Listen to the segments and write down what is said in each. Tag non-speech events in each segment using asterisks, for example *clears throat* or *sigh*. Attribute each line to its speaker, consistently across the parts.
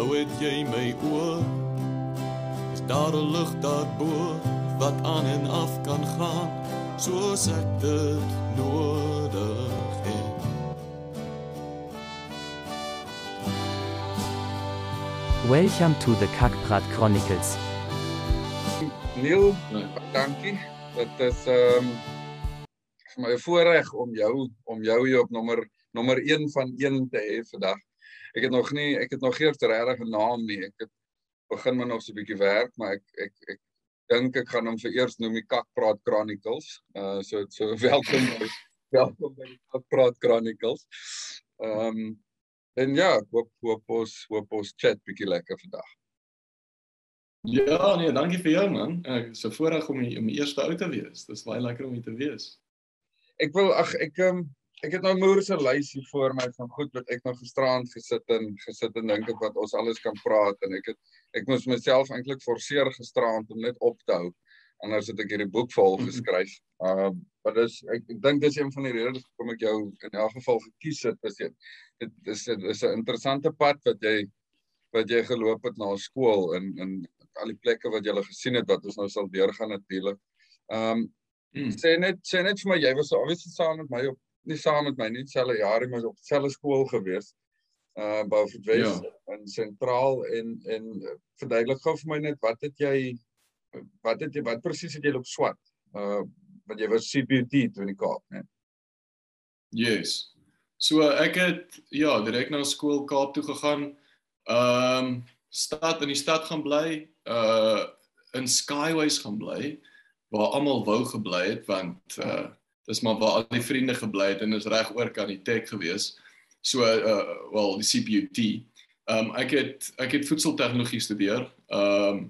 Speaker 1: nou het jy my oor. Is daar 'n lig daarbo wat aan en af kan gaan soos ek dit nodig het.
Speaker 2: Welcome to the Kakprat Chronicles.
Speaker 3: Neil, dankie. Dit is ehm um, vir my voorreg om jou om jou hier op nommer nommer 1 van 1 te hê vandag. Ek het nog nie ek het nog geen regtig 'n naam nie. Ek het begin maar nog so 'n bietjie werk, maar ek ek ek dink ek gaan hom vir eers noem die Kakpraat Chronicles. Uh so so *laughs* welkom by welkom by die Kakpraat Chronicles. Ehm um, en ja, ek hoop hoop ons hoop ons chat bietjie lekker vandag.
Speaker 4: Ja, nee, dankie vir jou man. Ek is so voorreg om die, om die eerste ou te wees. Dit is baie lekker om hier te wees.
Speaker 3: Ek wil ag ek um, ek het nou moer se lys hier voor my van goed wat ek nog gisterand gesit en gesit en dink ek wat ons alles kan praat en ek het ek moes myself eintlik forceer gisterand om net op te hou. Anders het ek hierdie boek vol
Speaker 4: Mhm.
Speaker 3: geskryf. Uh maar dis ek, ek dink dis een van die redes hoekom ek jou in elk geval gekies het. Is dit dit is dit is 'n interessante pad wat jy wat jy geloop het na skool en en al die plekke wat jy gele gesien het wat ons nou sal deurgaan natuurlik. Um
Speaker 4: Mm.
Speaker 3: sê net sê net vir my jy was obviously saam met my op nie saam met my nie dieselfde jaar maar op dieselfde skool gewees. Uh Beaufort Wes
Speaker 4: Ja.
Speaker 3: in sentraal en en verduidelik gou vir my net wat het jy wat het jy wat presies het jy op swat? Uh want jy was CPUT toe in die Kaap, né?
Speaker 4: Yes. So ek het ja, direk na skool Kaap toe gegaan. Ehm um, stad in die stad gaan bly, uh in Skyways gaan bly waar almal wou gebly het want uh dis maar waar al die vriende gebly het en is reg oor kan die tech gewees. So uh wel die CPUT. Ehm um, ek het ek het voedseltegnologie studeer. Ehm um,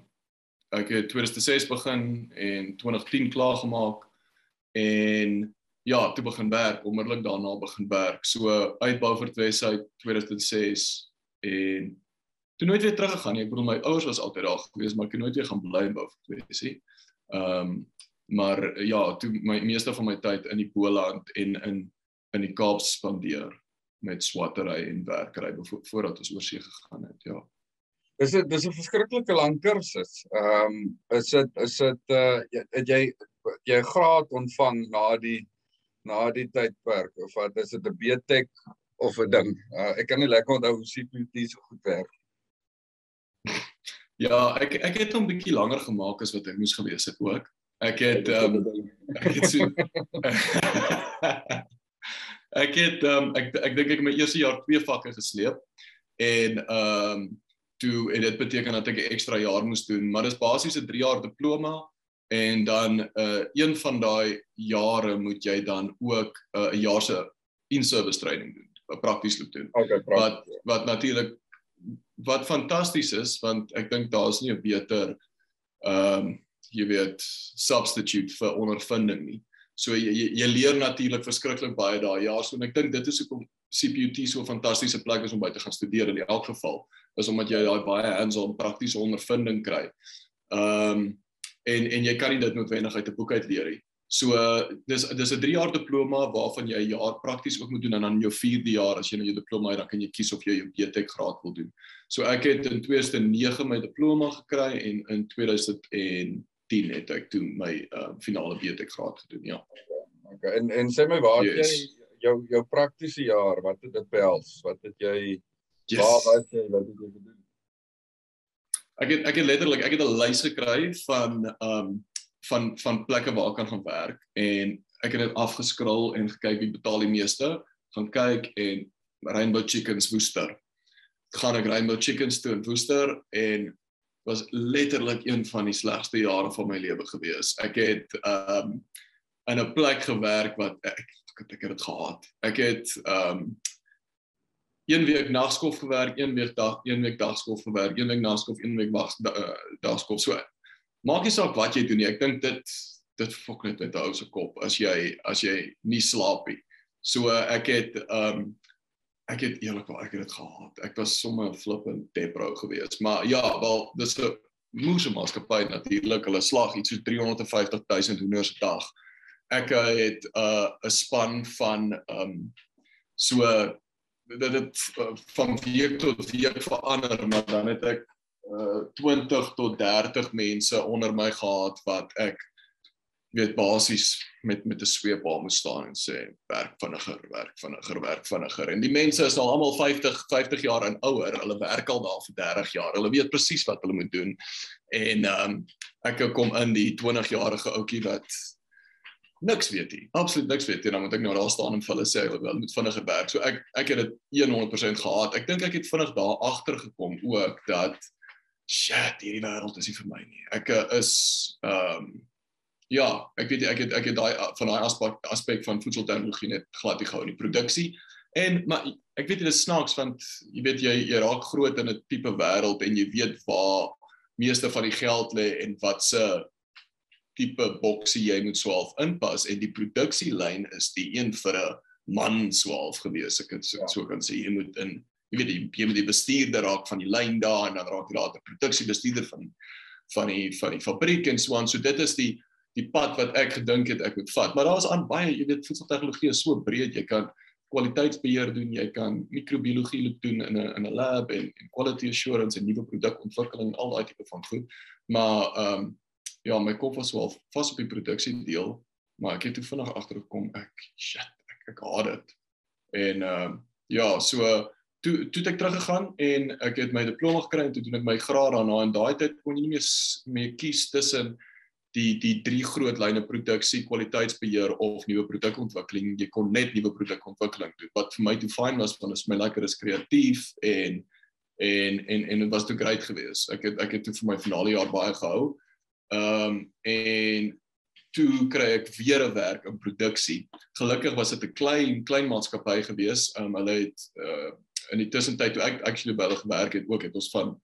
Speaker 4: ek het 2006 begin en 2010 klaar gemaak en ja, toe begin werk, onmiddellik daarna begin werk. So uit Beaufort Wes uit 2006 en toe nooit weer teruggegaan nie. Ek bedoel my ouers was altyd daar gewees, maar ek het nooit weer gaan bly in Beaufort Wes nie. Ehm um, maar ja, toe my meeste van my tyd in die Boland en in in die Kaap spandeer met swattery en werkery vo voordat ons oor see gegaan het. Ja.
Speaker 3: Dis 'n dis 'n verskriklike lang kursus. Ehm um, is dit is dit uh het jy jy 'n graad ontvang na die na die tydperk of wat is dit 'n BTech of 'n ding? Uh, ek kan nie lekker onthou hoe CPUT so goed werk.
Speaker 4: Ja, ek ek het hom bietjie langer gemaak as wat hy moes gewees het ook. Ek het um, ek het so *laughs* *laughs* Ek het um, ek ek dink ek my eerste jaar twee vakke gesleep en ehm um, toe en dit beteken dat ek 'n ekstra jaar moes doen, maar dis basies 'n 3 jaar diploma en dan 'n uh, een van daai jare moet jy dan ook 'n uh, jaar se in-service training doen, 'n prakties loop doen.
Speaker 3: Okay,
Speaker 4: Wat wat natuurlik wat fantasties is want ek dink daar's nie 'n beter ehm um, jy weet substitute vir ondervinding nie. So jy jy, jy leer natuurlik verskriklik baie daai jaar. So en ek dink dit is hoekom CPUT so 'n fantastiese plek is om by te gaan studeer in elk geval. Is omdat jy daai baie hands-on praktiese ondervinding kry. Ehm um, en en jy kan nie dit noodwendig uit 'n boek uit leer nie. So dis dis 'n 3 jaar diploma waarvan jy 'n jaar prakties ook moet doen en dan jou 4de jaar as jy nou jou diploma het dan kan jy kies of jy jou BTech graad wil doen. So ek het in 2009 my diploma gekry en in 2010 het ek toe my uh, finale graad gedoen. Ja.
Speaker 3: Okay. En en sê my waar
Speaker 4: Yes.
Speaker 3: jy jou jou praktiese jaar, wat het dit behels? Wat het jy
Speaker 4: Yes.
Speaker 3: waar was jy wat het jy gedoen?
Speaker 4: Ek het ek het letterlik ek het 'n lys gekry van um, van van plekke waar ek kan gaan werk en ek het dit afgeskrol en gekyk wie betaal die meeste, gaan kyk en Rainbow Chickens Woester. Gaan ek Rainbow Chickens toe in Woester en was letterlik een van die slegste jare van my lewe gewees. Ek het um, in 'n plek gewerk wat ek ek, ek het dit gehaat. Ek het um, een week nagskof gewerk, een week dag, een week dagskof gewerk, een week nagskof, een week wag da, uh, dagskof. So maak nie saak wat jy doen nie. Ek dink dit dit fok net met 'n ou se kop as jy as jy nie slaap nie. So ek het um, ek het eerlikwaar ek het dit gehaat. Ek was sommer flippend depro geweest. Maar ja, wel dis 'n moeë maatskappy natuurlik. Hulle slag iets so 350 000 hoenders 'n dag. Ek uh, het 'n uh, 'n span van ehm um, so dit het uh, van week tot week verander, maar dan het ek uh 20 tot 30 mense onder my gehad wat ek weet basies met met 'n sweepbal moet staan en sê werk vinniger, werk vinniger, werk vinniger. En die mense is al almal 50 50 jaar en ouer. Hulle werk al daar vir 30 jaar. Hulle weet presies wat hulle moet doen. En ehm um, ek kom in die 20-jarige ouetjie wat niks weet nie. Absoluut niks weet nie. Dan moet ek nou daar staan en vir hulle sê hulle moet vinniger werk. So ek ek het dit 100% gehad. Ek dink ek het vinnig daar agter gekom ook dat shit, hierdie wêreld is nie vir my nie. Ek is ehm um, ja, ek weet ek het ek het daai van daai aspek aspek van voedseltegnologie net glad nie gehou in die produksie. En maar ek weet dit is snaaks want jy weet jy jy raak groot in 'n tipe wêreld en jy weet waar meeste van die geld lê en wat se tipe boksie jy moet swaalf inpas en die produksielyn is die een vir 'n man swaalf gewees ek het so, ja. so kan sê jy moet in jy weet jy, jy moet die bestuurder raak van die lyn daar en dan raak jy later produksiebestuurder van van die van die fabriek en so aan so dit is die die pad wat ek gedink het ek moet vat. Maar daar's aan baie, jy weet, voedseltegnologie is so breed. Jy kan kwaliteitsbeheer doen, jy kan microbiologie loop doen in 'n in 'n lab en en quality assurance en nuwe produkontwikkeling en al daai tipe van goed. Maar ehm um, ja, my kop was wel vas op die produksie deel, maar ek het toe vinnig agtergekom ek shit, ek ek haat dit. En ehm um, ja, so toe toe ek teruggegaan en ek het my diploma gekry en toe doen ek my graad daarna en daai tyd kon jy nie meer meer kies tussen die die drie groot lyne produksie, kwaliteitsbeheer of nuwe produkontwikkeling. Jy kon net nuwe produkontwikkeling doen. Wat vir my toe fyn was want dit is my lekker is kreatief en en en en dit was toe great geweest. Ek het ek het toe vir my finale jaar baie gehou. Ehm um, en toe kry ek weer 'n werk in produksie. Gelukkig was dit 'n klein klein maatskappy geweest. Ehm um, hulle het uh in die tussentyd toe ek actually by hulle gewerk het ook het ons van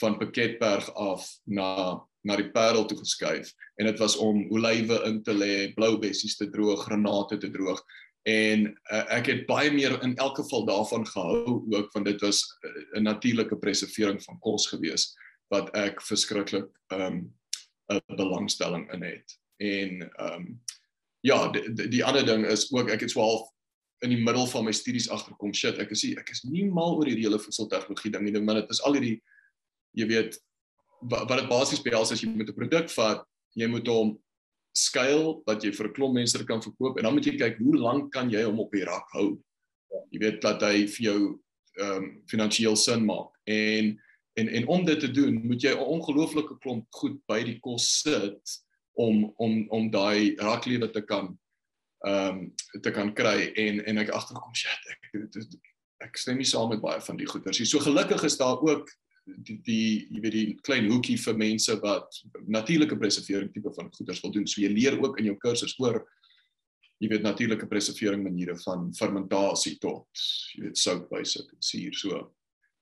Speaker 4: van Pakketberg af na na die Parel toe geskuif en dit was om olywe in te lê, blou bessies te droog, granate te droog en uh, ek het baie meer in elk geval daarvan gehou ook want dit was eh, 'n uh, natuurlike preservering van kos gewees wat ek verskriklik ehm, 'n um, belangstelling in het. En ehm um, ja, die, die, die ander ding is ook ek het swaalf in die middel van my studies agterkom shit, ek is ek is nie mal oor hierdie hele voedseltegnologie ding nie, maar dit is al hierdie jy weet wat dit basies behels as jy met 'n produk vat, jy moet hom skuil dat jy vir 'n klomp mense kan verkoop en dan moet jy kyk hoe lank kan jy hom op die rak hou. Jy weet dat hy vir jou ehm um, finansiëel sin maak. En en en om dit te doen, moet jy 'n ongelooflike klomp goed by die kos sit om om om daai raklewe te kan ehm um, te kan kry en en ek agterkom shit ek ek stem nie saam met baie van die goeders. So gelukkig is daar ook die die jy weet die klein hoekie vir mense wat natuurlike preservering tipe van goeders wil doen. So jy leer ook in jou kursus oor jy weet natuurlike preservering maniere van fermentasie tot jy weet sout bysit en suur. So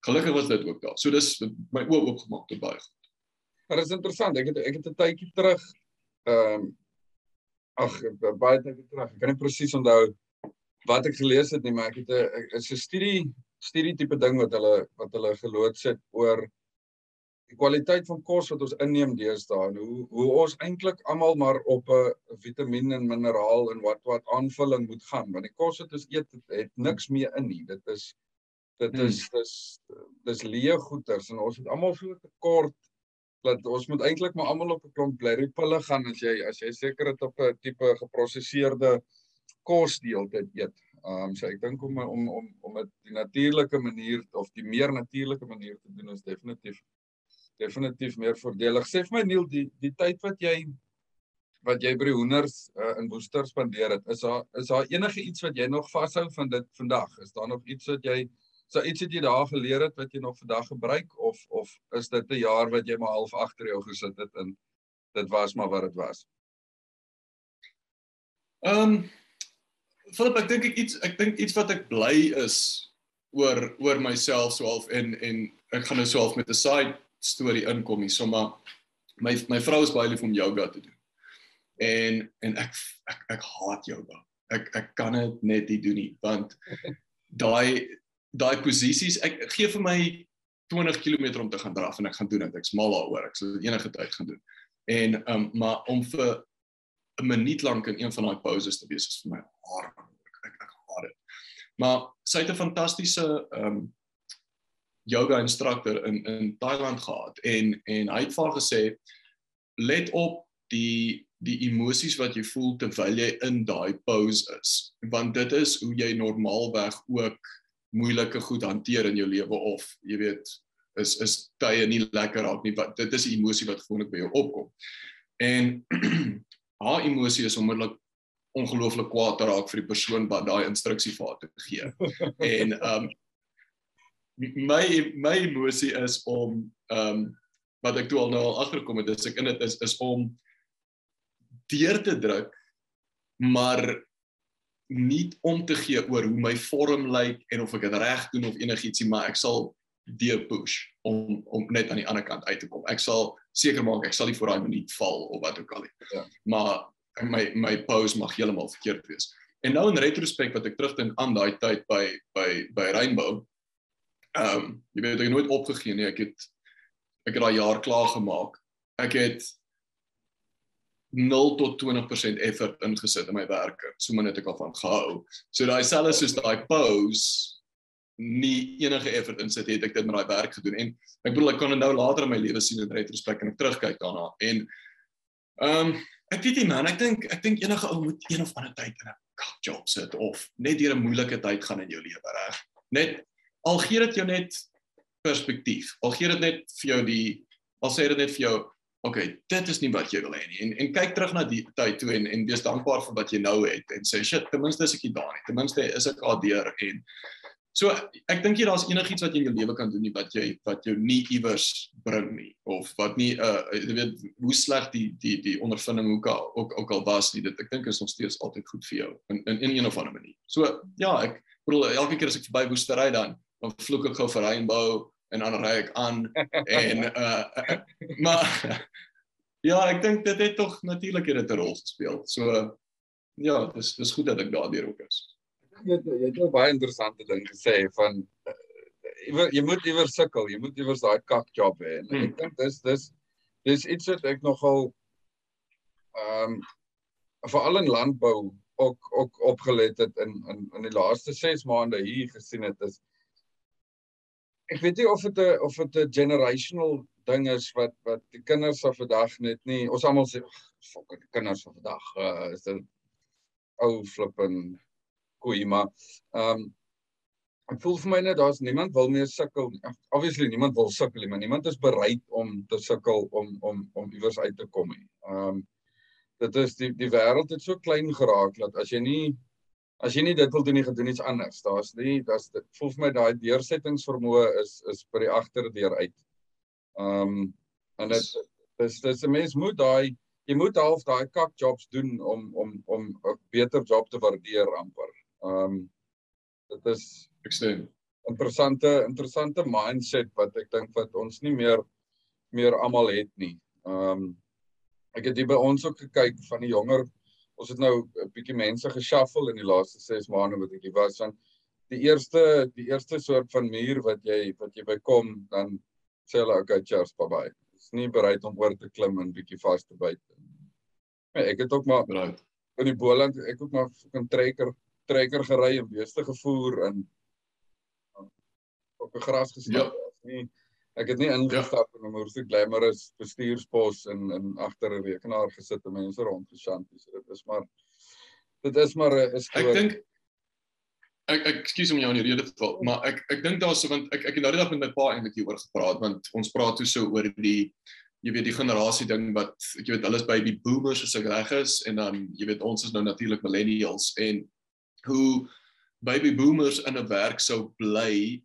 Speaker 4: gelukkig was dit ook daar. So dis my oë oopgemaak tot baie goed.
Speaker 3: Maar dit is interessant. Ek het ek het 'n tydjie terug ehm um, ag baie tyd terug. Ek kan nie presies onthou wat ek gelees het nie, maar ek het 'n 'n studie studie tipe ding wat hulle wat hulle geloods het oor die kwaliteit van kos wat ons inneem deesdae en hoe hoe ons eintlik almal maar op 'n vitamien en mineraal en wat wat aanvulling moet gaan want die kos wat ons eet het, het niks meer in nie dit is dit hmm. is dis dis leë goeders en ons het almal so tekort dat ons moet eintlik maar almal op 'n klomp blerrypille gaan as jy as jy seker het op 'n tipe geprosesseerde kos die hele tyd eet Ehm um, so ek dink om om om om dit die natuurlike manier of die meer natuurlike manier te doen is definitief definitief meer voordelig. Sê vir my Neil, die die tyd wat jy wat jy by hoenders uh, in Woester spandeer het, is daar is daar enige iets wat jy nog vashou van dit vandag? Is daar nog iets wat jy so iets het jy daar geleer het wat jy nog vandag gebruik of of is dit 'n jaar wat jy maar half agter jou gesit het en dit was maar wat dit was?
Speaker 4: Ehm um, Philip, ek dink ek iets ek dink iets wat ek bly is oor oor myself so half en en ek gaan nou so half met 'n side storie inkom hier, sommer my my vrou is baie lief om yoga te doen. En en ek ek ek haat yoga. Ek ek kan dit net nie doen nie want daai daai posisies ek gee vir my 20 km om te gaan draf en ek gaan doen dit. Ek's mal daaroor. Ek sal enige tyd gaan doen. En um maar om vir 'n minuut lank in een van daai pauses te wees is vir my haar ek ek haat dit. Maar sy het 'n fantastiese ehm um, yoga instructor in in Thailand gehad en en hy het vir haar gesê let op die die emosies wat jy voel terwyl jy in daai pose is want dit is hoe jy normaalweg ook moeilike goed hanteer in jou lewe of jy weet is is tye nie lekker raak nie wat dit is 'n emosie wat gewoonlik by jou opkom. En *clears throat* haar emosie is onmiddellik ongelooflik kwaad raak vir die persoon wat daai instruksie vir haar te gee. *laughs* en um my my emosie is om um wat ek toe al nou al agterkom het is ek in dit is is om deur te druk maar nie om te gee oor hoe my vorm lyk en of ek dit reg doen of enigiets nie maar ek sal deur push om om net aan die ander kant uit te kom. Ek sal seker maak ek sal nie voor daai minuut val of wat ook al nie. Ja. Maar my my pose mag heeltemal verkeerd wees. En nou in retrospek wat ek terugdink aan daai tyd by by by Rainbow. Ehm um, jy weet ek het nooit opgegee nie. Ek het ek het daai jaar klaar gemaak. Ek het 0 tot 20% effort ingesit in my werk. So min het ek al van gehou. So daai selfs soos daai pose nie enige effort insit het ek dit met daai werk gedoen. En ek bedoel ek kan dit nou later in my lewe sien in retrospek en ek terugkyk daarna. En ehm um, ek weet nie man ek dink ek dink enige ou moet een of ander tyd in 'n job sit of net deur 'n moeilike tyd gaan in jou lewe reg? Net al gee dit jou net perspektief al gee dit net vir jou die al sê dit net vir jou oké okay, dit is nie wat jy wil hê nie. En en kyk terug na die tyd toe en en wees dankbaar vir wat jy nou het en sê shit ten minste is ek hier daar nie. Ten minste is ek al deur. En So ek dink jy daar's enigiets wat jy in jou lewe kan doen nie wat jy wat jou nie iewers bring nie of wat nie uh jy weet hoe sleg die die die ondervinding ook al ook ook al was nie dit ek dink is nog steeds altyd goed vir jou in in, in een of ander manier. So ja, ek bedoel elke keer as ek verby Woestery dan dan vloek ek gou vir Rainbow en dan ry ek aan *laughs* en uh maar *laughs* ja, ek dink dit het tog natuurlik 'n rol gespeel. So ja, dis dis goed dat ek daardeur ook is
Speaker 3: jy het jy het 'n baie interessante ding gesê van uh, jy moet iewers sukkel, jy moet iewers daai kak job hê. Hmm. Ek dink dis dis dis iets wat ek nogal ehm um, veral in landbou ook ook opgelet het in in in die laaste 6 maande hier gesien het is ek weet nie of dit 'n of dit 'n generational ding is wat wat die kinders van vandag net nie ons almal sê fok die kinders van vandag uh, is dit ou flippin koei maar ehm um, ek voel vir my net daar's niemand wil meer sukkel obviously niemand wil sukkel maar niemand is bereid om te sukkel om om om iewers uit te kom nie. Ehm um, dit is die die wêreld het so klein geraak dat as jy nie as jy nie dit wil doen nie gedoen iets anders. Daar's nie daar's dit voel vir my daai deursettingsvermoë is is by die agterdeur uit. Ehm um, en dit dis dis 'n mens moet daai jy moet half daai kak jobs doen om om om 'n beter job te waardeer amper Ehm um, dit is
Speaker 4: ek sê
Speaker 3: interessante interessante mindset wat ek dink wat ons nie meer meer almal het nie. Ehm um, ek het hier by ons ook gekyk van die jonger ons het nou 'n bietjie mense geshuffle in die laaste 6 maande wat ek hier was van die eerste die eerste soort van muur wat jy wat jy bykom dan sê hulle okay cheers bye bye. Is nie bereid om oor te klim en bietjie vas te byt. Ja, ek het ook maar
Speaker 4: right.
Speaker 3: in die Boland ek ook maar 'n trekker trekker gery en beeste gevoer en op 'n gras gesit. Ja. Nie ek het nie ingestap ja. in 'n moerse glamorous bestuurspos en en agter 'n rekenaar gesit en mense rondgeshanties. So dit is maar dit is maar 'n is
Speaker 4: Ek dink ek ek ekskuus om jou in die rede te val, maar ek ek dink daar's so want ek ek het nou die dag met my pa eintlik hieroor gepraat want ons praat toe so oor die jy weet die generasie ding wat jy weet hulle is baby boomers as ek reg is en dan jy weet ons is nou natuurlik millennials en hoe baby boomers in 'n werk sou bly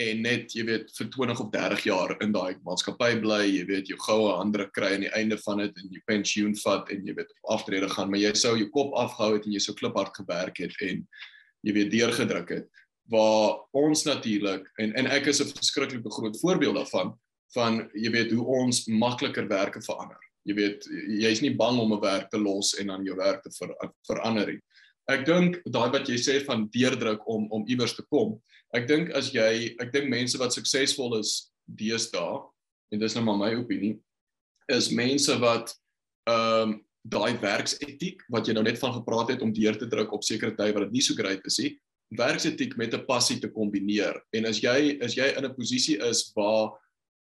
Speaker 4: en net jy weet vir 20 of 30 jaar in daai maatskappy bly, jy weet jou goue hande kry aan die einde van dit en jy pensioen vat en jy weet aftrede gaan, maar jy sou jou kop afgehou het en jy sou kliphard gewerk het en jy weet deurgedruk het waar ons natuurlik en en ek is 'n verskriklike groot voorbeeld daarvan van jy weet hoe ons makliker werke verander. Jy weet jy's nie bang om 'n werk te los en dan jou werk te ver, verander nie ek dink daai wat jy sê van deurdruk om om iewers te kom. Ek dink as jy ek dink mense wat suksesvol is deesdae en dis nou maar my opinie is mense wat ehm um, daai werksetiek wat jy nou net van gepraat het om deur te druk op sekere tye wat dit nie so great is nie, werksetiek met 'n passie te kombineer. En as jy as jy in 'n posisie is waar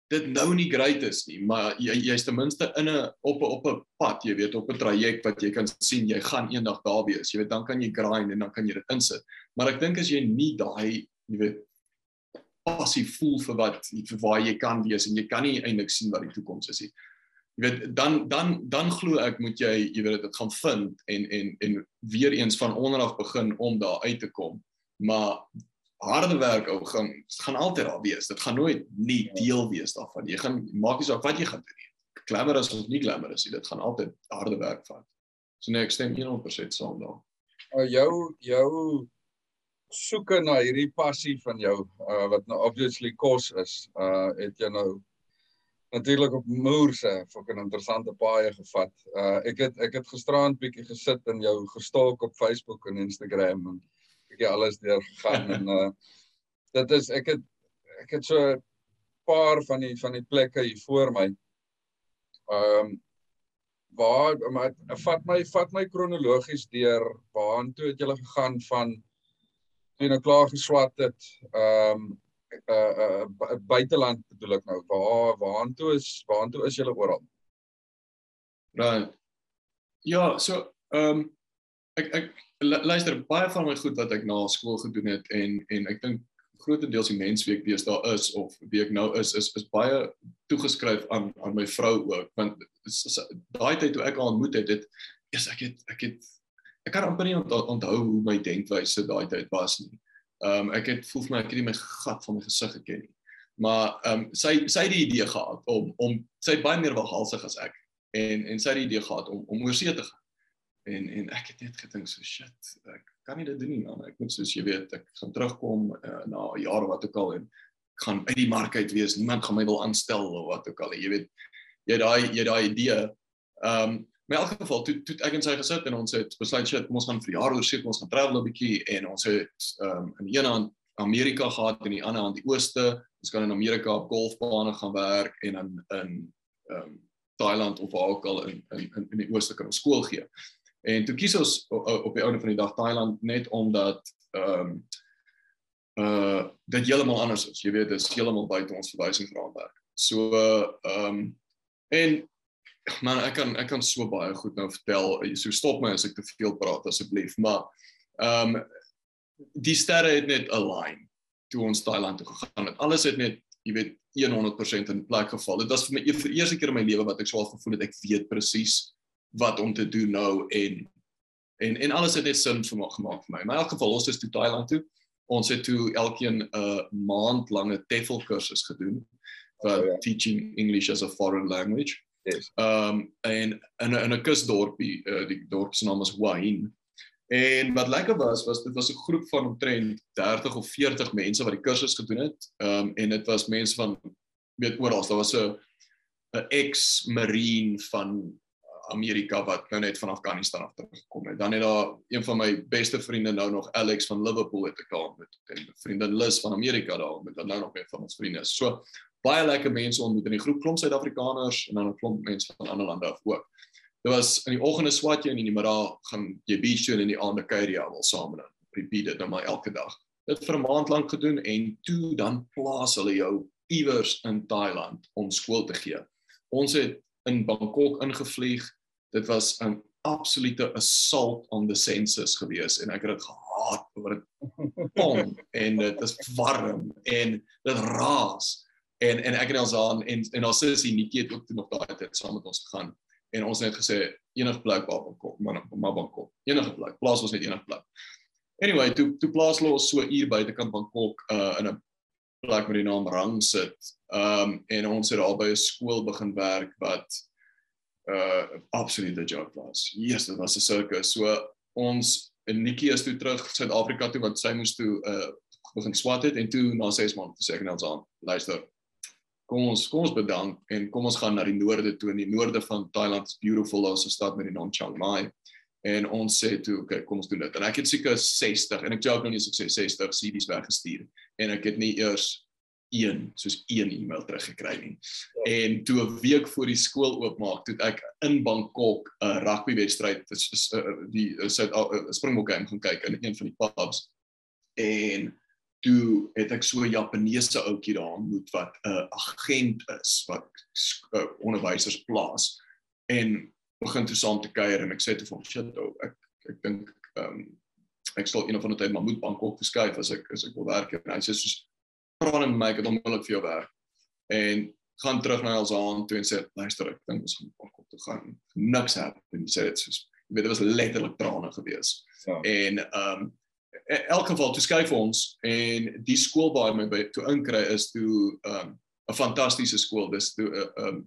Speaker 4: dit nou nie great is nie, maar jy jy's ten minste in 'n op 'n op 'n pad, jy weet, op 'n traject wat jy kan sien jy gaan eendag daar wees. Jy weet, dan kan jy grind en dan kan jy dit insit. Maar ek dink as jy nie daai, jy weet, passie voel vir wat vir waar jy kan wees en jy kan nie eintlik sien wat die toekoms is nie. Jy weet, dan dan dan glo ek moet jy, jy weet, dit gaan vind en en en weer eens van onder af begin om daar uit te kom. Maar harde werk ou gaan gaan altyd daar wees. Dit gaan nooit nie ja. deel wees daarvan. Jy gaan maak nie saak wat jy gaan doen nie. Glamorous of nie glamorous nie, dit gaan altyd harde werk vat. So nee, ek stem 100% saam daar.
Speaker 3: Uh, jou jou soeke na hierdie passie van jou uh, wat nou obviously kos is, uh het jy nou natuurlik op moerse 'n interessante paai gevat. Uh ek het ek het gisterand bietjie gesit en jou gestalk op Facebook en Instagram en bietjie alles deur gegaan en uh *laughs* dit is ek het ek het so 'n paar van die van die plekke hier voor my. Ehm um, waar maar vat my vat my kronologies deur waartoe het jy gegaan van toe nou klaar geswat het ehm um, uh uh buiteland bedoel ek nou waar waartoe is waartoe is jy oral?
Speaker 4: Right. Ja, so ehm um, ek ek luister baie van my goed wat ek na skool gedoen het en en ek dink grootendeels die mensweek wees daar is of wie ek nou is is is baie toegeskryf aan aan my vrou ook want daai tyd toe ek haar ontmoet het dit is ek het ek het ek kan amper nie onthou hoe my denkwyse daai tyd was nie. Ehm um, ek het voel vir my ek het nie my gat van my gesig geken nie. Maar ehm um, sy sy het die idee gehad om om sy baie meer waghalsig as ek en en sy het die idee gehad om om oorsee te gaan en en ek het net gedink so shit ek kan nie dit doen nie man. Ek moet soos jy weet ek gaan terugkom uh, na jare wat ook al en gaan uit die mark uit wees. Niemand gaan my wil aanstel of wat ook al jy weet jy daai jy daai idee. Ehm um, in elk geval toe toe ek en sy gesit en ons het besluit shit ons gaan vir jaar oor seker ons gaan travel 'n bietjie. En ons het ehm um, in een hand Amerika gehad en die ander hand die ooste. Ons gaan in Amerika op golfbane gaan werk en in in ehm um, Thailand of waar ook al in in in die ooste kan ons skool gee. En toe kies ons op die ouene van die dag Thailand net omdat ehm um, uh dit heeltemal anders is. Jy weet, dit is heeltemal buite ons verwysingsraamwerk. So ehm um, en man, ek kan ek kan so baie goed nou vertel. So stop my as ek te veel praat asseblief, maar ehm um, die sterre het net align toe ons Thailand toe gegaan het. Alles het net, jy weet, 100% in plek geval. Dit was vir my vir eerste keer in my lewe wat ek al gevoel het ek weet presies wat om te doen nou en en en alles het net sin vir my gemaak vir my. Maar in elk geval ons is toe Thailand toe. Ons het toe elkeen 'n uh, maand lange TEFL kursus gedoen vir oh, yeah. teaching English as a foreign language.
Speaker 3: Yes.
Speaker 4: Um en in 'n in 'n kusdorpie, uh, die dorp se naam is Wahin. En wat lekker was was dit was 'n groep van omtrent 30 of 40 mense wat die kursus gedoen het. Um en dit was mense van weet oral. Daar was 'n 'n ex-marine van Amerika wat nou net van Afghanistan af teruggekom het. Dan het daar een van my beste vriende nou nog Alex van Liverpool het ek daar met en vriende Liz van Amerika daar met dan nou nog een van ons vriende. So baie lekker mense ontmoet in die groep klomp Suid-Afrikaners en dan 'n klomp mense van ander lande af ook. Dit was in die oggende swat jy en in die middag gaan jy beach toe en in die aande kuier jy almal saam en repeat dit nou maar elke dag. Dit vir 'n maand lank gedoen en toe dan plaas hulle jou iewers in Thailand om skool te gee. Ons het in Bangkok ingevlieg dit was 'n absolute assault on the senses gewees en ek het dit gehaat oor dit pom *laughs* en dit is warm en dit raas en en ek het ons aan en en ons sussie Nikki het ook toe nog daai tyd saam met ons gegaan en ons het gesê enige plek waar ons kom maar maar Bangkok enige plek plaas ons net enige plek. Anyway toe toe plaas ons so uur buitekant Bangkok uh, in 'n plek met die naam Rang sit um en ons het albei 'n skool begin werk wat uh absolute joke was. Yes, dit was 'n sirkus. So ons en Nikki is toe terug Suid-Afrika toe want sy moes toe uh begin swat het en toe na 6 maande sê ek net aan, luister. Kom ons kom ons bedank en kom ons gaan na die noorde toe in die noorde van Thailand. It's beautiful. Ons stad met die naam Chiang Mai. En ons sê toe, okay, kom ons doen dit. En ek het seker 60 en ek joke nou nie sê 60 CD's weggestuur en ek het nie eers een soos een e-mail teruggekry nie. Ja. En toe 'n week voor die skool oopmaak, toe ek in Bangkok 'n rugby wedstryd is uh, die Suid uh, Springbokke gaan kyk in een van die pubs. en toe het ek so 'n Japaneese ouetjie daar ontmoet wat 'n uh, agent is wat uh, onderwysers plaas en begin toe saam te kuier en ek sê toe vir hom shit ou ek ek dink ehm um, ek sal een of ander tyd maar moet Bangkok verskuif as ek as ek wil werk en hy sê soos praat met my ek het onmiddellik vir jou werk en gaan terug na Elsaan toe en sê luister ek dink ons gaan Bangkok toe gaan. Niks happen sê dit soos jy weet dit was letterlik trane gewees. Ja. en ehm um, in elk geval toe skuif ons en die skool waar my by toe inkry is toe ehm, 'n um, fantastiese skool. Dis toe 'n uh, eh, um,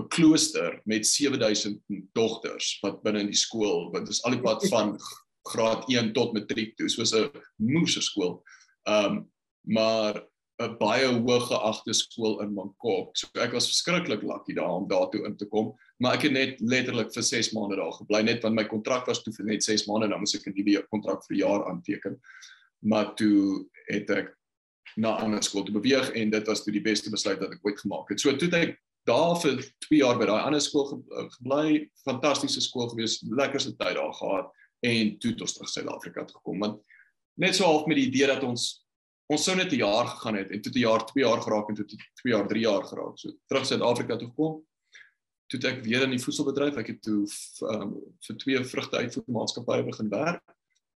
Speaker 4: 'n klooster met 7000 dogters wat binne in die skool wat is al die pad van *laughs* graad 1 tot matriek toe. Soos 'n moeë skool. Ehm um, maar 'n baie hoë geagte skool in Bangkok. So ek was verskriklik lucky daar om daartoe in te kom, maar ek het net letterlik vir 6 maande daar gebly net want my kontrak was toe vir net 6 maande dan moes ek 'n nuwe kontrak vir jaar aanteken. Maar toe het ek na ander skool te beweeg en dit was toe die beste besluit wat ek ooit gemaak het. So toe het ek daar vir 2 jaar by daai ander skool gebly, fantastiese skool gewees, lekkerste tyd daar gehad en toe tot terug Suid-Afrika toe gekom. Want net so half met die idee dat ons ons sou net 'n jaar gegaan het en toe 'n jaar, 2 jaar geraak en toe 2 jaar, 3 jaar geraak. So terug Suid-Afrika toe kom. Toe ek weer in die voedselbedryf, ek het toe um, vir twee vrugte uitvoermaatskappye begin werk.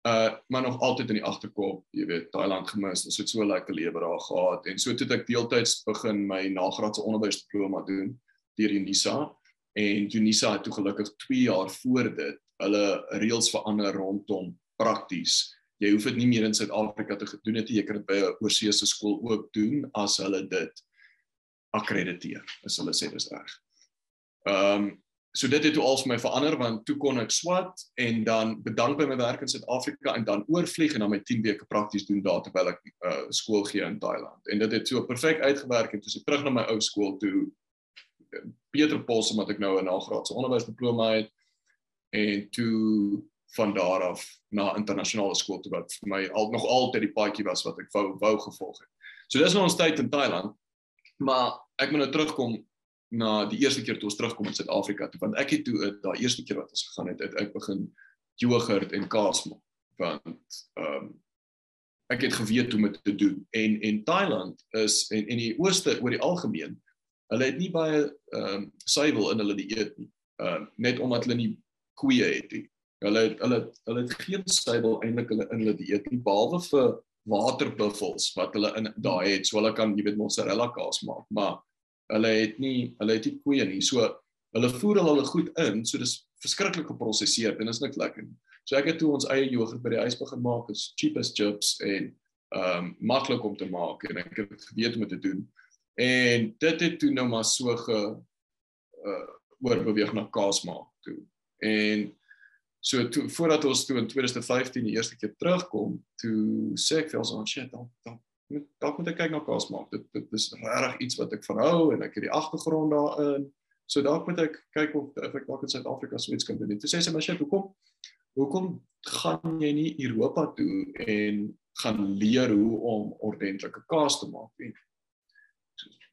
Speaker 4: Uh maar nog altyd in die agterkop, jy weet, Thailand gemis. Ons het so lekker lewe daar gehad en so toe ek deeltyds begin my nagraadse onderwysdiploma doen deur Unisa en Unisa het toe gelukkig 2 jaar voor dit hulle reëls verander rondom prakties jy hoef dit nie meer in Suid-Afrika te gedoen het jy kan dit by 'n oorseese skool ook doen as hulle dit akkrediteer as hulle sê dis reg. Ehm um, so dit het toe al vir my verander want toe kon ek swat en dan bedank by my werk in Suid-Afrika en dan oorvlieg en dan my 10 weke prakties doen daar terwyl ek uh, skool gee in Thailand. En dit het so perfek uitgewerk en toe ek terug na my ou skool toe Pieter Pos omdat ek nou 'n nagraadse onderwysdiploma het en toe van daar af na internasionale skool toe wat vir my al nog altyd die paadjie was wat ek wou wou gevolg het. So dis nou ons tyd in Thailand. Maar ek moet nou terugkom na die eerste keer toe ons terugkom in Suid-Afrika toe want ek het toe daai eerste keer wat ons gegaan het, het ek begin yoghurt en kaas maak want ehm um, ek het geweet hoe om dit te doen en en Thailand is en en die ooste oor die algemeen hulle het nie baie ehm um, suiwel in hulle dieet nie. Ehm uh, net omdat hulle nie koeie het nie. Hulle het, hulle hulle het geen stable eintlik hulle in hulle dieet nie behalwe vir waterbuffels wat hulle in daai het. So hulle kan jy weet mozzarella kaas maak maar hulle het nie hulle het nie koeie nie. So hulle voer hulle goed in so dis verskriklik geprosesseer en is net lekker so ek het toe ons eie jogurt by die huis begin maak is cheap as chips en ehm um, maklik om te maak en ek het geweet om dit te doen. En dit het toe nou maar so ge uh, oorbeweeg na kaas maak toe. En So toe voordat ons toe in 2015 die eerste keer terugkom, toe sê ek vir ons aan shit, dan dan moet dalk moet ek kyk na kaas maak. Dit dit is regtig iets wat ek verhou en ek het die agtergrond daarin. So dalk moet ek kyk of of ek dalk in Suid-Afrika so iets kan doen. Toe sê sy maar shit, hoekom hoekom gaan jy nie Europa toe en gaan leer hoe om ordentlike kaas te maak nie?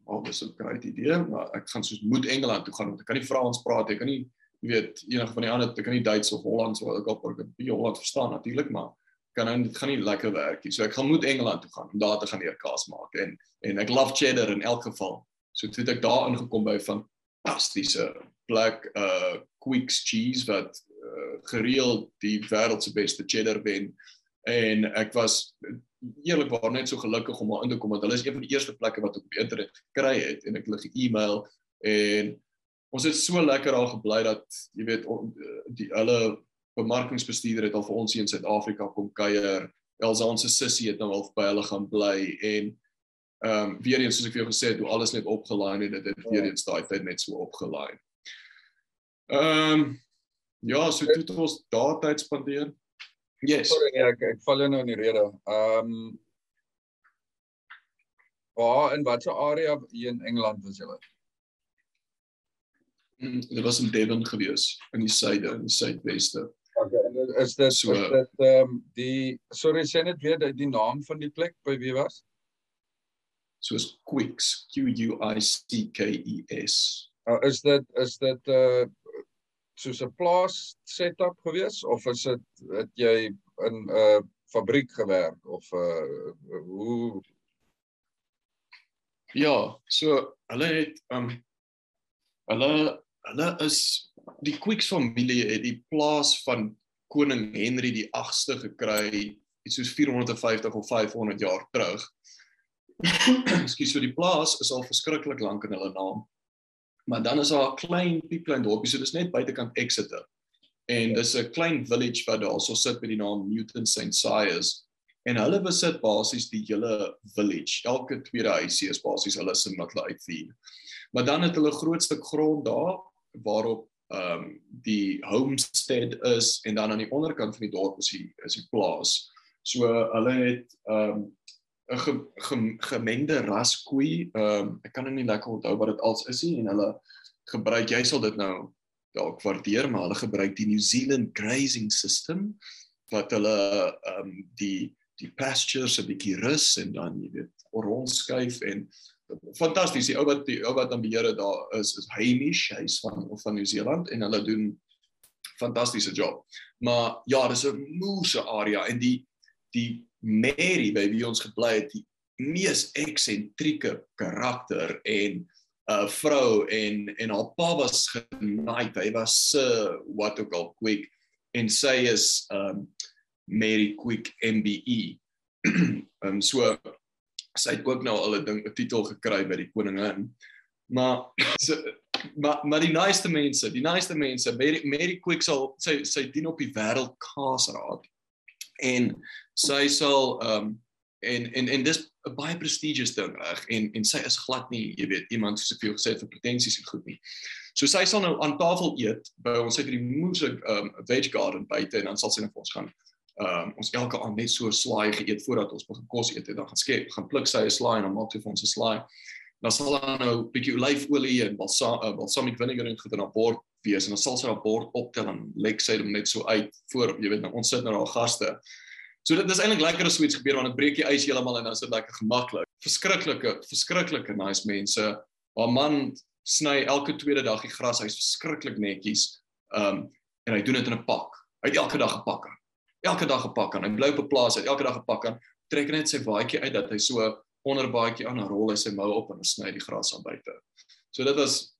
Speaker 4: Al dis 'n groot idee, maar ek gaan soos moet Engeland toe gaan want ek kan nie Frans praat, ek kan nie weet enige van die ander ek kan nie Duits of Hollands of ook al ek die Holland verstaan natuurlik maar kan nou dit gaan nie lekker werk nie. So ek gaan moet Engeland toe gaan om daar te gaan leer kaas maak en en ek love cheddar in elk geval. So toe het ek daar ingekom by fantastiese black uh Quicks cheese wat uh, gereeld die wêreld se beste cheddar wen en ek was eerlikwaar net so gelukkig om daar in te kom want hulle is een van die eerste plekke wat ek op internet gekry het en ek hulle ge-email en ons het so lekker daar gebly dat jy weet die hulle bemarkingsbestuurder het al vir ons hier in Suid-Afrika kom kuier. Elsa ons sussie het nou al by hulle gaan bly en ehm um, weer eens soos ek vir jou gesê het, hoe alles net opgelaai het, dit het weer eens daai tyd net so opgelaai. Ehm um, ja, so het ons daar tyd spandeer.
Speaker 3: Yes. Sorry, ja, ek ek val nou in die rede. Ehm um, waar in watter area hier in Engeland was julle?
Speaker 4: Mm, dit was in Devon gewees in die suide en die suidweste.
Speaker 3: Okay, en is dit so is dit ehm um, die sorry sê net weer die, die naam van die plek by wie was?
Speaker 4: Soos Quicks, Q U I C K E S.
Speaker 3: Uh, is dit is dit uh soos 'n plaas setup gewees of is dit het jy in 'n uh, fabriek gewerk of uh hoe
Speaker 4: Ja, so hulle het um hulle hulle is die Quicks familie het die plaas van koning Henry die 8ste gekry iets soos 450 of 500 jaar terug. *clears throat* Ekskuus, so die plaas is al verskriklik lank in hulle naam. Maar dan is daar 'n klein piepklein dorpie, so dis net buitekant Exeter. En dis 'n klein village wat daarso sit met die naam Newton St. Sirs. En hulle besit basies die hele village. Elke tweede huisie is basies hulle se wat hulle uitvier. Maar dan het hulle groot stuk grond daar waarop ehm um, die homestead is en dan aan die onderkant van die dorp is die is die plaas. So hulle het ehm um, 'n ge, ge, gemengde ras koei. Ehm um, ek kan nou nie lekker onthou wat dit als is nie en hulle gebruik jy sal dit nou dalk waardeer maar hulle gebruik die New Zealand grazing system wat hulle ehm um, die die pastures 'n bietjie rus en dan jy weet rondskuif en fantasties die ou wat die ou wat aan beheer het daar is is Hamish hy's van van New Zealand en hulle doen fantastiese job. Maar ja, dis 'n moeëse area en die die Mary by wie ons gebly het, die mees eksentrieke karakter en 'n uh, vrou en en haar pa was genaai, hy was se uh, wat ook al quick en sy is um Mary Quick MBE. *clears throat* um so sy het ook nou al 'n ding 'n titel gekry by die koningin. Maar so maar maar die naaste mense, die naaste mense, Mary Mary Quick sal sy sy dien op die wêreld kaasraad en sy sal ehm um, en en en dis 'n baie prestigious ding reg en en sy is glad nie jy weet iemand so veel gesê vir pretensies en goed nie. So sy sal nou aan tafel eet by ons het hierdie moose ehm um, veg garden buite en dan sal sy net vir ons gaan ehm um, ons elke aand net so slaai geëet voordat ons begin kos eet en dan gaan skep gaan pluk sy 'n slaai en dan maak sy vir ons 'n slaai. Dan sal daar nou 'n bietjie olyfolie en balsam uh, balsamic vinegar in in haar bord wees en dan sal sy haar bord optel en lek sy hom net so uit voor jy weet nou ons sit nou daar gaste. So dit is eintlik lekker as iets gebeur want dit breek die ys heeltemal en dan is dit lekker gemaklik. Verskriklike, verskriklike nice mense. Haar man sny elke tweede dag die gras, hy's verskriklik netjies. Um en hy doen dit in 'n pak. Hy het elke dag gepak. Elke dag gepak en hy bly op 'n plaas, hy elke dag gepak en trek net sy baadjie uit dat hy so onder baadjie aan 'n rol hy sy mou op en sny die gras aan buite. So dit was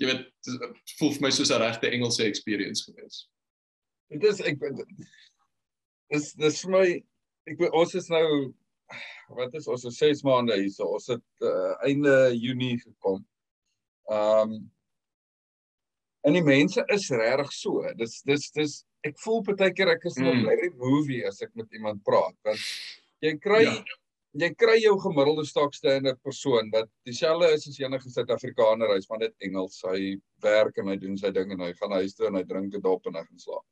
Speaker 4: jy weet voel vir my soos 'n regte Engelse experience gewees.
Speaker 3: Dit is ek dis dis vir my ek weet ons is nou wat is ons is 6 maande hier so ons het uh, einde Junie gekom. Ehm um, en die mense is regtig so. Dis dis dis ek voel baie keer ek is mm. nog by die movie as ek met iemand praat want jy kry ja. jy kry jou gemiddelde stokstande persoon wat dieselfde is as enige Suid-Afrikaner, hy's maar net Engels. Hy werk en hy doen sy ding en hy gaan huis toe en hy drink dit op en hy gaan slaap.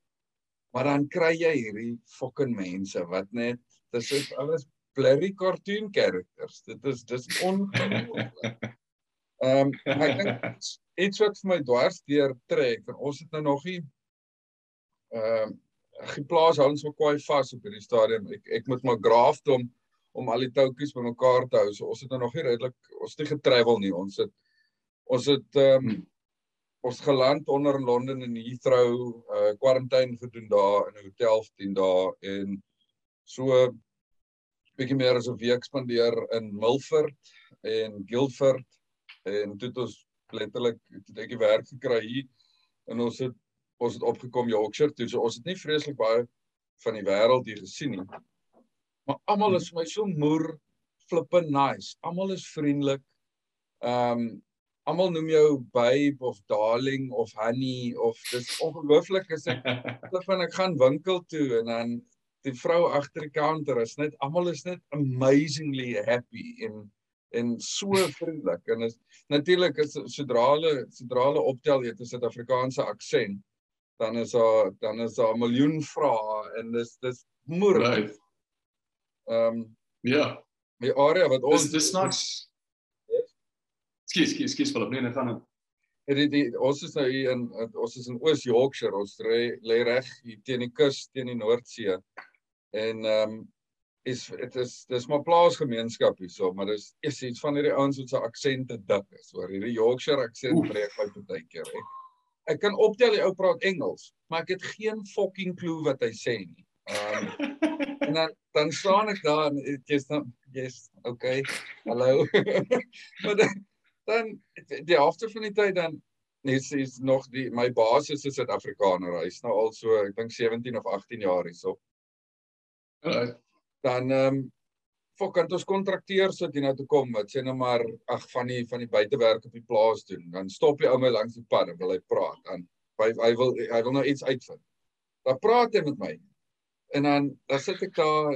Speaker 3: Maar dan kry jy hierdie fucking mense wat net dis is alles blurry cartoon characters. Dit is dis ongelooflik. Ehm um, ek dink iets wat vir my dwars deur trek en ons het nou nog nie ehm um, geplaas hou ons so kwai vas op hierdie stadium. Ek ek moet maar graaf om om al die toutjies bymekaar te hou. So ons het nou nog nie redelik ons het nie getravel nie. Ons het ons het ehm um, ons geland onder in Londen in Heathrow, uh kwarantyne gedoen daar in 'n hotel vir 10 dae en so bietjie meer as 'n week spandeer in Milford en Guildford en toe het ons letterlik het ek die werk gekry hier en ons het ons het opgekom Yorkshire toe so ons het nie vreeslik baie van die wêreld hier gesien nie. Maar almal is vir my so moer flippin nice. Almal is vriendelik. Ehm um, almal noem jou babe of darling of honey of dis ongelooflik as ek *laughs* van ek gaan winkel toe en dan die vrou agter die counter is net almal is net amazingly happy en en so vriendelik en is natuurlik is sodra hulle sodra hulle optel weet 'n Suid-Afrikaanse aksent dan is daar dan is daar 'n miljoen vrae en dis dis moeilik. Ehm um,
Speaker 4: ja.
Speaker 3: Die area wat ons
Speaker 4: dis dis nice Skus, skus, skus, Philip. Nee, net gaan.
Speaker 3: Die, die ons is nou hier in ons is in Oos Yorkshire. Ons lê reg hier teen die kus, teen die Noordsee. En ehm um, is dit is dis maar plaasgemeenskap hierso, maar dis is iets van hierdie ouens wat se aksente dik is. Hoor, hierdie Yorkshire aksent breek my baie keer. Ek, ek kan optel die ou praat Engels, maar ek het geen fucking klou wat hy sê nie. Um, *laughs* en dan dan staan ek daar en jy's dan jy's okay. Hallo. *laughs* maar dan dan die helfte van die tyd dan net is nog die my basis is Suid-Afrikaner. Hy's nou al so ek dink 17 of 18 jaar hierso. Uh, dan ehm um, fok kan ons kontrakteer sit hier nou toe kom wat sê nou maar ag van die van die buitewerk op die plaas doen. Dan stop jy ou my langs die pad en wil hy praat. Dan hy, hy wil hy wil nou iets uitvind. Dan praat hy met my. En dan dan sit ek daar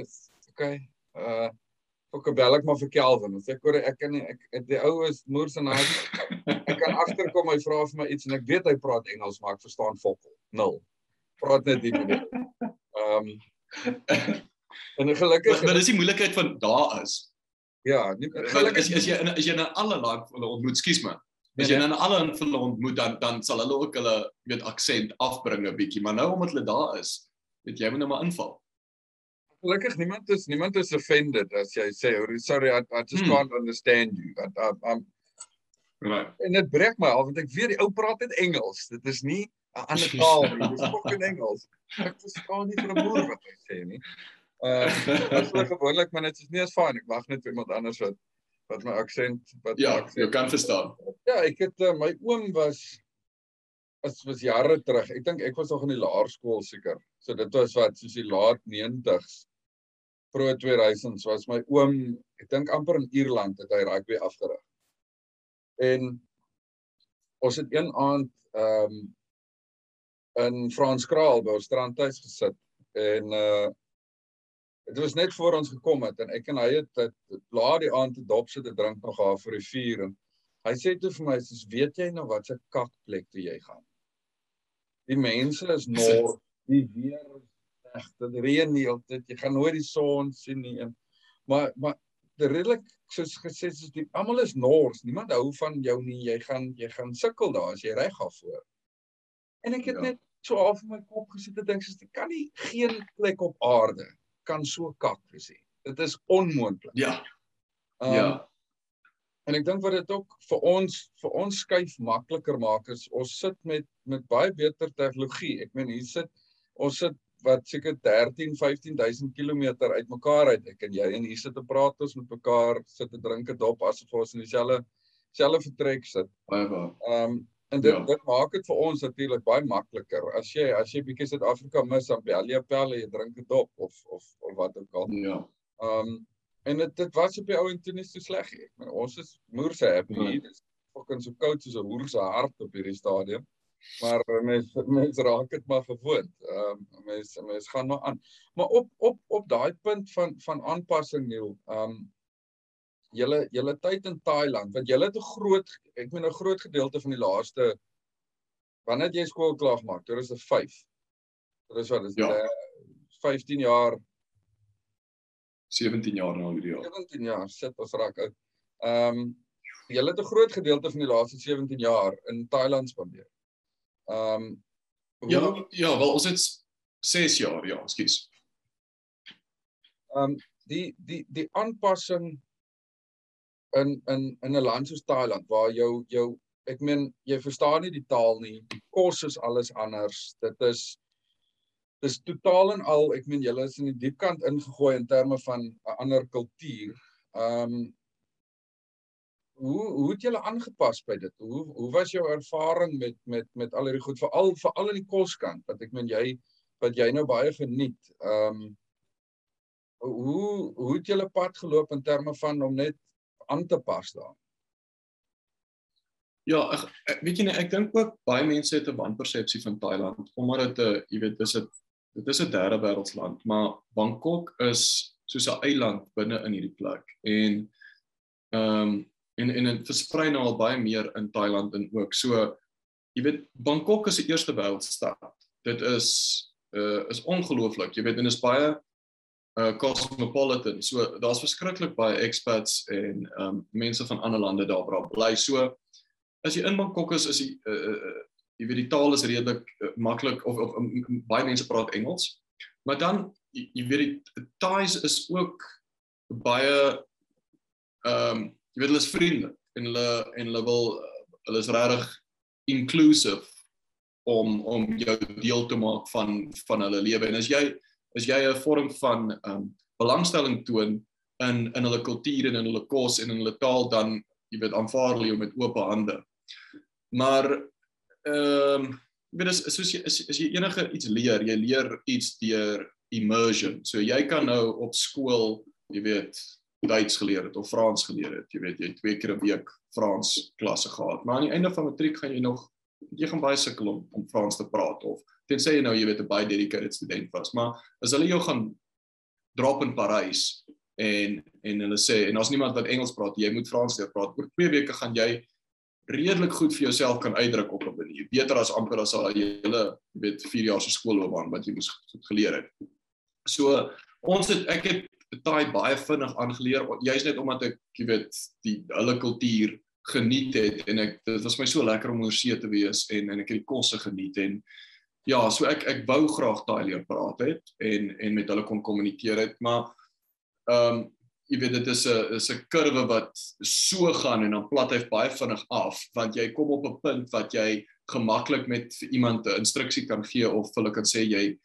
Speaker 3: okay. Uh ook bel ek maar vir Kelvin. Sê ek hoor ek kan nie ek die ou is moers en hy ek kan agterkom hy vra vir my iets en ek weet hy praat Engels maar ek verstaan fokkel. Nul. Praat net die. Ehm en gelukkig
Speaker 4: maar, maar dis die moeilikheid van daar is.
Speaker 3: Ja, nie gelukkig
Speaker 4: is, is jy in is jy in 'n alle land hulle ontmoet, skus man. As jy in 'n alle hulle ontmoet dan dan sal hulle ook hulle weet aksent afbring 'n bietjie, maar nou omdat hulle daar is, weet jy moet nou maar inval.
Speaker 3: Gelukkig niemand is niemand is offended as jy sê sorry I, I just hmm. can't understand you. I, I, I'm
Speaker 4: Right.
Speaker 3: En dit breek my af want ek weet die ou praat net Engels. Dit is nie 'n ander taal nie. Dit is fucking Engels. Ek verstaan nie vir 'n boer wat hy sê nie. *laughs* Uh, dit is gewoonlik maar dit is nie as fyn. Ek wag net vir iemand anders wat wat my aksent wat
Speaker 4: Ja,
Speaker 3: aksent.
Speaker 4: jy kan verstaan.
Speaker 3: Ja, ek het uh, my oom was as was jare terug. Ek dink ek was nog in die laerskool seker. So dit was wat soos die laat 90s pro 2000s was my oom, ek dink amper in Ierland het hy rugby afgerig. En ons het een aand ehm um, in Franskraal by ons strandhuis gesit en uh dit was net voor ons gekom het en ek en hy het dit laat die aand te dop sit te drink nog daar vir die vuur en hy sê toe vir my soos weet jy nou wat se kakplek toe jy gaan die mense is nor die weer is reg dit reën nie altyd jy gaan nooit die son sien nie en maar maar redelik soos gesê soos die almal is nors niemand hou van jou nie jy gaan jy gaan sukkel daar as jy reg af voor en ek het ja. net so half in my kop gesit en dink soos dit kan nie geen plek op aarde kan so kak wees nie. Dit is onmoontlik.
Speaker 4: Ja.
Speaker 3: Um, ja. En ek dink wat dit ook vir ons vir ons skuif makliker maak is ons sit met met baie beter tegnologie. Ek meen hier sit ons sit wat seker 13 15000 km uitmekaar uit ek en jy en hier sit te praat ons met mekaar sit te drink 'n dop asof ons in dieselfde selfde vertrek sit.
Speaker 4: Baie baie.
Speaker 3: Ehm um, En dit ja. dit maak dit vir ons natuurlik baie makliker. As jy as jy bietjie Suid-Afrika mis dan bel jy pelle, jy drink 'n dop of of of wat ook al.
Speaker 4: Ja.
Speaker 3: Ehm um, en dit dit was op die ou en toe nie so sleg nie. Ek meen ons is moerse happy ja. hier. Dis fucking so koud soos 'n hoer se hart op hierdie stadium. Maar mense mense raak dit maar gewoond. Ehm um, mense mense gaan maar aan. Maar op op op daai punt van van aanpassing Neil, ehm um, julle julle tyd in Thailand want julle het 'n groot ek meen 'n groot gedeelte van die laaste wanneer het jy skool klaar gemaak? Dit is 'n 5. Dit is wat is ja. 15 jaar
Speaker 4: 17 jaar nou hierdie jaar.
Speaker 3: 17 jaar sit ons raak uit. Ehm um, julle het 'n groot gedeelte van die laaste 17 jaar in Thailand spandeer. Ehm um,
Speaker 4: Ja, ja, wel ons het 6 jaar, ja, skus.
Speaker 3: Ehm um, die die die aanpassing in in in 'n land soos Thailand waar jou jou ek meen jy verstaan nie die taal nie. Kos is alles anders. Dit is dis totaal en al ek meen julle is in die diep kant ingegooi in terme van 'n ander kultuur. Ehm um, hoe hoe het julle aangepas by dit? Hoe hoe was jou ervaring met met met al hierdie goed veral veral in die koskant wat ek meen jy wat jy nou baie geniet. Ehm um, hoe hoe het julle pad geloop in terme van om net aan te pas daar.
Speaker 4: Ja, ek, ek weet jy nie, ek dink ook baie mense het 'n wanpersepsie van Thailand omdat dit 'n jy weet dis 'n dit is 'n derde wêreldsland, maar Bangkok is soos 'n eiland binne in hierdie plek en ehm um, en en dit versprei nou al baie meer in Thailand en ook so jy weet Bangkok is die eerste wêreldstad. Dit is uh is ongelooflik. Jy weet en is baie uh cosmopolitan. So daar's verskriklik baie expats en um mense van ander lande daar waar bly. So as jy in Bangkok is, is jy uh, uh jy weet die taal is redelik uh, maklik of of um, baie mense praat Engels. Maar dan jy, jy weet die Thais is ook baie um jy weet hulle is vriendelik en hulle en hulle wil hulle is regtig inclusive om om jou deel te maak van van hulle lewe en as jy as jy 'n vorm van um, belangstelling toon in in hulle kultuur en in hulle kos en in hulle taal dan jy weet aanvaar hulle jou met oop hande. Maar ehm um, jy weet as soos jy as, as jy enige iets leer, jy leer iets deur immersion. So jy kan nou op skool, jy weet, Duits geleer het of Frans geleer het. Jy weet, jy twee keer 'n week Frans klasse gehad. Maar aan die einde van matriek gaan jy nog jy gaan baie sukkel om om Frans te praat of tensy jy nou jy weet 'n baie dedicated student was. Maar as hulle jou gaan drop in Parys en en hulle sê en daar's niemand wat Engels praat, jy moet Frans leer praat. Oor 2 weke gaan jy redelik goed vir jouself kan uitdruk op 'n manier. Beter as amper as al jy hele weet 4 jaar se skoolloopbaan wat jy moes geleer het. So ons het ek het taai baie vinnig aangeleer juist net omdat ek jy weet die hulle kultuur geniet het en ek dit was my so lekker om oor see te wees en en ek het die kosse geniet en ja so ek ek wou graag taai leer praat het en en met hulle kon kommunikeer het maar ehm um, jy weet dit is 'n is 'n kurwe wat so gaan en dan plat hy baie vinnig af want jy kom op 'n punt wat jy gemaklik met iemand 'n instruksie kan gee of hulle kan sê jy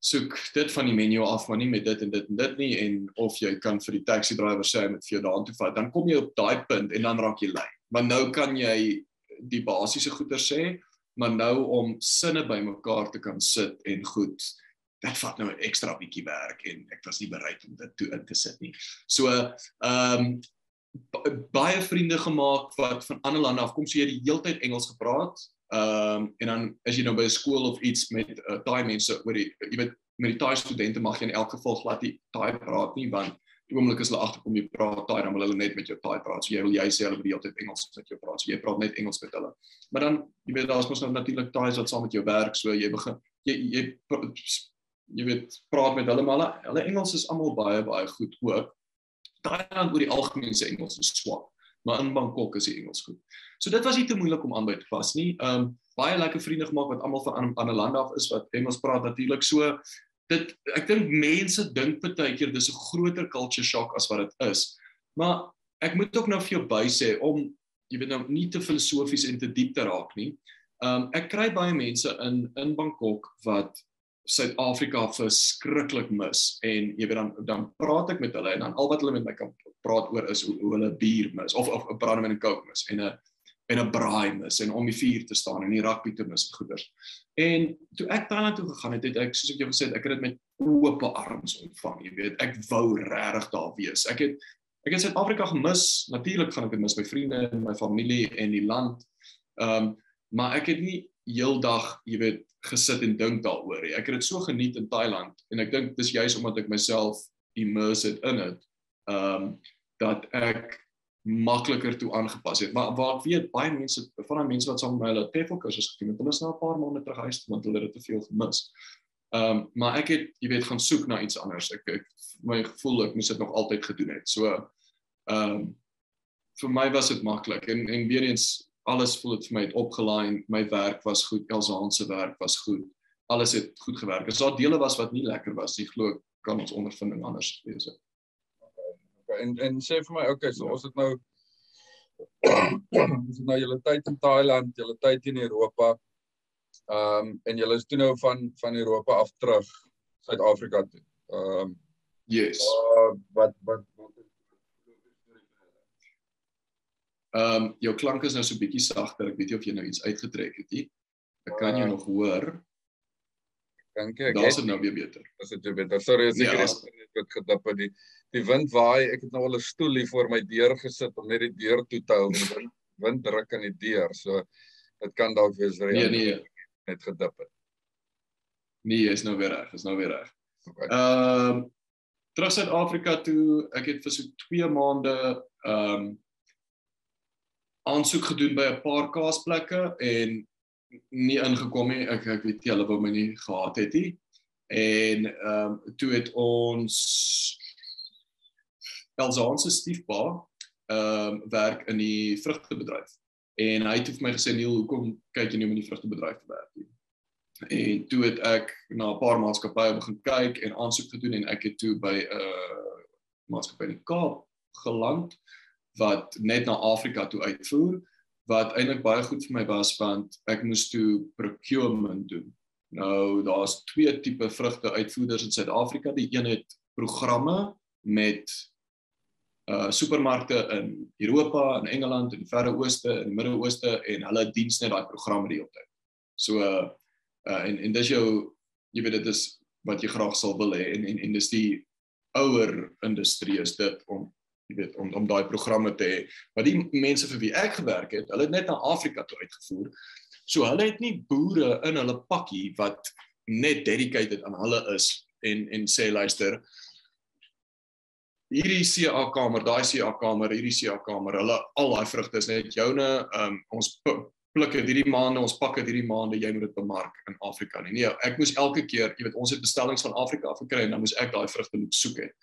Speaker 4: soek dit van die menu af maar nie met dit en dit en dit nie en of jy kan vir die taxi driver sê met vir jou daartoe vat dan kom jy op daai punt en dan raak jy lui. Maar nou kan jy die basiese goeder sê, maar nou om sinne bymekaar te kan sit en goed dit vat nou 'n ekstra bietjie werk en ek was nie bereid om dit toe in te sit nie. So ehm um, baie vriende gemaak wat van ander lande af kom so jy die heeltyd Engels gepraat Ehm um, en dan as jy nou by 'n skool of iets met uh, daai mense oor die jy weet met die Thai studente mag jy in elk geval glad nie Thai praat nie want die oomblik as hulle agterkom jy praat Thai dan wil hulle net met jou Thai praat. So jy wil jy sê hulle wil die hele tyd Engels met jou praat. So jy praat net Engels met hulle. Maar dan jy weet daar's mos nou natuurlik Thais wat saam met jou werk so jy begin jy jy jy weet praat met hulle maar hulle, hulle Engels is almal baie baie goed ook. Thailand oor die algemeen se Engels is swak maar in Bangkok is die Engels goed. So dit was nie te moeilik om aanby te pas nie. Um baie lekker vriende gemaak wat almal van ander lande af is wat Engels praat natuurlik. So dit ek dink mense dink baie keer dis 'n groter culture shock as wat dit is. Maar ek moet ook nou vir jou by sê om jy weet nou nie te filosofies en te diep te raak nie. Um ek kry baie mense in in Bangkok wat Suid-Afrika verskriklik mis en jy weet dan dan praat ek met hulle en dan al wat hulle met my kan praat oor is hoe, hulle bier mis of of 'n brandewyn en coke mis en 'n en 'n braai mis en om die vuur te staan en die rugby te mis en goeders. En toe ek Thailand toe gegaan het, het ek soos ek jou gesê het, ek het dit met oop arms ontvang, jy weet. Ek wou regtig daar wees. Ek het ek het Suid-Afrika gemis. Natuurlik gaan ek dit mis my vriende en my familie en die land. Ehm um, maar ek het nie heeldag, jy weet, gesit en dink daaroor nie. Ek het dit so geniet in Thailand en ek dink dis juist omdat ek myself immersed in dit. Ehm um, dat ek makliker toe aangepas het. Maar waar ek weet baie mense van daai mense wat saam met my hulle TEFL kursus gedoen het, hulle is nou 'n paar maande terug huis toe want hulle het te veel gemis. Ehm um, maar ek het jy weet gaan soek na iets anders. Ek, ek my gevoel ek moes dit nog altyd gedoen het. So ehm um, vir my was dit maklik en en weer eens alles voel dit vir my het opgelaai. My werk was goed, Elsa Hans se werk was goed. Alles het goed gewerk. As daar dele was wat nie lekker was, ek glo kan ons ondervinding anders wees. Het
Speaker 3: en en sê vir my okay so ja. ons het nou *clears throat* ons het nou julle tyd in Thailand, julle tyd in Europa. Ehm um, en julle is toe nou van van Europa af terug Suid-Afrika toe. Ehm um,
Speaker 4: yes.
Speaker 3: Uh, wat wat wat
Speaker 4: Ehm um, jou klank is nou so bietjie sagter. Ek weet nie of jy nou iets uitgetrek het nie. Ek kan jou uh, nog hoor.
Speaker 3: Dankie.
Speaker 4: Daar's dit nou weer beter.
Speaker 3: Dis dit beter. Sorry as ek ja. net gedip het die die wind waai. Ek het nou al 'n stoel hier voor my deur gesit om net die deur toe te hou. Die wind, wind druk aan die deur. So dit kan dalk wees vir
Speaker 4: nee, nee.
Speaker 3: net gedip het.
Speaker 4: Nee, is nou weer reg. Is nou weer reg. Ehm okay. um, terug Suid-Afrika toe. Ek het vir so 2 maande ehm um, aansoek gedoen by 'n paar kaasplekke en nie ingekom nie. Ek ek weet nie hulle wou my nie gehad het nie. En ehm um, toe het ons Elsaans se stiefpa ehm um, werk in die vrugtebedryf. En hy het vir my gesê Neil, hoekom kyk jy nie om in die vrugtebedryf te werk nie? En toe het ek na 'n paar maatskappye begin kyk en aansoek gedoen en ek het toe by 'n uh, maatskappy in Kaap geland wat net na Afrika toe uitvoer wat eintlik baie goed vir my was want ek moes toe procurement doen Nou daar's twee tipe vrugte uitvoerders in Suid-Afrika. Die een het programme met uh supermarkte in Europa, in Engeland, die Verre Ooste, in die Midde-Ooste en hulle diens net daai programme die op tyd. So uh en en dis jou jy weet dit is wat jy graag sal wil hê en en en dis die ouer industrie is dit om jy weet om om daai programme te hê. Maar die mense vir wie ek gewerk het, hulle het net na Afrika toe uitgevoer. So hulle het nie boere in hulle pakkie wat net dedicated aan hulle is en en sê luister hierdie CA kamer, daai CA kamer, hierdie CA kamer, hulle al daai vrugte is net joune. Um ons pluk dit hierdie maande, ons pak dit hierdie maande, jy moet dit bemark in Afrika nie. Nee, ek moes elke keer, jy weet, ons het bestellings van Afrika af gekry en dan moes ek daai vrugte moet soek het.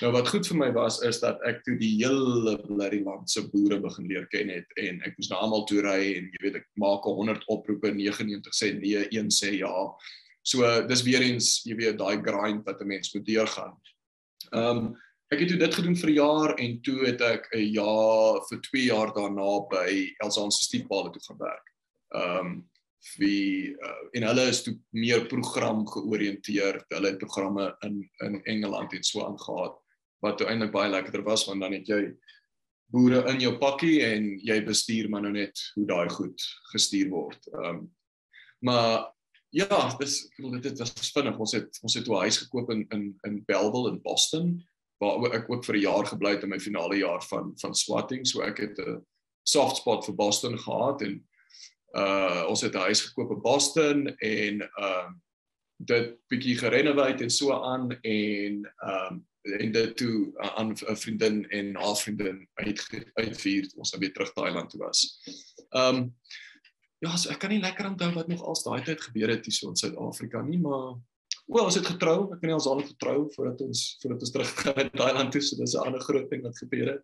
Speaker 4: Nou wat goed vir my was is dat ek toe die hele bloody land se boere begin leer ken het en ek moes na almal toe ry en jy weet ek maak 100 oproepe 99 sê nee, een sê ja. So dis weer eens jy weet daai grind wat 'n mens moet deurgaan. Ehm um, ek het dit gedoen vir 'n jaar en toe het ek 'n jaar vir 2 jaar daarna by Elsan se stiefpaal toe gaan werk. Ehm um, wie uh, en hulle is toe meer program georiënteerd. Hulle het programme in in Engeland en so aangegaan wat eintlik baie lekkerder was want dan het jy boere in jou pakkie en jy bestuur maar nou net hoe daai goed gestuur word. Ehm um, maar ja, dis ek bedoel dit was vinnig. Ons het ons het 'n huis gekoop in in in Bellville in Boston waar ek ook vir 'n jaar gebly het in my finale jaar van van swatting. So ek het 'n soft spot vir Boston gehad en uh ons het 'n huis gekoop in Boston en ehm uh, dit bietjie gerenoveer en so aan en ehm um, en dit toe aan 'n vriendin en haar vriendin uit uitvier ons nou weer terug Thailand toe was. Ehm um, ja, so ek kan nie lekker onthou wat nog als daai tyd gebeur het hier so in Suid-Afrika nie, maar wel ons het getrou, ek en ons al getrou voordat ons voordat ons terug gaan na Thailand toe, so dis 'n ander groot ding wat gebeur het.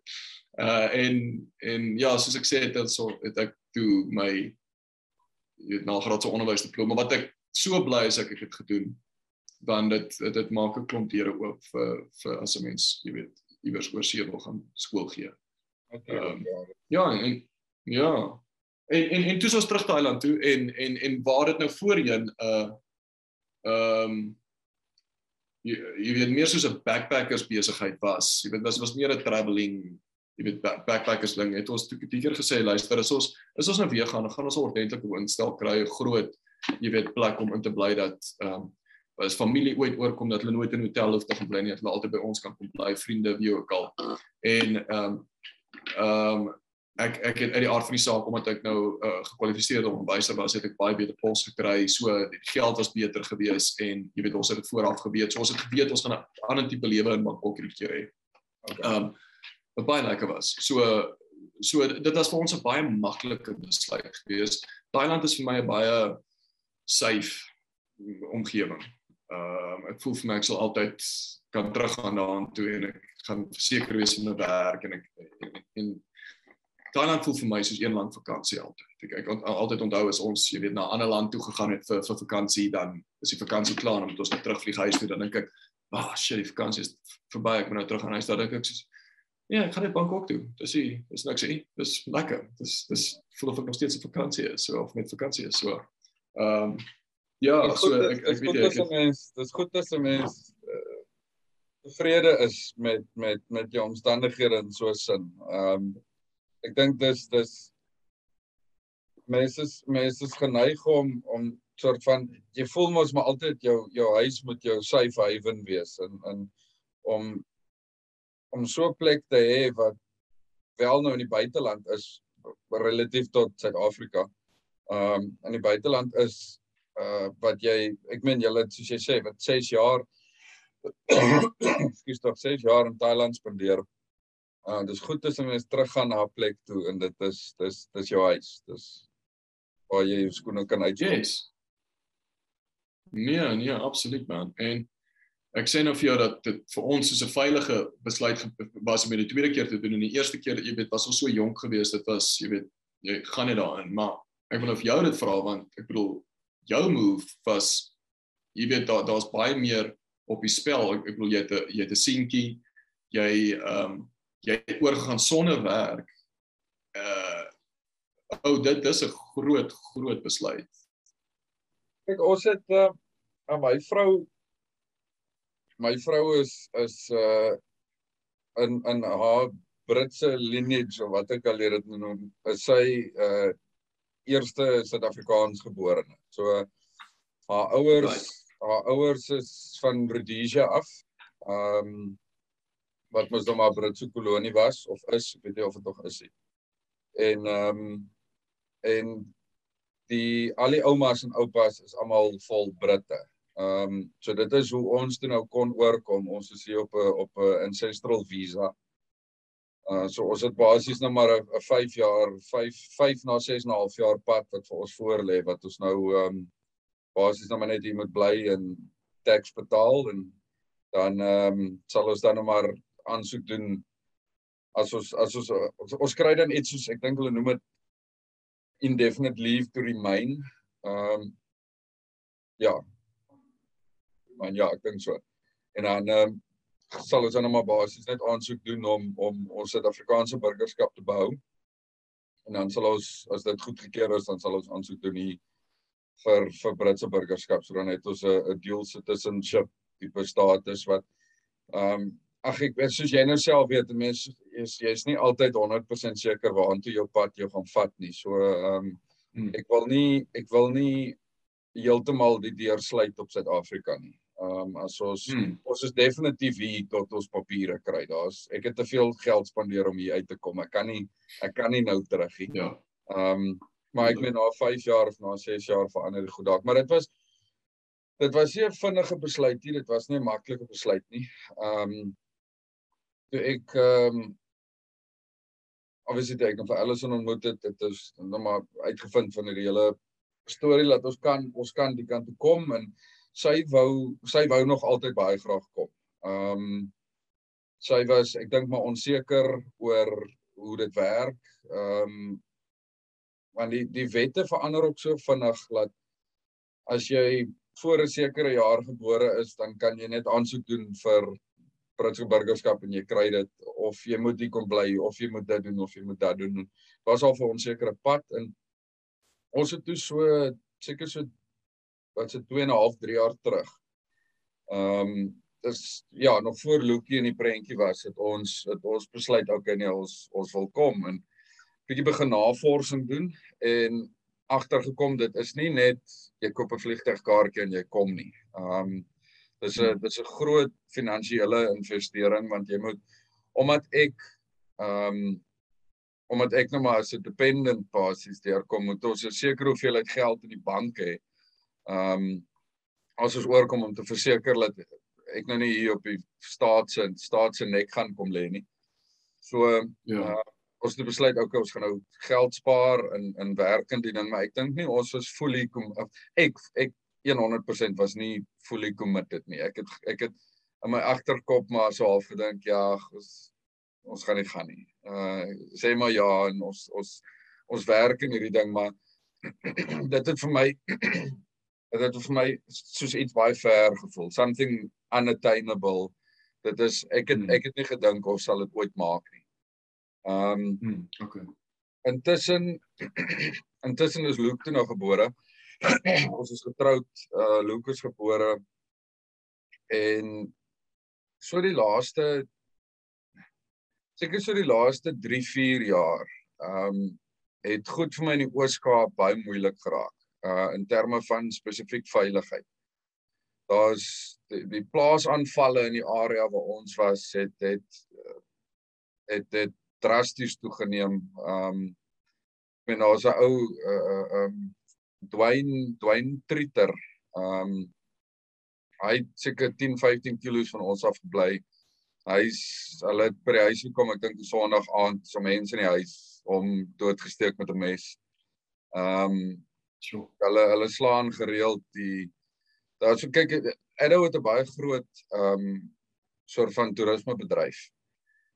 Speaker 4: Uh en en ja, soos ek sê het dit so het ek toe my jy weet nagraadse onderwys diploma wat ek so bly is ek het dit gedoen dan dit dit maak 'n klomp deure oop vir vir as 'n mens, jy weet, iewers oor see wil gaan skool gee. Um, ja, en ja. En en en toe ons terug Thailand toe en en en waar dit nou voorheen 'n uh, ehm um, jy, jy weet meer soos 'n backpackers besigheid was. Jy weet was was meer 'n travelling jy weet backpackers ding. Het ons toe keer gesê luister, as ons is ons nou weer gaan, gaan ons 'n ordentlike woonstel kry, 'n groot jy weet plek om in te bly dat ehm um, as familie ooit oorkom dat hulle nooit in 'n hotel hoef te gaan bly nie, dat hulle altyd by ons kan kom bly, vriende wie ook al. En ehm um, ehm um, ek ek het uit die aard van die saak omdat ek nou uh, gekwalifiseer om onderwyser was, het ek baie beter pols gekry. So die geld was beter gewees en jy weet ons het dit vooraf geweet. So ons het geweet ons gaan 'n ander tipe lewe in Bangkok hierdie keer hê. Ehm um, wat baie lekker was. So so dit was vir ons 'n baie maklike besluit gewees. Thailand is vir my 'n baie safe omgewing. Ehm um, ek voel vir my ek sal altyd kan teruggaan daaraan toe en ek gaan verseker wees met my werk en ek en, en Thailand voel vir my soos een lang vakansie altyd. Ek ek altyd onthou as ons jy weet na 'n ander land toe gegaan het vir vir vakansie dan is die vakansie klaar en moet ons net terugvlieg huis toe dan dink ek, "Ag, oh, shit, die vakansie is verby, ek moet nou terug gaan huis." Dan dink ek soos Ja, ek gaan net Bangkok toe. Dis ie, dis niks nie. Dis lekker. Dis dis voel of ek nog steeds op vakansie is, so of met vakansie is, so. Ehm um, Ja,
Speaker 3: goed, so ek ek weet jy mens, dis goed as 'n mens uh, tevrede is met met met jou omstandighede in so 'n sin. Ehm um, ek dink dis dis mense mense is geneig om om soort van jy voel mos maar altyd jou jou huis moet jou safe haven wees en en om om so 'n plek te hê wat wel nou in die buiteland is relatief tot Suid-Afrika. Ehm um, in die buiteland is uh wat jy ek meen julle soos jy sê wat 6 jaar *coughs* skuis tog 6 jaar in Thailand spandeer. Uh dis goed as jy teruggaan na 'n plek toe en dit is dis dis jou huis. Dis waar jy jou skoene kan uitjie.
Speaker 4: Yes. Nee, nee, absoluut man. En ek sê nou vir jou dat dit vir ons soos 'n veilige besluit was om dit die tweede keer te doen en die eerste keer, jy weet, was ons so jonk geweest, dit was, jy weet, jy gaan net daarin, maar ek wil nou vir jou dit vra want ek bedoel jou move was jy weet daar daar's baie meer op die spel. Ek, ek bedoel jy het 'n jy het 'n seentjie. Jy ehm um, jy het oorgegaan sonder werk. Uh ou oh, dit dis 'n groot groot besluit.
Speaker 3: Kyk, ons het uh my vrou my vrou is is uh in in haar Britse lineage of wat ek al dit noem, is sy uh eerste Suid-Afrikaans geborene. So haar ouers right. haar ouers is van Rhodesia af. Ehm um, wat mos nog maar Britse kolonie was of is, ek weet nie of dit nog is nie. En ehm um, en die al die oumas en oupas is almal vol Britte. Ehm um, so dit is hoe ons toe nou kon oorkom. Ons is hier op 'n op 'n ancestral visa. Uh so ons het basies nou maar 'n 5 jaar, 5 5 na 6 en 'n half jaar pad wat vir ons voor lê wat ons nou ehm um, basies nou maar net hier moet bly en tax betaal en dan ehm um, sal ons dan nou maar aansoek doen as ons as ons ons, ons kry dan iets soos ek dink hulle noem dit indefinite leave to remain. Ehm um, ja. Maar ja, ek dink so. En dan ehm um, sal ons dan nou maar basies net aansoek doen om om ons Suid-Afrikaanse burgerskap te behou. En dan sal ons as dit goedgekeur is, dan sal ons aansoek doen hier vir vir Britse burgerskap. So dan het ons 'n dual citizenship tipe status wat ehm um, ag ek weet soos jy nou self weet, mense is jy's nie altyd 100% seker waartoe jou pad jou gaan vat nie. So ehm um, ek wil nie ek wil nie heeltemal die deur sluit op Suid-Afrika nie. Ehm um, as ons hmm. ons is definitief hier tot ons papiere kry. Daar's ek het te veel geld spandeer om hier uit te kom. Ek kan nie ek kan nie nou terug nie. Ja. Ehm um, maar ek meen na 5 jaar of na 6 jaar verander dit goed dalk, maar dit was dit was nie 'n vinnige besluit nie. Dit was nie 'n maklike besluit nie. Ehm um, toe ek ehm um, obviously ek het vir Allison ontmoet het, dit is nou maar uitgevind van hierdie hele storie dat ons kan ons kan die kant toe kom en sy wou sy wou nog altyd baie graag kom. Ehm um, sy was ek dink maar onseker oor hoe dit werk. Ehm um, want die die wette verander ook so vinnig dat as jy voor 'n sekere jaar gebore is, dan kan jy net aansoek doen vir Britse burgerskap en jy kry dit of jy moet hier kom bly of jy moet dit doen of jy moet dat doen. Was al vir onsekere pad en ons het toe so seker so wat se 2 en 'n half 3 jaar terug. Ehm um, dis ja, nog voor Lukie in die prentjie was het ons het ons besluit okay nee ons ons wil kom en bietjie begin navorsing doen en agtergekom dit is nie net jy koop 'n vliegtuigkaartjie en jy kom nie. Ehm um, dis 'n dis 'n groot finansiële investering want jy moet omdat ek ehm um, omdat ek nou maar as 'n dependent basis deurkom moet ons 'n sekere hoeveelheid geld in die bank hê Ehm um, as ons oorkom om te verseker dat ek nou nie hier op die staat se staat se nek gaan kom lê nie. So ja. Uh, ons het besluit okay ons gaan nou geld spaar in in werkend die ding maar ek dink nie ons was fully kom ek ek 100% was nie fully committed nie. Ek het ek het in my agterkop maar so half gedink ja ons ons gaan nie gaan nie. Uh sê maar ja en ons ons ons werk in hierdie ding maar *clears throat* dit het vir my *clears throat* dit het vir my soos iets baie ver gevoel something unattainable dit is ek het hmm. ek het nie gedink of sal dit ooit maak nie ehm um, hmm, okay intussen *clears throat* intussen is Luke toe nou gebore *clears throat* ons is getroud uh Luke is gebore en so die laaste seker so die laaste 3 4 jaar ehm um, het goed vir my in die Ooskaap baie moeilik geraak uh in terme van spesifiek veiligheid. Daar's die, die plaasaanvalle in die area waar ons was het het het dit drasties toegeneem. Um ek meen daar's 'n ou uh um Dwayne Dwayne Tritter. Um hy het seker 10 15 kg van ons af gebly. Hy's hulle het by die huis gekom, ek dink Sondag aand, so mense in die huis om doodgesteek met 'n mes. Um So hulle hulle slaan gereeld die daar so kyk Edo het 'n baie groot ehm um, soort van toerismebedryf.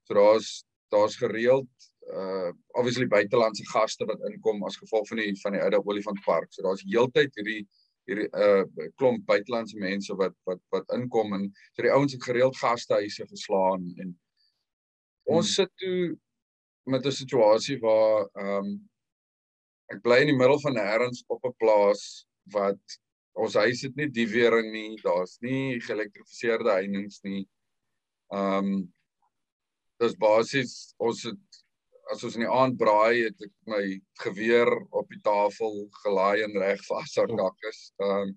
Speaker 3: So daar's daar's gereeld uh obviously buitelandse gaste wat inkom as gevolg van die van die Edo Olifantpark. So daar's heeltyd hierdie hierdie uh klomp buitelandse mense wat wat wat inkom en so die ouens het gereeld gastehuise geslaan en ons hmm. sit toe met 'n situasie waar ehm um, ek bly in die middel van nêrens op 'n plaas wat ons huis het nie die weering nie, daar's nie geelektrifiseerde heininge nie. Ehm um, dis basies ons het as ons in die aand braai het ek my geweer op die tafel gelaai en reg vas aan kakkes. Ehm um,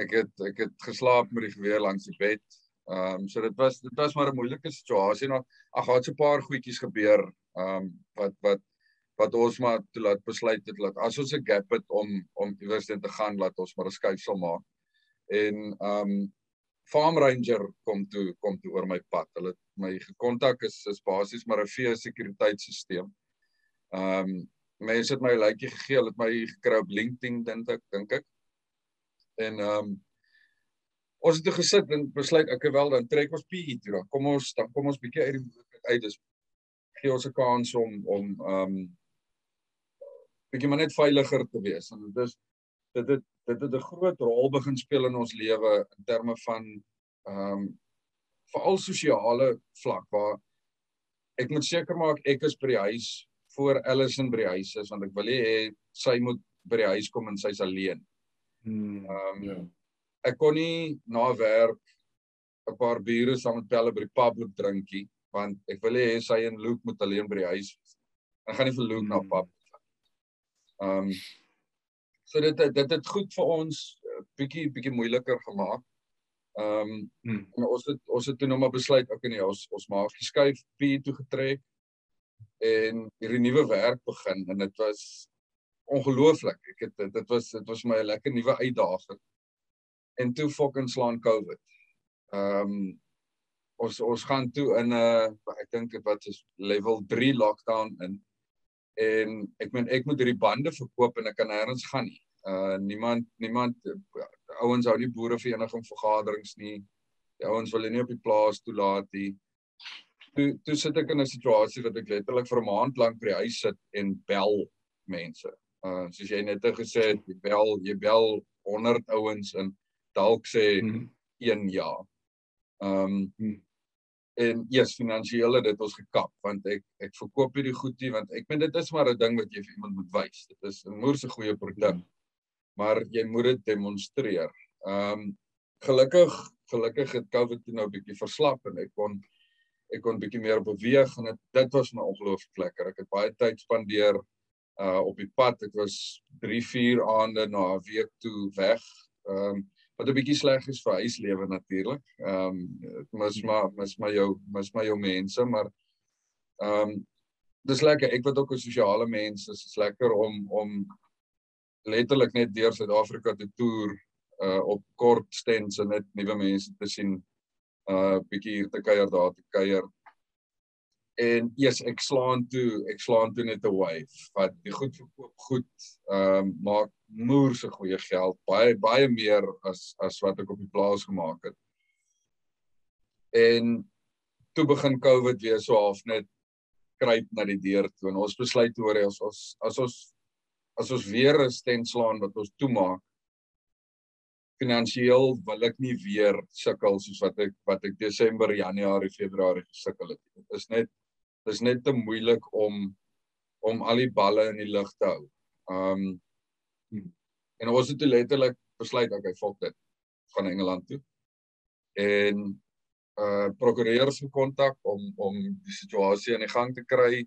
Speaker 3: ek het ek het geslaap met die geweer langs die bed. Ehm um, so dit was dit was maar 'n moeilike situasie nou. Ag, daar het so 'n paar goedjies gebeur ehm um, wat wat wat ons maar toe laat besluit het dat as ons 'n gap het om om iewers te gaan, laat ons maar 'n skuifsel maak. En ehm um, Farm Ranger kom toe kom toe oor my pad. Hulle my gekontak is is basies maar 'n vee sekuriteitstelsel. Ehm um, mense het my 'n likeie gegee, het my gekry op LinkedIn dink ek dink ek. En ehm um, ons het gesit en besluit ek wel dan trek ons PE toe dan. Kom ons dan kom ons bietjie uit die uit dis gee ons 'n kans om om ehm um, bietjie maar net veiliger te wees. En dit is dit het dit het 'n groot rol begin speel in ons lewe in terme van ehm um, veral sosiale vlak waar ek moet seker maak ek is by die huis voor Allison by die huis is want ek wil hê sy moet by die huis kom en sy's alleen.
Speaker 4: Hmm.
Speaker 3: Ehm um, ja. Ek kon nie na werk 'n paar bure saam met pelle by die pub loop drinkie want ek wil hê sy en Luke moet alleen by die huis wees. Ek gaan nie vir Luke hmm. na pub Ehm um, so dit dit het goed vir ons eh, bietjie bietjie moeiliker gemaak. Ehm um, hmm. en ons het ons het toe nog maar besluit ek en ons ons maak geskuif P toe getrek en hierdie nuwe werk begin en dit was ongelooflik. Ek het dit was dit was my 'n lekker nuwe uitdaging. En toe fucking slaan COVID. Ehm um, ons ons gaan toe in 'n uh, ek dink dit wat is level 3 lockdown in en ek meen ek moet hierdie bande verkoop en ek kan nêrens gaan nie. Uh niemand niemand uh, ouens hou nie boere vereniging vergaderings nie. Die ouens wil nie op die plaas toelaat nie. Toe toe sit ek in 'n situasie wat ek letterlik vir 'n maand lank by die huis sit en bel mense. Uh soos jy net gesê het, jy bel jy bel 100 ouens en dalk sê hmm. een ja. Ehm um, en eers finansiële dit ons gekap want ek ek verkoop hierdie goedie want ek meen dit is maar 'n ding wat jy vir iemand moet wys. Dit is 'n moerse goeie produk. Maar jy moet dit demonstreer. Ehm um, gelukkig gelukkig het COVID nou 'n bietjie verslap en ek kon ek kon bietjie meer beweeg en dit dit was my ongelooflik lekker. Ek het baie tyd spandeer uh op die pad. Ek was 3, 4 aande na 'n week toe weg. Ehm um, wat 'n bietjie sleg is vir huislewe natuurlik. Ehm um, mis maar mis maar jou mis maar jou mense, maar ehm um, dis lekker. Ek wat ook 'n sosiale mens is, is lekker om om letterlik net deur Suid-Afrika te toer uh op kort stints en net nuwe mense te sien uh bietjie hier te kuier daar te kuier. En eers ek slaan toe ek slaan toe net 'n wave wat die goed verkoop goed ehm um, maak moer se goeie geld baie baie meer as as wat ek op die plaas gemaak het. En toe begin covid weer so half net kruip na die deur toe en ons besluit hoor as ons as ons as ons weer 'n stent slaan wat ons toemaak finansiëel wil ek nie weer sukkel soos wat ek wat ek Desember, Januarie, Februarie gesukkel het. Dit is net dis net te moeilik om om al die balle in die lug te hou. Um en ons het letterlik besluit okay, volk dit van Engeland toe. En uh prokureurs gekontak om om die situasie in die gang te kry.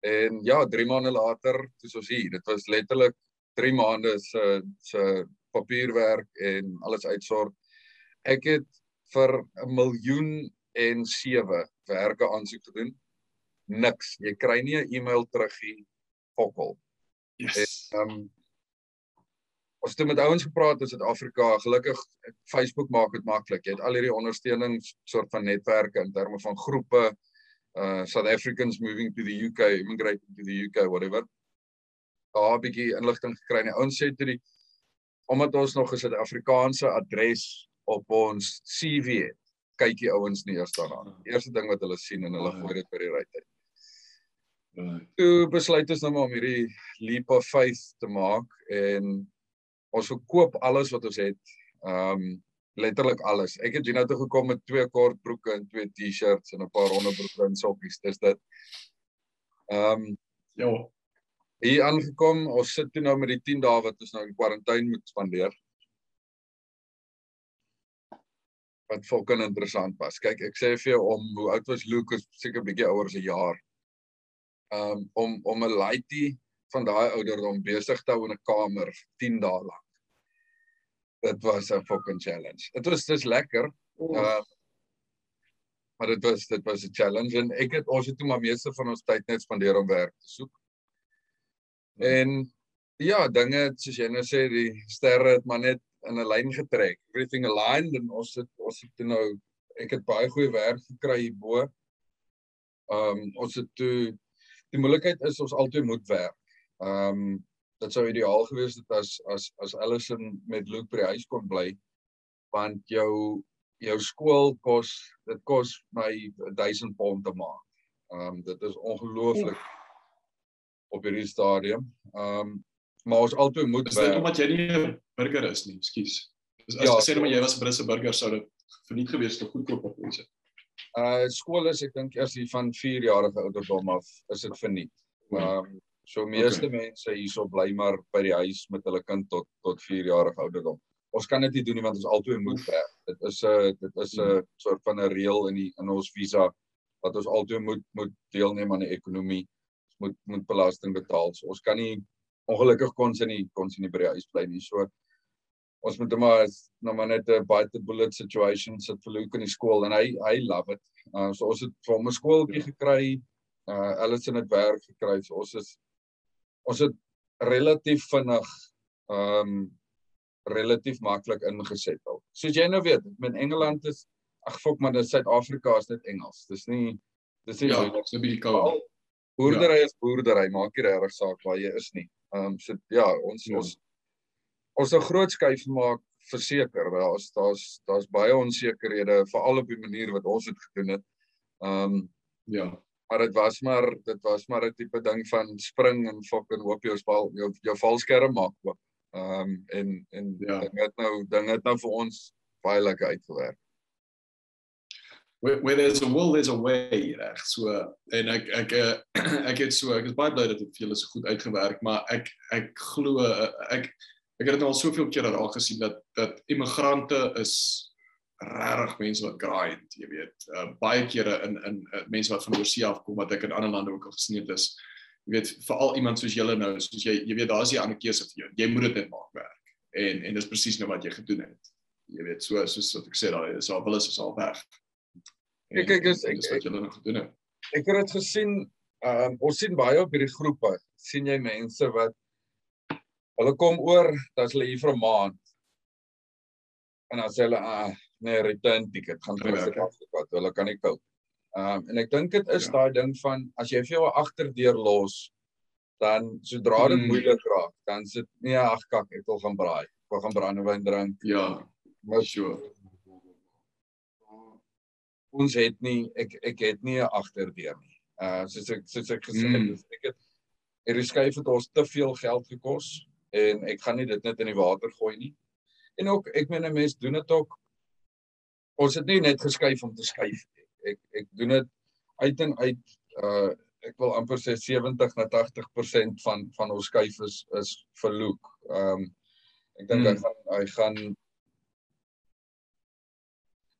Speaker 3: En ja, 3 maande later, dis ons hier. Dit was letterlik 3 maande se se papierwerk en alles uitsort. Ek het vir 'n miljoen en 7 werke aansoek gedoen. Niks. Jy kry nie 'n e-mail terug nie. Fokol.
Speaker 4: Yes.
Speaker 3: Ehm um, ons het met ouens gepraat in Suid-Afrika. Gelukkig Facebook maak dit maklik. Jy het al hierdie ondersteuning soort van netwerke in terme van groepe uh South Africans moving to the UK, immigrating to the UK whatever. Daar 'n bietjie inligting gekry. Die ouens sê toe die omdat ons nog 'n Suid-Afrikaanse adres op ons CV het kyk die ouens nie eers daarna. Die eerste ding wat hulle sien en hulle gooi dit by die ryte. Toe besluit ons nou maar om hierdie leap of faith te maak en ons verkoop alles wat ons het. Um letterlik alles. Ek het hiernatoe gekom met twee kortbroeke en twee T-shirts en 'n paar onderbroeke en sokkies. Dis dit. Ehm um, ja. Hier aangekom, ons sit toe nou met die 10 dae wat ons nou in kwarantyne moet spandeer. Wat fucking interessant was. Kyk, ek sê vir jou om hoe oud was Lucas, seker bietjie ouer as 'n jaar. Um om om 'n laity van daai ouderdom besig te hou in 'n kamer 10 dae lank Dit was 'n fucking challenge. Dit was dis lekker. Uh maar dit was dit was 'n challenge en ek het ons het toe maar meeste van ons tyd net spandeer om werk te soek. En ja, dinge soos jy nou sê, die sterre het maar net in 'n lyn getrek. Everything aligned en ons het ons het nou ek het baie goeie werk gekry hierbo. Um ons het toe die moontlikheid is ons altyd moet werk. Um dit sou ideaal gewees het as as as Allison met Luke by die huis kon bly want jou jou skool kos dit kos my 1000 pond 'n maand. Um dit is ongelooflik op hierdie stadium. Um maar ons altyd moet
Speaker 4: is dit omdat jy nie 'n burger is nie, ekskuus. As ja, sê net maar jy was 'n Britse burger sou dit verniet gewees het goedkoop op mense.
Speaker 3: Uh skool is ek dink eers hier van 4 jarige ouderdom af is dit verniet. Maar um, so meeste okay. mense hierso bly maar by die huis met hulle kind tot tot 4 jarige ouderdom. Ons kan dit nie doen nie want ons altyd moet werk. Dit is 'n dit is 'n soort van 'n reël in die in ons visa wat ons altyd moet moet deelneem aan die ekonomie. Ons moet moet belasting betaal. So ons kan nie ongelukkig kon sy nie kon sy nie by die huis bly nie. So ons moet hom maar nou maar net 'n bite the bullet situation sit vir Luke in die skool en hy hy love it. Uh, so ons het vir hom 'n skooltjie ja. gekry. Uh Allison het werk gekry. So ons is ons het relatief vinnig um relatief maklik ingeset al. Soos jy nou weet, in Engeland is ag fok maar in Suid-Afrika is dit Engels. Dis nie dis nie
Speaker 4: ja, so 'n bietjie koud.
Speaker 3: Boerdery ja. is boerdery, maak nie regtig saak waar jy is nie. Ehm um, so ja, ons ja. ons ons 'n groot skuif maak verseker. Daar's daar's daar's baie onsekerhede veral op die manier wat ons dit gedoen het. Ehm um,
Speaker 4: ja,
Speaker 3: maar dit was maar dit was maar 'n tipe ding van spring en fucking hoop jy spal jou jou valskerm maak oop. Ehm um, en en ja. dit het nou dinge het nou vir ons baie lekker uitgewerk
Speaker 4: where, where there's a will there's a way reg so en ek ek ek, *clears throat* ek het so ek is baie bly dat dit vir julle so goed uitgewerk maar ek ek glo ek ek het dit al soveel kere al gesien dat dat immigrante is regtig mense wat grind jy weet uh, baie kere in in uh, mense wat van oorsee af kom wat ek in ander lande ook al gesien het is jy weet veral iemand soos julle nou soos jy jy weet daar's 'n ander keuse vir jou jy moet dit net maak werk en en dis presies nou wat jy gedoen het jy weet so soos wat ek sê daai is al wil is al weg
Speaker 3: Ek kyk as ek
Speaker 4: wat julle nog gedoen het.
Speaker 3: Ek het dit gesien, um, ons sien baie op hierdie groepe. sien jy mense wat hulle kom oor, dan's hulle hier vir 'n maand. En dan sê hulle, "Ah, nee, return ticket gaan terug na Afrika. Hulle kan nie koop." Ehm um, en ek dink dit is ja. daai ding van as jy vir jou agterdeur los, dan sodra dit hmm. moeilik raak, dan sit nee, ag kak, ek wil gaan braai. Ek wil gaan brandewyn drink.
Speaker 4: Ja,
Speaker 3: maar sure ons het nie ek ek het nie 'n agterdeur nie. Uh soos ek soos ek gesê het, mm. ek het hierdie skuif het ons te veel geld gekos en ek gaan nie dit net in die water gooi nie. En ook ek meen 'n mens doen dit ook ons het nie net geskuif om te skuif nie. Ek ek doen dit uit en uit uh ek wil amper sê 70 na 80% van van ons skuif is is verloek. Um ek dink mm. hy gaan hy gaan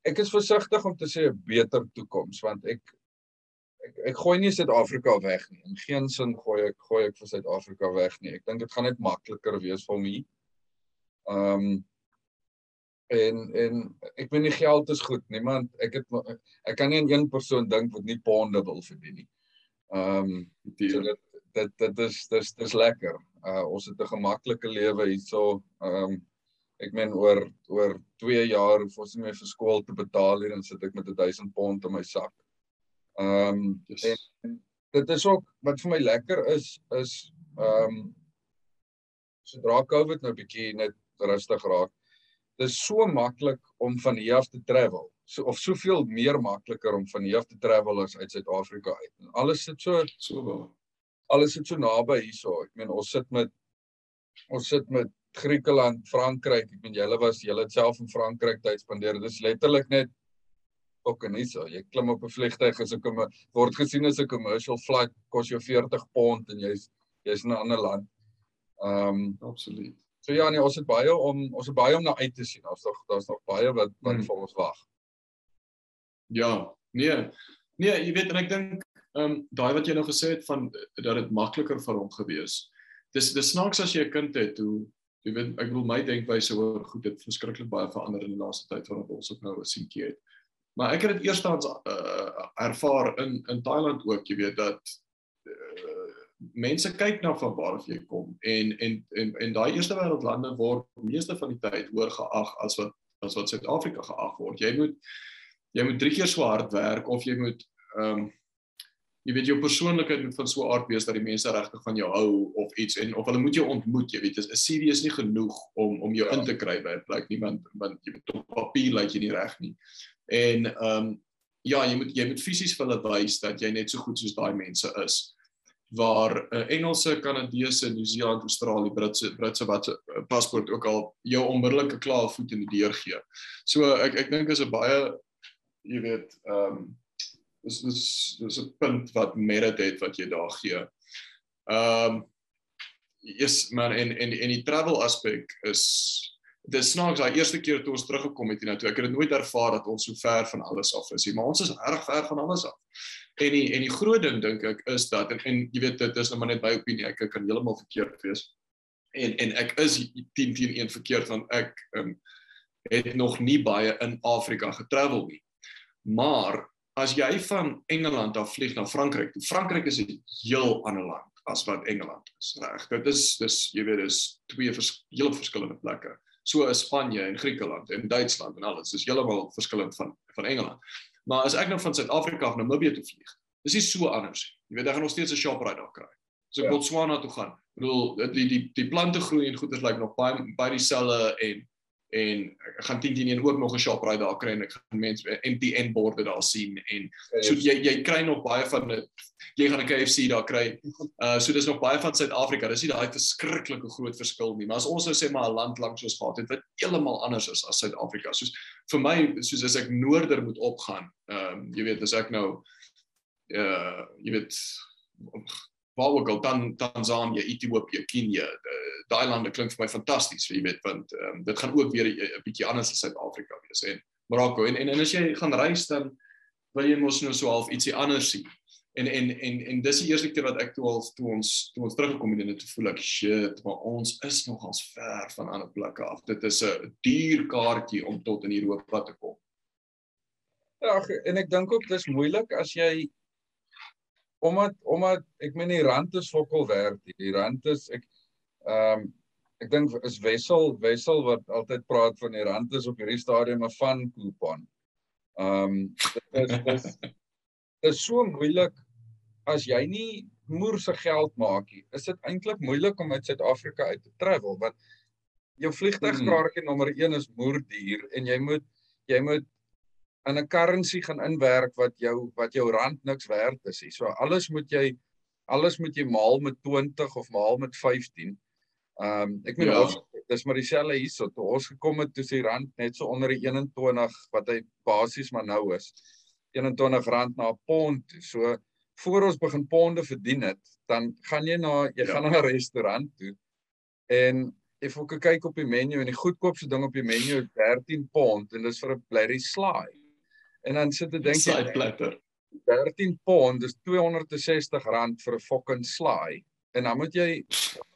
Speaker 3: ek is versigtig om te sê 'n beter toekoms want ek ek ek gooi nie Suid-Afrika weg nie. In geen sin gooi ek gooi ek vir Suid-Afrika weg nie. Ek dink dit gaan net makliker wees vir my. Ehm um, en en ek weet nie geld is goed nie, want ek het ek kan nie aan een persoon dink wat nie ponde wil verdien nie. Ehm um, so dit dit dit is dis dis lekker. Uh ons het 'n gemaklike lewe hierso. Ehm um, ek meen oor oor 2 jaar hoef ons nie meer vir skool te betaal hier en sit ek met 1000 pond in my sak. Ehm um, yes. en dit is ook wat vir my lekker is is ehm um, sodra Covid nou bietjie net rustig raak. Dit is so maklik om van hier af te travel. So of soveel meer makliker om van hier af te travel as uit Suid-Afrika uit. En alles sit so
Speaker 4: so.
Speaker 3: Alles sit so naby hierso. Ek meen ons sit met ons sit met Griekeland, Frankryk. Ek meen julle was julle self in Frankryk tyd spandeer. Dit is letterlik net ook en hierso. Jy klim op 'n vliegtyg as ek word gesien as 'n commercial flight kos jou 40 pond en jy's jy's in 'n ander land. Ehm um,
Speaker 4: absoluut.
Speaker 3: So ja, nee, ons het baie om ons het baie om na uit te sien. Daar's nog daar's nog baie wat wat hmm. vir ons wag.
Speaker 4: Ja, nee. Nee, jy weet en ek dink ehm um, daai wat jy nou gesê het van dat dit makliker vir hom gewees. Dis dis snaaks as jy 'n kind het hoe jy weet ek bedoel my denkwyse oor goed het verskriklik baie verander in die laaste tyd wanneer ons ook nou 'n seentjie het. Maar ek het dit eerstens uh, ervaar in in Thailand ook, jy weet dat mense kyk na van waar jy kom en en en en daai eerste wêreld lande word meeste van die tyd hoër geag as wat as wat Suid-Afrika geag word. Jy moet jy moet drie keer so hard werk of jy moet ehm um, jy weet jou persoonlikheid moet van so 'n aard wees dat die mense regtig van jou hou of iets en of hulle moet jou ontmoet, jy weet, is 'n serieus nie genoeg om om jou in te kry by 'n plek nie want want jy weet op papier lyk jy nie reg nie. En ehm um, ja, jy moet jy moet fisies vir hulle wys dat jy net so goed soos daai mense is waar 'n uh, Engelse, Kanadese, Nieu-Seeland, Australië, Britse Britse wat uh, paspoort ook al jou onmiddellike klaar voet in die deur gee. So ek ek dink is 'n baie jy weet ehm um, dis dis dis 'n punt wat merit het wat jy daar gee. Ehm um, yes man en en en die travel aspek is dis snaaks daai eerste keer toe ons teruggekom het hiernatoe. Ek het dit nooit ervaar dat ons so ver van alles af is nie, maar ons is reg ver van alles af. En die en die groot ding dink ek is dat en, en jy weet dit is nou maar net my opinie. Ek kan heeltemal verkeerd wees. En en ek is 10 teen 1 verkeerd want ek um, het nog nie baie in Afrika getravel nie. Maar as jy van Engeland af vlieg na Frankryk, Frankryk is 'n heel ander land as wat Engeland is, reg? Dit is dis jy weet dis twee vers, heel verskillende plekke. So is Spanje en Griekeland en Duitsland en alles. Dis heeltemal verskillend van van Engeland. Maar as ek nou van Suid-Afrika af na Namibië toe vlieg, dis nie so anders. Jy weet, ek gaan nog steeds 'n Shoprite daar kry. As ek ja. Botswana toe gaan, bedoel die die die plante groei en goeders lyk like nog baie baie dieselfde en en ek gaan 10 teen 1 ook nog 'n Shoprite daar kry en ek gaan mense MTN borde daar sien en so jy jy kry nog baie van dit jy gaan 'n KFC daar kry. Uh so dis nog baie van Suid-Afrika. Dis nie daai verskriklike groot verskil nie, maar as ons nou sê maar 'n land langs ons gehad het wat heeltemal anders is as Suid-Afrika. Soos vir my soos as ek noorder moet opgaan, ehm um, jy weet as ek nou uh jy weet waar ook al dan Tanzanië, Ethiopië, Kenia, daai lande klink vir my fantasties, jy weet, want um, dit gaan ook weer 'n bietjie anders as Suid-Afrika wees en Marokko en, en en as jy gaan reis dan wil jy mos nou so half ietsie anders sien. En en en en dis die eerste keer wat ek toe al toe ons toe ons teruggekom het en dit voel ek shit, maar ons is nogals ver van ander plekke af. Dit is 'n duur kaartjie om tot in Europa te kom.
Speaker 3: Ja, en ek dink ook dis moeilik as jy omdat omdat ek meen die rand is fokol werd. Die rand is ek ehm um, ek dink is Wessel Wessel wat altyd praat van die rand is op hierdie stadium 'n van coupon. Ehm um, dit is dis *laughs* is so moeilik as jy nie moerse geld maak nie. Is dit eintlik moeilik om uit Suid-Afrika uit te travel want jou vliegtuigkaartjie mm. nommer 1 is moerduur en jy moet jy moet in 'n currency gaan inwerk wat jou wat jou rand niks werd is nie. So alles moet jy alles moet jy maal met 20 of maal met 15. Ehm um, ek meen ja. ons dis maar dieselfde hierso. Toe ons gekom het toe die rand net so onder die 21 wat hy basies maar nou is. 21 rand na 'n pond. So voor ons begin ponde verdien het, dan gaan jy na jy ja. gaan na 'n restaurant toe en Ek fokke kyk op die menu en die goedkoopste ding op die menu is 13 pond en dis vir 'n blerry slaai. En dan sit ek dink
Speaker 4: jy platter.
Speaker 3: 13 pond, dis 260 rand vir 'n fucking slaai. En dan moet jy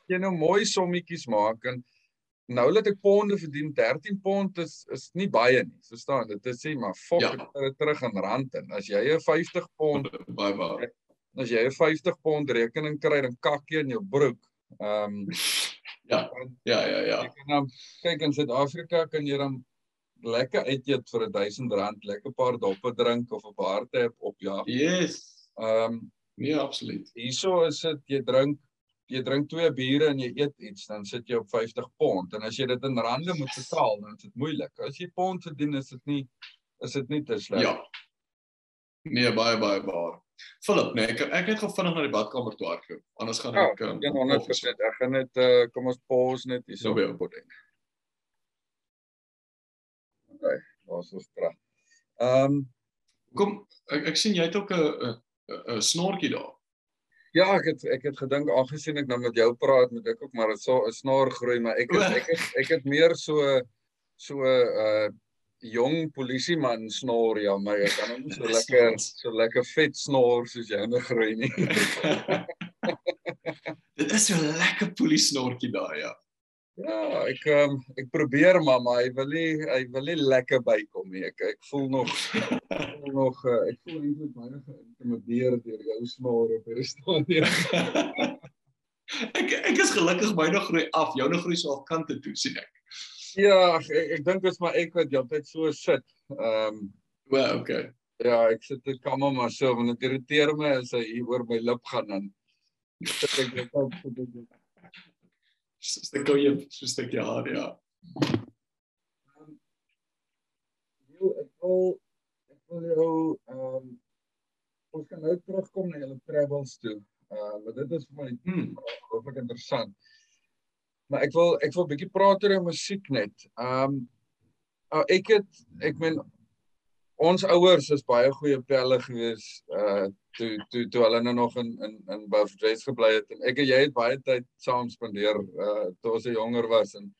Speaker 3: jy nou mooi sommetjies maak en nou laat ek ponde verdien 13 pond is is nie baie nie. Verstaan? Dit is sê maar fuck ja. dit terug in rand en as jy 'n 50 pond *laughs*
Speaker 4: baie baie
Speaker 3: as jy 'n 50 pond rekening kry dan kak jy in jou broek. Ehm *laughs* um,
Speaker 4: ja. Ja ja ja.
Speaker 3: Kan, kyk in Suid-Afrika kan jy dan lekker uit eet vir 'n 1000 rand, lekker paar doppe drink of 'n baarte op ja.
Speaker 4: Yes.
Speaker 3: Ehm um,
Speaker 4: nee, absoluut.
Speaker 3: Hierso is dit jy drink jy drink twee biere en jy eet iets, dan sit jy op 50 pond en as jy dit in rande moet betaal, dan is dit moeilik. As jy pond verdien, is dit nie is dit nie te sleg.
Speaker 4: Ja. Nee, baie baie baie. Philip, nee, ek ek het gou vinnig na die badkamer toe hardloop. Anders gaan ek
Speaker 3: um, 100% ek gaan net uh, kom ons pause net hierso
Speaker 4: op
Speaker 3: Okay, ons is terug. Ehm um,
Speaker 4: kom ek ek sien jy het ook 'n 'n snorkie daar.
Speaker 3: Ja, ek het ek het gedink aangesien ek nou met jou praat, moet ek ook maar so 'n snor groei, maar ek het, ek het ek het meer so so uh jong polisieman snor ja, maar ek kan hom so *laughs* lekker so lekker vet snor soos jy nou groei nie. *laughs*
Speaker 4: Dit is so 'n lekker poliesnortjie daai ja.
Speaker 3: Ja, ek um, ek probeer maar maar hy wil nie hy wil nie lekker bykom nie. Ek ek voel nog *laughs* voel nog uh, ek voel eintlik baie geïntimideer deur jou snor op hierdie stadium. *laughs*
Speaker 4: ek ek is gelukkig my nog groei af. Jou nog groei so al kante toe sien ek.
Speaker 3: Ja, ek ek dink dit is maar ek wat altyd so sit. Ehm um,
Speaker 4: well, okay.
Speaker 3: Ja, ek sit dit kan maar so want dit irriteer my as hy oor my lip gaan dan sit *laughs* ek net op so dit
Speaker 4: stuk gou jy so stukkie haar ja.
Speaker 3: Jy ek wil ek wil jou ehm um, ons kan nou terugkom na julle travels toe. Uh maar dit is vir my hmm. baie interessant. Maar ek wil ek wil 'n bietjie praat oor musiek net. Ehm um, ek het ek meen ons ouers is baie goeie pelle gewees uh toe toe toe hulle nou nog in in in Beaufort gebly het en ek en jy het baie tyd saam spandeer uh toe ons jonger was en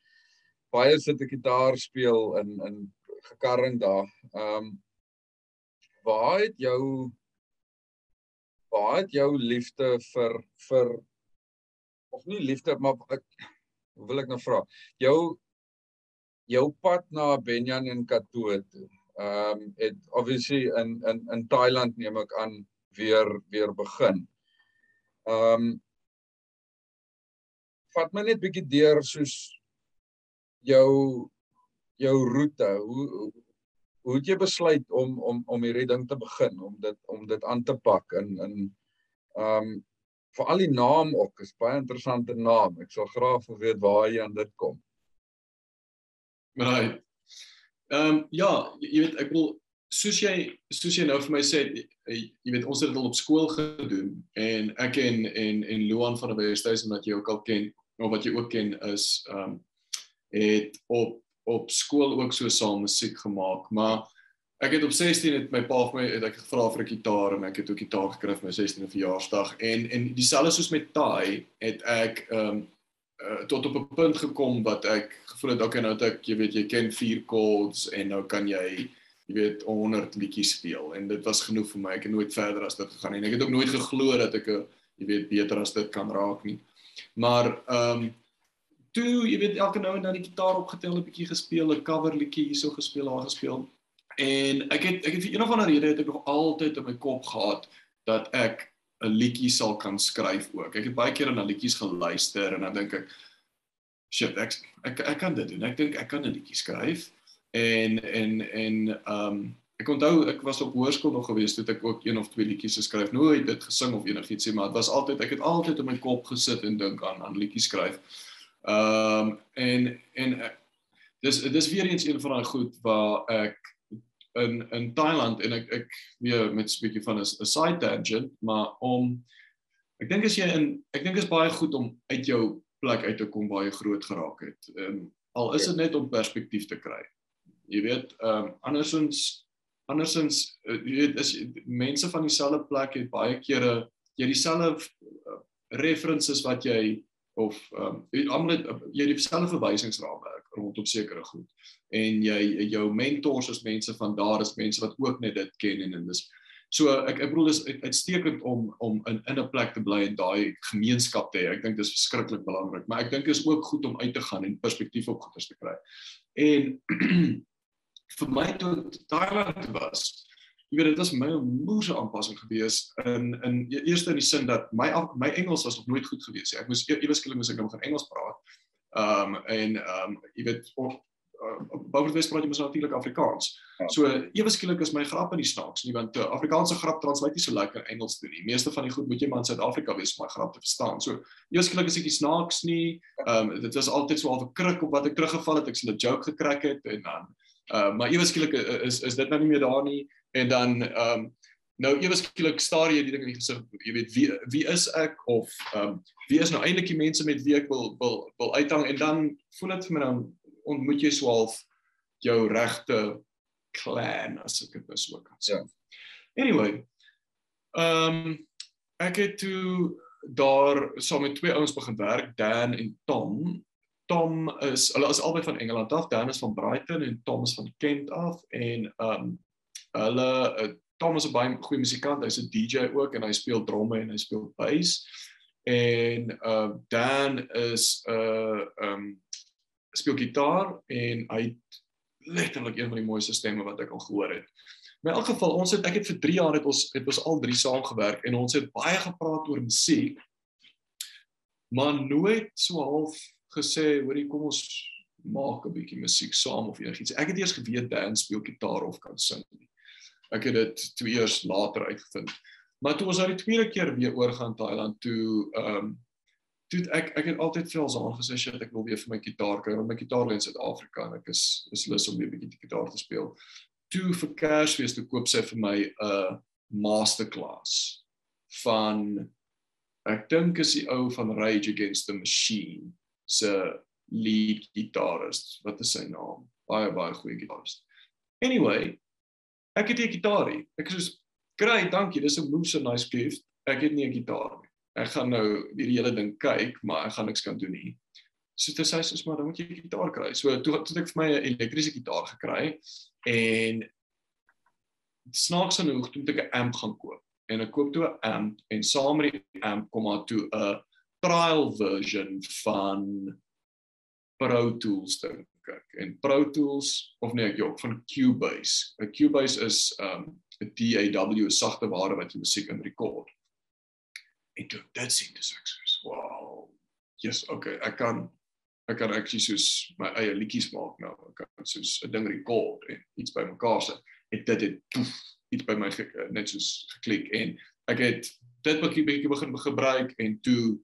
Speaker 3: baie sit ek gitaar speel in in gekarring daar. Ehm um, waar het jou waar het jou liefde vir vir of nie liefde maar ek wil ek nou vra jou jou pad na Benjan en Katoo toe ehm um, het obviously in in in Thailand neem ek aan weer weer begin. Ehm um, vat my net bietjie deur soos jou jou roete. Hoe hoe het jy besluit om om om hierdie ding te begin, om dit om dit aan te pak in in ehm um, vir al die naam ook, is baie interessante naam. Ek sal graag wil weet waar jy aan dit kom.
Speaker 4: Right. Ehm um, ja, jy weet ek wil soos jy soos jy nou vir my sê jy weet ons het dit al op skool gedoen en ek en en en Luan van der Westhuizen wat jy ook al ken of wat jy ook ken is ehm um, het op op skool ook so saam musiek gemaak maar ek het op 16 het my pa vir my het ek gevra vir 'n gitaar en ek het ook gitaar gekry vir my 16de verjaarsdag en en dieselfde soos met Tai het ek ehm um, uh, tot op 'n punt gekom wat ek gevoel het okay nou het ek jy weet jy ken vier chords en nou kan jy jy weet 100 liedjies speel en dit was genoeg vir my ek het nooit verder as dit gegaan nie en ek het ook nooit geglo dat ek jy weet beter as dit kan raak nie maar ehm um, toe jy weet elke nou en dan die gitaar opgetel 'n bietjie gespeel 'n cover liedjie hierso gespeel daar gespeel en ek het ek het vir een of ander rede het ek nog altyd in my kop gehad dat ek 'n liedjie sal kan skryf ook. Ek het baie keer na liedjies geluister en dan dink ek shit, ek ek ek kan dit doen. Ek dink ek kan 'n liedjie skryf. En en en um ek onthou ek was op hoërskool nog gewees toe ek ook een of twee liedjies geskryf. Nooit dit gesing of enigiets nie, maar dit was altyd ek het altyd in my kop gesit en dink aan aan liedjies skryf. Um en en dis dis weer eens een van daai goed waar ek in in Thailand en ek ek weer met 'n bietjie van 'n side tangent, maar om ek dink as jy in ek dink is baie goed om uit jou plek uit te kom waar jy groot geraak het. Ehm um, al is dit net om perspektief te kry. Jy weet, ehm um, andersins andersins uh, jy weet is mense van dieselfde plek het baie kere jy dieselfde uh, references wat jy of ehm um, almal jy dieselfde verwysingsraamwerk rondom sekere goed. En jy jou mentors is mense van daar is mense wat ook net dit ken en en dis so ek ek bedoel is uitstekend om om in in 'n plek te bly en daai gemeenskap te hê. Ek dink dis verskriklik belangrik maar ek dink is ook goed om uit te gaan en perspektief op goeie te kry. En vir my toe Thailand was jy weet dit was my moeë aanpassing gewees in in eerste in die sin dat my my Engels was nog nooit goed gewees ek moes ewe skielik moes ek nou gaan Engels praat Ehm um, en ehm um, jy weet of uh, Bouwers praat jy mos natuurlik Afrikaans. Ja. So ewe skielik is my grap in die snaaks nie want uh, Afrikaanse grap translate nie so lekker Engels toe nie. Meeste van die goed moet jy maar in Suid-Afrika wees om my grap te verstaan. So ewe skielik is ek die snaaks nie. Ehm um, dit was altyd so 'n kruk op wat ek teruggeval het. Ek sê 'n joke gekrak het en dan uh, maar ewe skielik is is dit nou nie meer daar nie. En dan ehm um, nou ewe skielik staar jy die ding in die gesig jy weet wie wie is ek? Of ehm um, wie is nou eintlik die mense met wie ek wil wil wil uithang? En dan voel dit vir my dan ontmoet jy swaalf jou regte clan as ek dit so kan sê. Ja. Anyway, ehm um, ek het toe daar saam met twee ouens begin werk, Dan en Tom Tom is hulle is albei van Engeland af. Dan is van Brighton en Tom is van Kent af en um hulle uh, Tom is 'n baie goeie musikant. Hy's 'n DJ ook en hy speel dromme en hy speel bass. En uh Dan is 'n uh, um speel gitaar en hy letterlik een van die mooiste stemme wat ek al gehoor het. In elk geval, ons het ek het vir 3 jaar het ons het ons al drie saam gewerk en ons het baie gepraat oor musiek. Maar nooit so half gesê, hoorie, kom ons maak 'n bietjie musiek saam of enigiets. Ek het eers geweet Dan speel gitaar of kan sing. Ek het dit twee years later uitgevind. Maar toe ons nou die tweede keer weer oor gaan Thailand toe, ehm um, toe ek ek het altyd vir ons aangesê shit ek wil weer vir my gitaar kry want my gitaar lê in Suid-Afrika en ek is is lus om weer 'n bietjie gitaar te speel. Toe vir Kersfees toe koop sy vir my 'n uh, masterclass van ek dink is die ou van Rage Against the Machine se lead gitarist. Wat is sy naam? Baie baie goeie gitarist. Anyway, ek het 'n gitaarie. Ek sê, "Great, dankie. Dis 'n moose nice gift. Ek het nie 'n gitaar nie. Ek gaan nou hierdie hele ding kyk, maar ek gaan niks kan doen nie." So dit sê soos maar dan moet jy 'n gitaar kry. So toe toe ek vir my 'n elektriese gitaar gekry en snaaks genoeg toe ek 'n amp gaan koop en ek koop toe 'n amp en saam met die amp kom maar toe 'n trial version van Pro Tools dink ek. En Pro Tools of nee ek jok van Cubase. 'n Cubase is um 'n DAW sagte ware wat jy musiek in rekord. En toe dit sien dis ek sê, "Wow. Yes, okay, ek kan ek kan actually soos my eie liedjies maak nou. Ek kan soos 'n ding rekord en iets bymekaar sit." En dit het poef, iets by my ge, net soos geklik en ek het dit bietjie bietjie begin gebruik en toe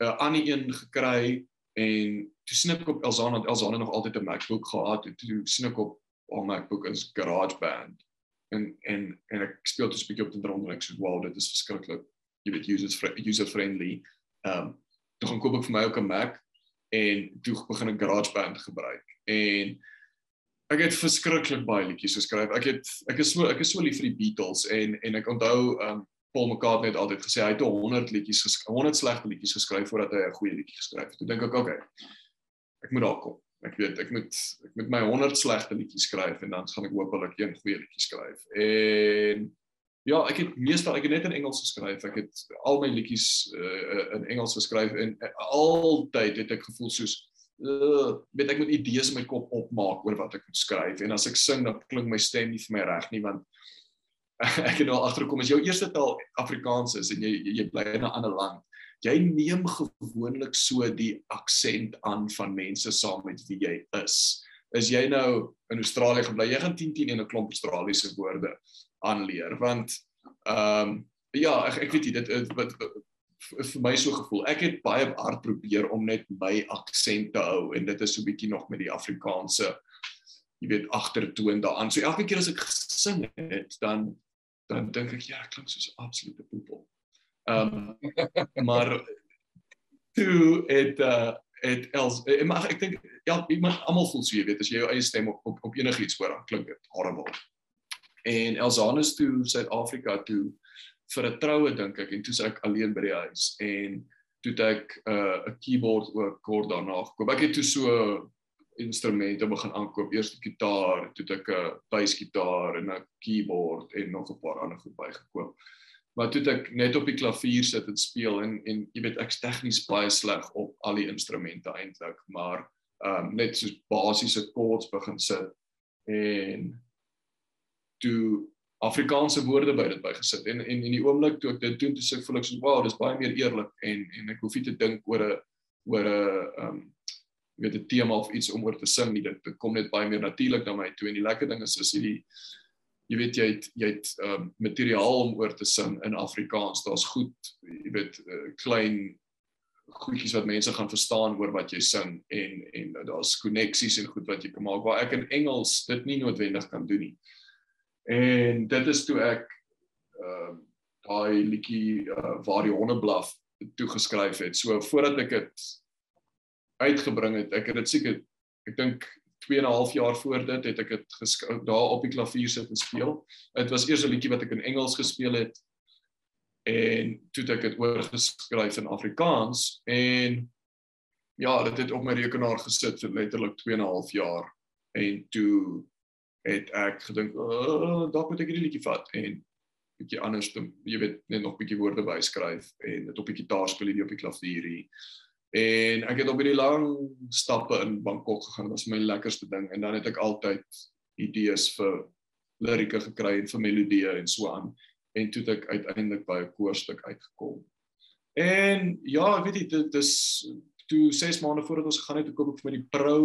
Speaker 4: 'n ander een gekry en toe sien ek op Elzana want Elzana nog altyd 'n MacBook gehad het toe sien ek op haar MacBook is GarageBand. En en en ek speel dit 'n bietjie op die drum en ek sê wow dit is verskriklik. Jy weet user user friendly. Ehm um, toe gaan koop ek vir my ook 'n Mac en toe begin ek GarageBand gebruik. En ek het verskriklik baie liedjies geskryf. Ek het ek is so ek is so lief vir die Beatles en en ek onthou ehm um, Paul McCartney het altyd gesê hy het 100 liedjies geskryf, 100 slegte liedjies geskryf voordat hy 'n goeie liedjie geskryf het. Toe dink ek, okay. Ek moet daar kom. Ek weet ek moet ek moet my 100 slegte liedjies skryf en dan gaan ek hopelik een goeie liedjie skryf. En ja, ek het meestal ek het net in Engels geskryf. Ek het al my liedjies uh, in Engels geskryf en uh, altyd het ek gevoel soos uh, weet ek moet idees in my kop opmaak oor wat ek moet skryf en as ek sing dan klink my stem nie vir my reg nie want *laughs* ek het nou agtergekom as jou eerste taal Afrikaans is en jy jy bly in 'n ander land, jy neem gewoonlik so die aksent aan van mense saam met wie jy is. Is jy nou in Australië gebly, jy gaan 10 10 in 'n klomp Australiese woorde aanleer want ehm um, ja, ek ek weet nie dit wat vir my so gevoel. Ek het baie hard probeer om net my aksent te hou en dit is so bietjie nog met die Afrikaanse jy weet agtertoon daaraan. So elke keer as ek gesing het, dan dan dink ek ja, ek klink soos 'n absolute poepel. Ehm um, *laughs* maar toe het uh het Els uh, maar ek dink ja, iemand almal voel so jy weet as jy jou eie stem op op, op enigiets hoor, dan klink dit horrible. En Elsanus toe Suid-Afrika toe vir 'n troue dink ek en toe sy ek alleen by die huis en toe ek 'n uh, keyboard ook kort daarna gekoop. Ek het toe so instrumente begin aankoop, eers die gitaar, toe ek 'n basgitaar en 'n keyboard en nog 'n paar ander goed bygekoop. Maar toe ek net op die klavier sit en speel en en jy weet ek's tegnies baie sleg op al die instrumente eintlik, maar ehm um, net so basiese chords begin sit en toe Afrikaanse woorde by dit bygesit en en in die oomblik toe ek dit doen, toe sê ek voel ek so wow, dis baie meer eerlik en en ek hoef nie te dink oor 'n oor 'n ehm weet 'n tema of iets om oor te sing nie. Dit kom net baie meer natuurlik na my toe en die lekker ding is is hierdie jy weet jy het jy het um, materiaal om oor te sing in Afrikaans. Daar's goed, jy weet uh, klein goedjies wat mense gaan verstaan oor wat jy sing en en daar's koneksies en goed wat jy kan maak waar ek in Engels dit nie noodwendig kan doen nie. En dit is toe ek ehm uh, daai liedjie uh, waar die honde blaf toe geskryf het. So voordat ek dit uitgebring het. Ek het dit seker ek dink 2 en 'n half jaar voor dit het ek dit daar op die klavier sit en speel. Dit was eers 'n liedjie wat ek in Engels gespeel het en toe het ek dit oorgeskryf in Afrikaans en ja, dit het op my rekenaar gesit vir letterlik 2 en 'n half jaar en toe het ek gedink, "Uh, dalk moet ek hierdie liedjie vat en bietjie anders jy weet, net nog bietjie woorde byskryf en dit op die gitaar speel hierdie op die klavier hier. En ek het op hierdie lang stappe in Bangkok gegaan. Dit was my lekkerste ding en dan het ek altyd idees vir lirieke gekry en vir melodieë en so aan. En toe het ek uiteindelik by 'n koorstuk uitgekom. En ja, weet jy, dit is toe 6 maande voordat ons gegaan het, toe koop ek vir my die Pro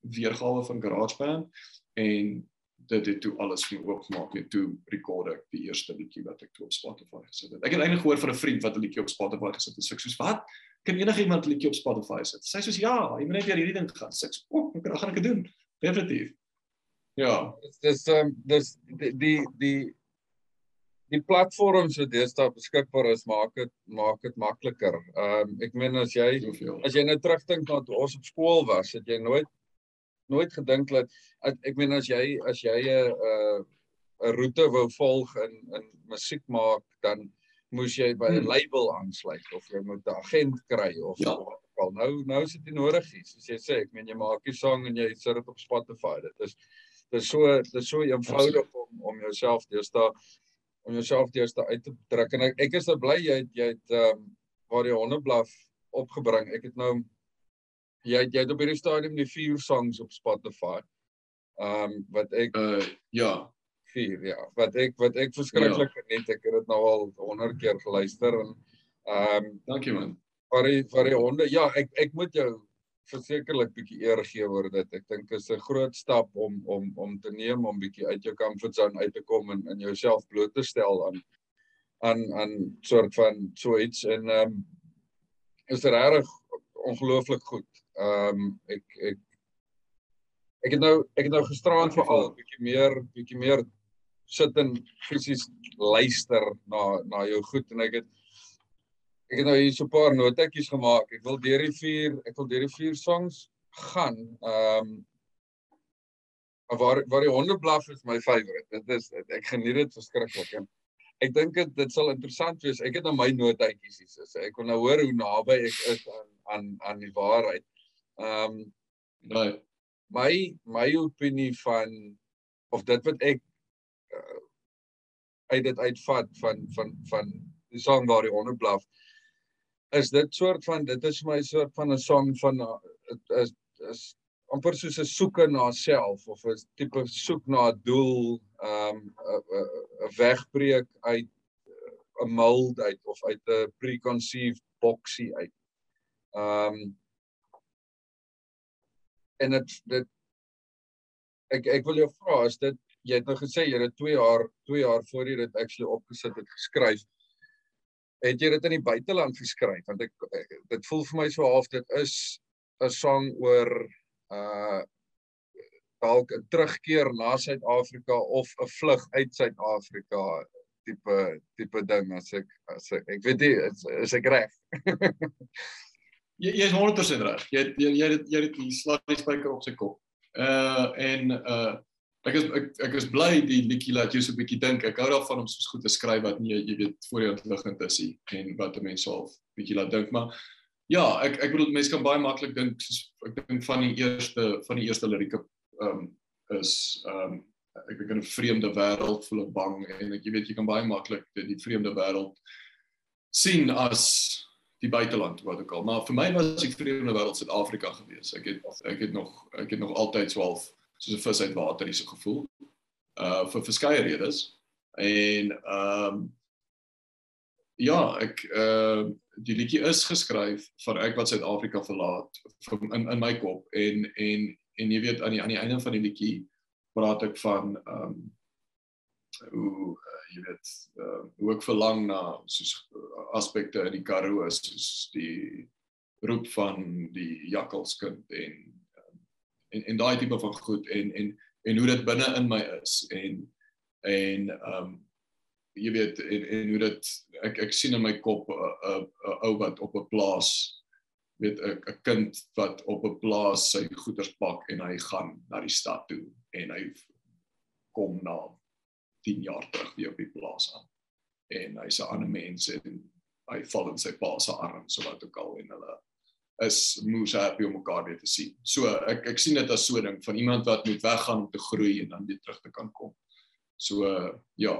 Speaker 4: weergawe van GarageBand en dit het toe alles vir oopgemaak net toe rekord ek die eerste liedjie wat ek toe op Spotify gesit het. Ek het eintlik gehoor van 'n vriend wat 'n liedjie op Spotify gesit het. Ek sê soos wat? Kan enigiemand 'n liedjie op Spotify sit? Sy sê soos ja, jy moet net weer hierdie ding gaan. Sê ek, "O, ek gaan ek dit doen." Definitief. Ja.
Speaker 3: Dis um, dis die die die die platforms wat deesdae beskikbaar is maak dit maak dit makliker. Ehm um, ek meen as jy as jy nou terugdink na toe ons op skool was, het jy nooit nooit gedink dat at- ek meen as jy as jy 'n 'n 'n roete wou volg in in musiek maak, dan moes jy by 'n
Speaker 4: Hmm.
Speaker 3: label aansluit of jy moet 'n agent kry of
Speaker 4: Ja.
Speaker 3: wel nou nou is dit nodig nie. Soos jy sê, ek meen jy maak 'n song en jy sit dit op Spotify. Dit is dit is so dit is so eenvoudig om om jouself deesdae om jouself deesdae uit te druk en ek, ek is so bly jy het jy het ehm um, waar die hondeblaf opgebring. Ek het nou jy het, jy het op hierdie stadium die vier songs op Spotify. Ehm um, wat ek
Speaker 4: Uh ja.
Speaker 3: vier ja, wat ek wat ek verskriklik geniet. Ek het dit nou al 100 keer geluister en ehm um,
Speaker 4: Dankie man.
Speaker 3: vir die vir die honde. Ja, ek ek moet jou versekerlik bietjie eer gee oor dit. Ek dink dit is 'n groot stap om om om te neem om bietjie uit jou comfort zone uit te kom en in jouself bloot te stel aan aan aan soort van so iets en ehm um, is regtig ongelooflik goed. Ehm um, ek ek ek het nou ek het nou gisteraan veral bietjie meer bietjie meer sit en fisies luister na na jou goed en ek het ek het nou hier so 'n paar notetjies gemaak. Ek wil deur die vier ek wil deur die vier songs gaan. Ehm um, waar waar die honde blaf is my favourite. Dit is ek geniet dit verskriklik en ek dink dit dit sal interessant wees. Ek het nou my notetjies hier so. Ek wil nou hoor hoe naby ek is aan aan aan die waarheid. Ehm um,
Speaker 4: Right.
Speaker 3: my my opinie van of dit wat ek uh, uit dit uitvat van van van die song waar die honde blaf is dit soort van dit is my soort van 'n song van dit is is amper soos 'n soeke na self of 'n tipe soek na 'n doel ehm um, 'n 'n wegbreek uit 'n mold uit of uit 'n preconceived boxie uit. Ehm um, en dit dit ek ek wil jou vra is dit jy het nou gesê jy het 2 jaar 2 jaar voor jy dit actually opgesit het geskryf. Het jy dit in die buiteland geskryf? Want ek, ek dit voel vir my so half dit is 'n song oor uh dalk 'n terugkeer na Suid-Afrika of 'n vlug uit Suid-Afrika tipe tipe ding as ek as ek ek weet nie is, is ek reg *laughs*
Speaker 4: Jy jy is 100% reg. Jy jy jy het jy die slag die spyker op sy kop. Uh en uh ek is ek, ek is bly die liedjie laat jou so 'n bietjie dink. Ek hou daarvan om soos goed te skryf wat nie jy weet voor jou liggend is nie en wat 'n mens half bietjie laat dink, maar ja, ek ek bedoel mense kan baie maklik dink soos ek dink van die eerste van die eerste lirieke um is um ek dink in 'n vreemde wêreld voel ek bang en ek jy weet jy kan baie maklik die vreemde wêreld sien as die buiteland wat ook al. Maar vir my was die vreemde wêreld Suid-Afrika gewees. Ek het ek het nog ek het nog altyd so half soos 'n vis uit water hierso gevoel. Uh vir verskeie redes. En ehm um, ja, ek uh die liedjie is geskryf vir ek wat Suid-Afrika verlaat in in my kop en en en jy weet aan die aan die einde van die liedjie praat ek van ehm um, hoe jy weet uh, ek verlang na soos uh, aspekte in die Karoo soos die roep van die jakkalskind en um, en en daai tipe van goed en en en hoe dit binne in my is en en ehm um, jy weet en en hoe dit ek ek sien in my kop 'n 'n 'n ou wat op 'n plaas weet 'n kind wat op 'n plaas sy goederes pak en hy gaan na die stad toe en hy kom na 10 jaar terug weer op die plaas aan. En hy's 'n ander mens en hy val in sy pa se arms so wat ook al en hulle is moes happy om mekaar weer te sien. So ek ek sien dit as so 'n ding van iemand wat moet weggaan om te groei en dan weer terug te kan kom. So uh, ja,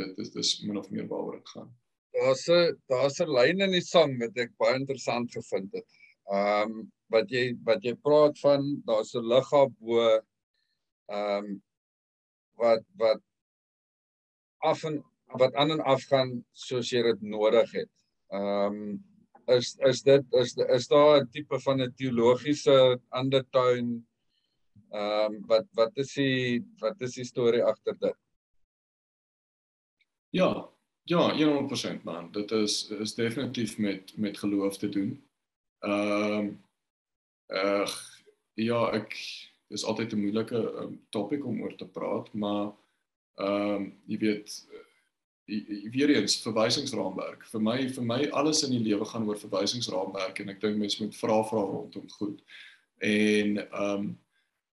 Speaker 4: dit is dis min of meer waaroor dit gaan.
Speaker 3: Daar's 'n daar's 'n lyn in die sang wat ek baie interessant gevind het. Ehm um, wat jy wat jy praat van daar's 'n liggaam bo ehm um, wat wat af en wat aan en af gaan soos jy dit nodig het. Ehm um, is is dit is is daar 'n tipe van 'n teologiese undertone ehm um, wat wat is die wat is die storie agter dit?
Speaker 4: Ja, ja, 100% man. Dit is is definitief met met geloof te doen. Ehm um, ag ja, ek dis altyd 'n moeilike um, topik om oor te praat, maar ehm um, jy weet weer eens verwysingsraamwerk. Vir my vir my alles in die lewe gaan oor verwysingsraamwerk en ek dink mense moet vra vra rondom goed. En ehm um,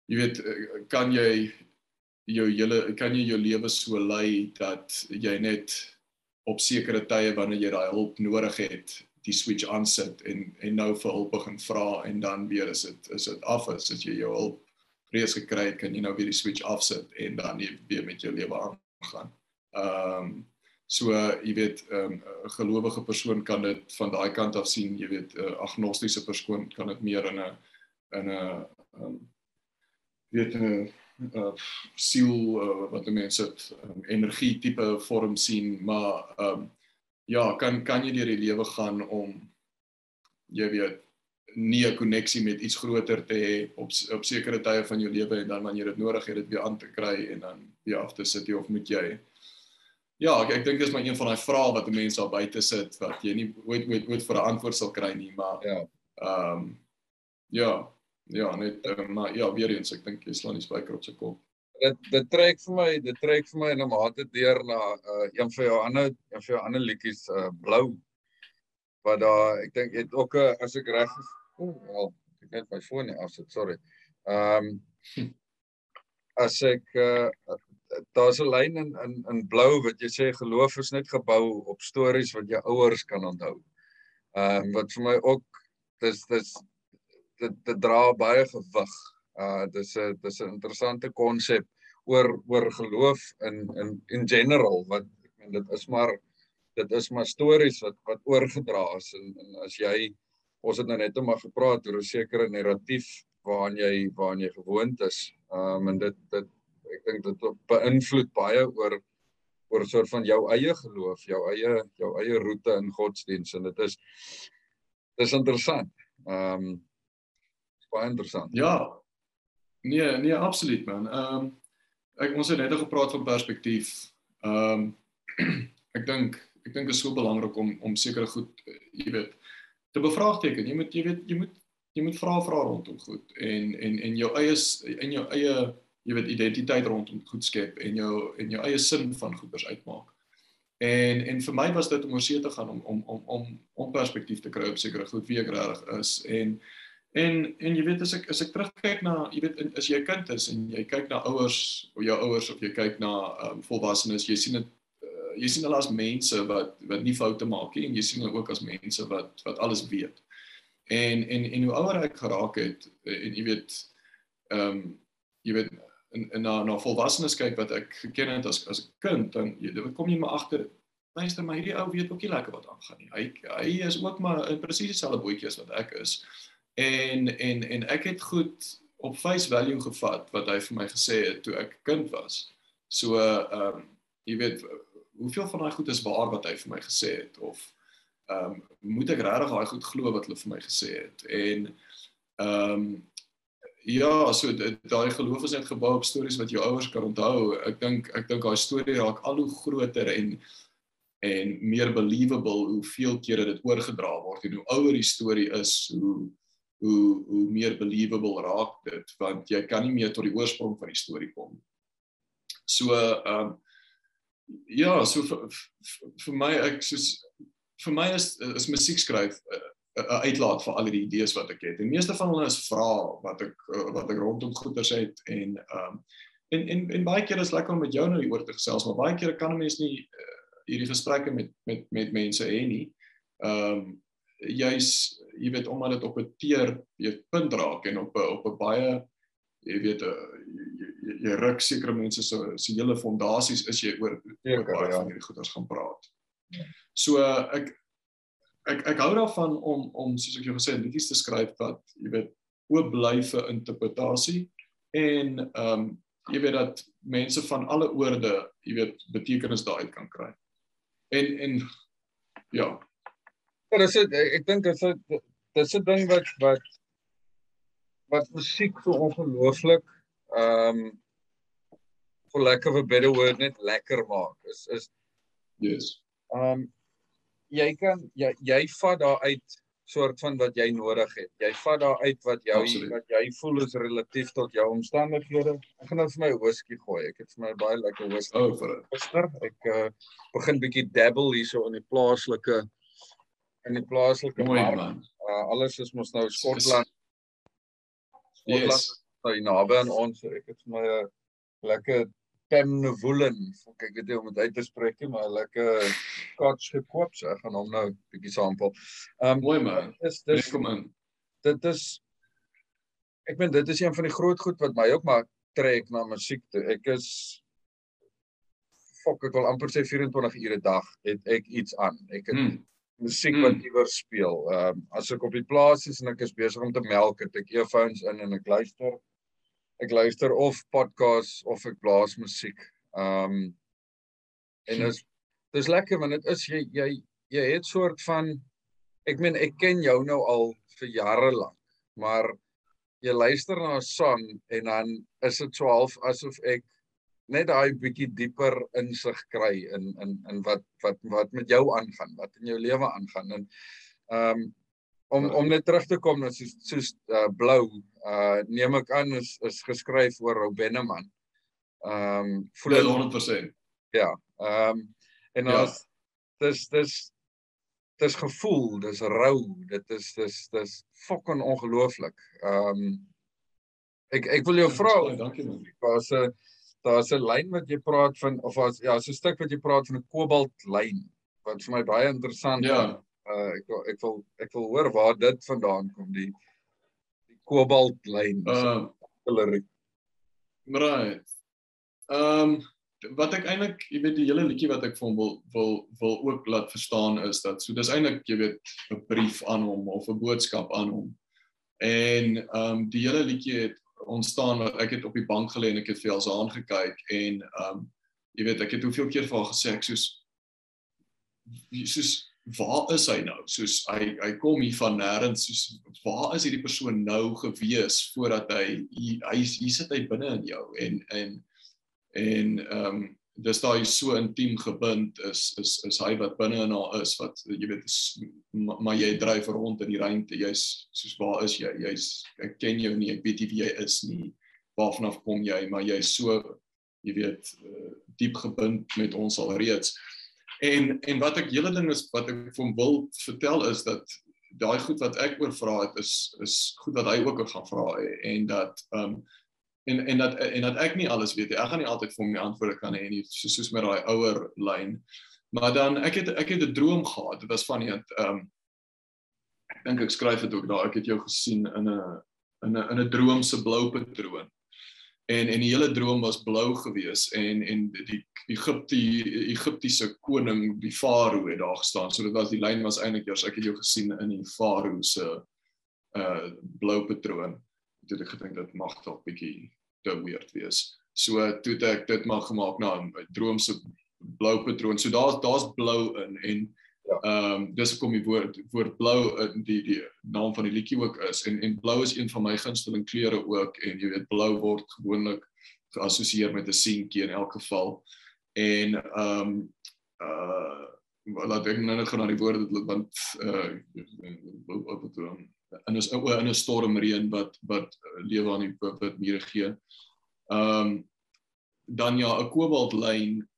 Speaker 4: jy weet kan jy jou hele kan jy jou lewe so lei dat jy net op sekere tye wanneer jy daai hulp nodig het, die switch aansit en en nou vir hulp begin vra en dan weer is dit is dit af as jy jou hulp reeds gekry het, kan jy nou weer die switch afsit en dan weer met jou lewe aangaan. Ehm um, So jy weet 'n um, gelowige persoon kan dit van daai kant af sien, jy weet 'n uh, agnostiese persoon kan dit meer in 'n in 'n um, weet 'n uh, siel uh, wat mense dit um, energie tipe vorm sien, maar ehm um, ja, kan kan jy deur die lewe gaan om jy weet nie 'n koneksie met iets groter te hê op op sekere tye van jou lewe en dan wanneer dit nodig het, dit weer aan te kry en dan weer af te sit jy of moet jy Ja, ek ek dink dis maar een van daai vrae wat mense daar buite sit wat jy nie ooit ooit ooit vir 'n antwoord sal kry nie, maar
Speaker 3: ja.
Speaker 4: Ehm um, ja, ja, net uh, maar ja, weer eens ek dink jy slaan die spyker op sy kop.
Speaker 3: Dit dit trek vir my, dit trek vir my in 'n mate deur na uh, een van jou ander een van jou ander liedjies uh, Blou wat daar ek dink het ook 'n as ek reg is, wel, ek net my foon nie afsit, sorry. Ehm um, *laughs* as ek uh, daar's 'n lyn in in in blou wat jy sê geloof is net gebou op stories wat jou ouers kan onthou. Ehm uh, wat vir my ook dis dis dit dit dra baie gewig. Uh dis 'n dis 'n interessante konsep oor oor geloof in in in general wat ek meen dit is maar dit is maar stories wat wat oorgedra is en, en as jy ons het nou net om maar gepraat oor 'n sekere narratief waaraan jy waaraan jy gewoond is. Ehm um, en dit dit ek dink dit beïnvloed baie oor oor 'n soort van jou eie geloof, jou eie jou eie roete in godsdiens en dit is dis interessant. Ehm um, baie interessant.
Speaker 4: Ja. Nee, nee, absoluut man. Ehm um, ek ons het net gepraat van perspektief. Ehm um, *clears throat* ek dink ek dink is so belangrik om om sekere goed jy weet te bevraagteken. Jy moet jy weet jy moet jy moet vra vra rondom goed en en en jou eie in jou eie jy weet identiteit rondom goed skep en jou en jou eie sin van goeders uitmaak. En en vir my was dit om oor see te gaan om om om om om perspektief te kry op sekere goed wie ek regtig is en en en jy weet as ek as ek terugkyk na jy weet as jy 'n kind is en jy kyk na ouers of jou ouers of jy kyk na um, volwassenes jy sien dit jy sien hulle as mense wat wat nie foute maak nie en jy sien hulle ook as mense wat wat alles weet. En en en hoe ouer ek geraak het en jy weet ehm um, jy weet in in na na volwassenes kyk wat ek geken het as as 'n kind dan jy dan kom jy maar agter luister maar hierdie ou weet ook nie lekker wat aangaan nie. Hy hy is ook maar presies dieselfde bootjie as wat ek is. En en en ek het goed op face value gevat wat hy vir my gesê het toe ek kind was. So ehm um, jy weet hoeveel van daai goed is waar wat hy vir my gesê het of ehm um, moet ek regtig daai goed glo wat hulle vir my gesê het en ehm um, Ja, so daai geloof is net gebou op stories wat jou ouers kan onthou. Ek dink ek dink daai storie raak al hoe groter en en meer believable hoeveel kere dit oorgedra word en hoe ouer die storie is, hoe hoe hoe meer believable raak dit want jy kan nie meer tot die oorsprong van die storie kom. So ehm um, ja, so vir my ek soos vir my is is musiek skryf 'n uitlaat vir al die idees wat ek het. En meeste van hulle is vrae wat ek eh, wat ek rondom goeders het en ehm um, en, en en baie keer is lekker om met jou nou oor te gesels, maar baie keer kan 'n mens nie uh, hierdie gesprekke met met met mense hê nie. Ehm um, jy's jy weet omdat dit op 'n teer jy punt raak en op 'n op 'n baie jy weet uh, jy, jy, jy ruk sekere mense se se hele fondasies is jy oor oor baie ja. van hierdie goeders gaan praat. Ja. So uh, ek ek ek hou daarvan om om soos ek jou gesê het liedjies te skryf wat jy weet oop bly vir interpretasie en ehm um, jy weet dat mense van alle oorde jy weet betekenis daaruit kan kry. En en ja.
Speaker 3: Ja, dis dit ek dink dit is dis 'n ding wat wat wat musiek so ongelooflik ehm um, for lack of a better word net lekker maak. Is is
Speaker 4: yes.
Speaker 3: Ehm um, jy kan jy jy vat daar uit soort van wat jy nodig het. Jy vat daar uit wat jou Absoluut. wat jy voel is relatief tot jou omstandighede. Ek gaan nou vir my whisky gooi. Ek het vir my baie lekker whisky
Speaker 4: oh, vir
Speaker 3: gister. Ek uh, begin bietjie dabble hierso in die plaaslike in die plaaslike mark. Uh, alles is mos nou Skotland. Skotland yes. is naby aan ons. Ek het vir my 'n lekker Pemnewoolen, ek weet nie om dit uit te spreek nie, maar lekker Scotch gekoop, so ek gaan hom nou 'n bietjie sampel.
Speaker 4: Ehm um, mooi man.
Speaker 3: Dis dis kom in. Dit is ek meen dit is een van die groot goed wat my ook maar trek na musiek toe. Ek is fok ek wil amper sê 24 ure 'n dag het ek iets aan. Ek het hmm. Musiek hmm. wat iewers speel. Ehm um, as ek op die plaas is en ek is besig om te melk, het ek earphones in en ek luister ek luister of podcasts of ek blaas musiek. Ehm um, en dit is dis lekker want dit is jy jy jy het soort van ek meen ek ken jou nou al vir jare lank, maar jy luister na 'n sang en dan is dit so half asof ek net daai bietjie dieper insig kry in in in wat wat wat met jou aangaan, wat in jou lewe aangaan en ehm um, om om net terug te kom na soos soos uh, blou uh neem ek aan is is geskryf oor Rou Benneman. Ehm um,
Speaker 4: voel dit 100%.
Speaker 3: Ja. Ehm um, en ja. as dis dis dis gevoel, dis rou, dit is dis dis fucking ongelooflik. Ehm um, ek ek wil jou vra,
Speaker 4: dankie man.
Speaker 3: Daar's 'n daar's 'n lyn wat jy praat van of as ja, so 'n stuk wat jy praat van 'n kobalt lyn wat vir my baie interessant is.
Speaker 4: Ja
Speaker 3: uh, ek wil ek wil ek wil hoor waar dit vandaan kom die die kobalt lyn
Speaker 4: uh, right. Ehm um, wat ek eintlik jy weet die hele liedjie wat ek vir hom wil wil wil ook laat verstaan is dat so dis eintlik jy weet 'n brief aan hom of 'n boodskap aan hom. En ehm um, die hele liedjie het ontstaan ek het op die bank gelê en ek het vir Elsaan gekyk en ehm um, jy weet ek het hoeveel keer vir haar gesê ek soos soos waar is hy nou? Soos hy hy kom hier van nêrens soos waar is hierdie persoon nou gewees voordat hy hy hier sit hy binne in jou en en en ehm um, dis daai so intiem gebind is is is hy wat binne in haar is wat jy weet is maar jy dryf rond in die ruimte jy's soos waar is jy? Jy's ek ken jou nie ek weet nie wie jy is nie. Waarvan af kom jy? Maar jy's so jy weet uh, diep gebind met ons alreeds. En en wat ek hele ding is wat ek vir hom wil vertel is dat daai goed wat ek oor vra het is is goed wat hy ook oor gaan vra en dat ehm um, en en dat en dat ek nie alles weet nie. Ek gaan nie altyd vir hom die antwoorde kan hê nie soos soos met daai ouer lyn. Maar dan ek het ek het 'n droom gehad. Dit was van net ehm um, ek dink ek skryf dit ook daar. Ek het jou gesien in 'n in 'n in 'n droom se blou patroon en en die hele droom was blou gewees en en die Egipte Egiptiese koning die farao het daar gestaan so dit was die lyn was eintlik eers ek het jou gesien in die farao se uh blou patroon toe ek gedink dit mag dalk bietjie te weird wees so toe ek dit maar gemaak na 'n droom se blou patroon so daar's daar's blou in en Ja. Ehm um, dis kom die woord woord blou in die die naam van die liedjie ook is en en blou is een van my gunsteling kleure ook en jy weet blou word gewoonlik geassosieer met 'n seentjie in elk geval. En ehm um, uh laat ek nou net gaan na die woorde want uh en is o in 'n stormreën wat wat lewe aan die wit mure gee. Ehm um, dan ja 'n kobaltlyn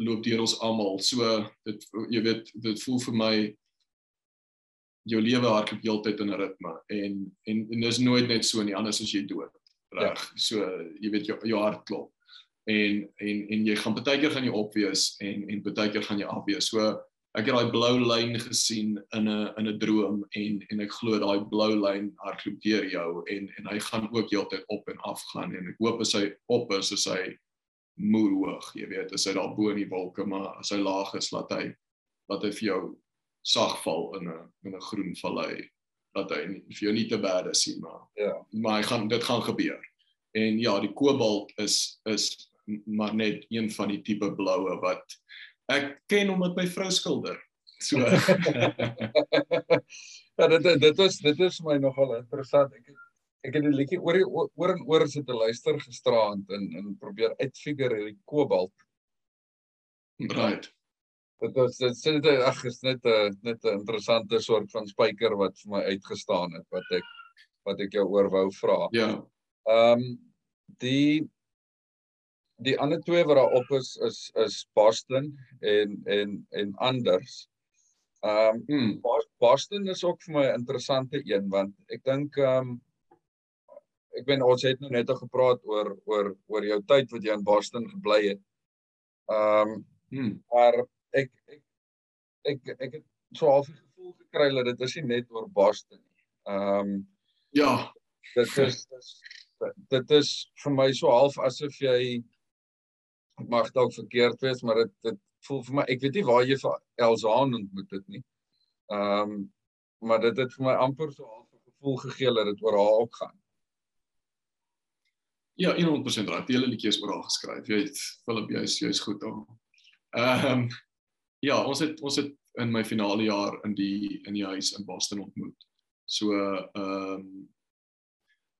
Speaker 4: loop deur ons almal. So dit jy weet dit voel vir my jou lewe hardloop heeltyd in 'n ritme en en en dis nooit net so nie anders as jy dood. Reg. Ja. So jy weet jou jou hart klop. En en en jy gaan baie keer gaan jy opwees en en baie keer gaan jy afwees. So ek het daai blou lyn gesien in 'n in 'n droom en en ek glo daai blou lyn hardloop deur jou en en hy gaan ook heeltyd op en af gaan en ek hoop as hy op is is hy moer hoog, jy weet, as hy daar bo in die wolke, maar as hy laag is, laat hy laat hy vir jou sag val in 'n in 'n groen vallei dat hy nie, vir jou nie te is nie, maar
Speaker 3: Ja.
Speaker 4: maar hy gaan dit gaan gebeur. En ja, die kobalt is is maar net een van die tipe bloue wat ek ken hom met my vrou skilder. So *laughs* *laughs*
Speaker 3: ja, dit dit is dit is my nogal interessant. Ek ek het die liedjie oor die oor en oor sit te luister gisteraand en en probeer uitfigure hierdie kobalt.
Speaker 4: right.
Speaker 3: Dit is dit sê dit ag is net 'n net 'n interessante soort van spyker wat vir my uitgestaan het wat ek wat ek jou oor wou vra.
Speaker 4: Ja.
Speaker 3: Ehm um, die die ander twee wat daar op is is is Boston en en en anders. Ehm um,
Speaker 4: Hmm.
Speaker 3: Bos- Boston is ook vir my 'n interessante een want ek dink ehm um, ek ben ons het nou net al gepraat oor oor oor jou tyd wat jy in Boston gebly het. Ehm um,
Speaker 4: Hmm.
Speaker 3: maar ek ek ek ek het so half die gevoel gekry dat dit is nie net oor Boston nie. Ehm um,
Speaker 4: Ja.
Speaker 3: dit is dis- dit is vir my so half asof jy mag dalk verkeerd wees maar dit dit voel vir my ek weet nie waar jy vir Elzaan ontmoet het nie. Ehm um, maar dit het vir my amper so half 'n gevoel gegee dat dit oor haar ook gaan.
Speaker 4: Ja, 100% reg. Die hele liedjie is oor haar geskryf. Jy weet, Philip, jy's jy's goed daar. Ehm ja, ons het ons het in my finale jaar in die in die huis in Boston ontmoet. So ehm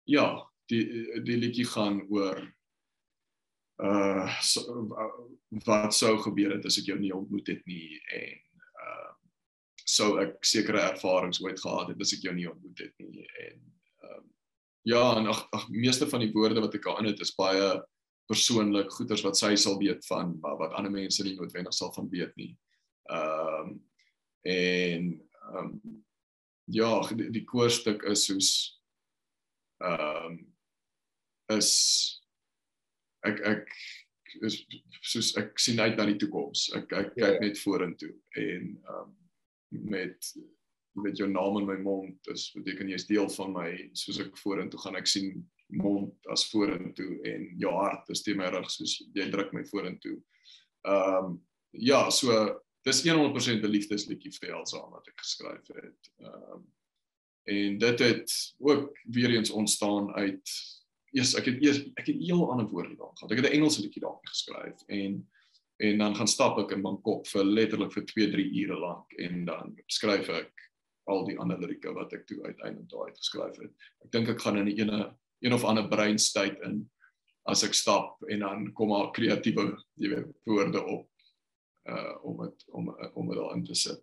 Speaker 4: ja, die die liedjie gaan oor uh so, wat sou gebeur het as ek jou nie ontmoet het nie en uh sou ek sekere ervarings ooit gehad het as ek jou nie ontmoet het nie en ehm ja, en ag ag meeste van die woorde wat ek daarin het is baie persoonlik, goeters wat sy sal weet van, maar wat ander mense nie noodwendig sal van weet nie. Ehm en ehm um, ja, die, die koorstuk is soos ehm um, is ek ek is soos ek sien uit na die toekoms. Ek ek
Speaker 3: Ja,
Speaker 4: kyk
Speaker 3: ja.
Speaker 4: net vorentoe en ehm um, met met jou naam in my mond dis beteken jy's deel van my soos ek vorentoe gaan ek sien mond as vorentoe en jou hart is teen my rug soos jy druk my vorentoe. Ehm um, ja, so dis 100% 'n liefdesliedjie vir Elsa wat ek geskryf het. Ehm um, en dit het ook weer eens ontstaan uit eers ek het eers ek het heel ander woorde daar gehad. Ek het 'n Engelse liedjie daarop geskryf en en dan gaan stap ek in Bangkok vir letterlik vir 2, 3 ure lank en dan skryf ek al die ander lirieke wat ek toe uiteindelik daar uit geskryf het. Ek dink ek gaan in 'n ene een of ander breinstyt in as ek stap en dan kom al kreatiewe jy weet woorde op uh om dit om om dit daarin te sit.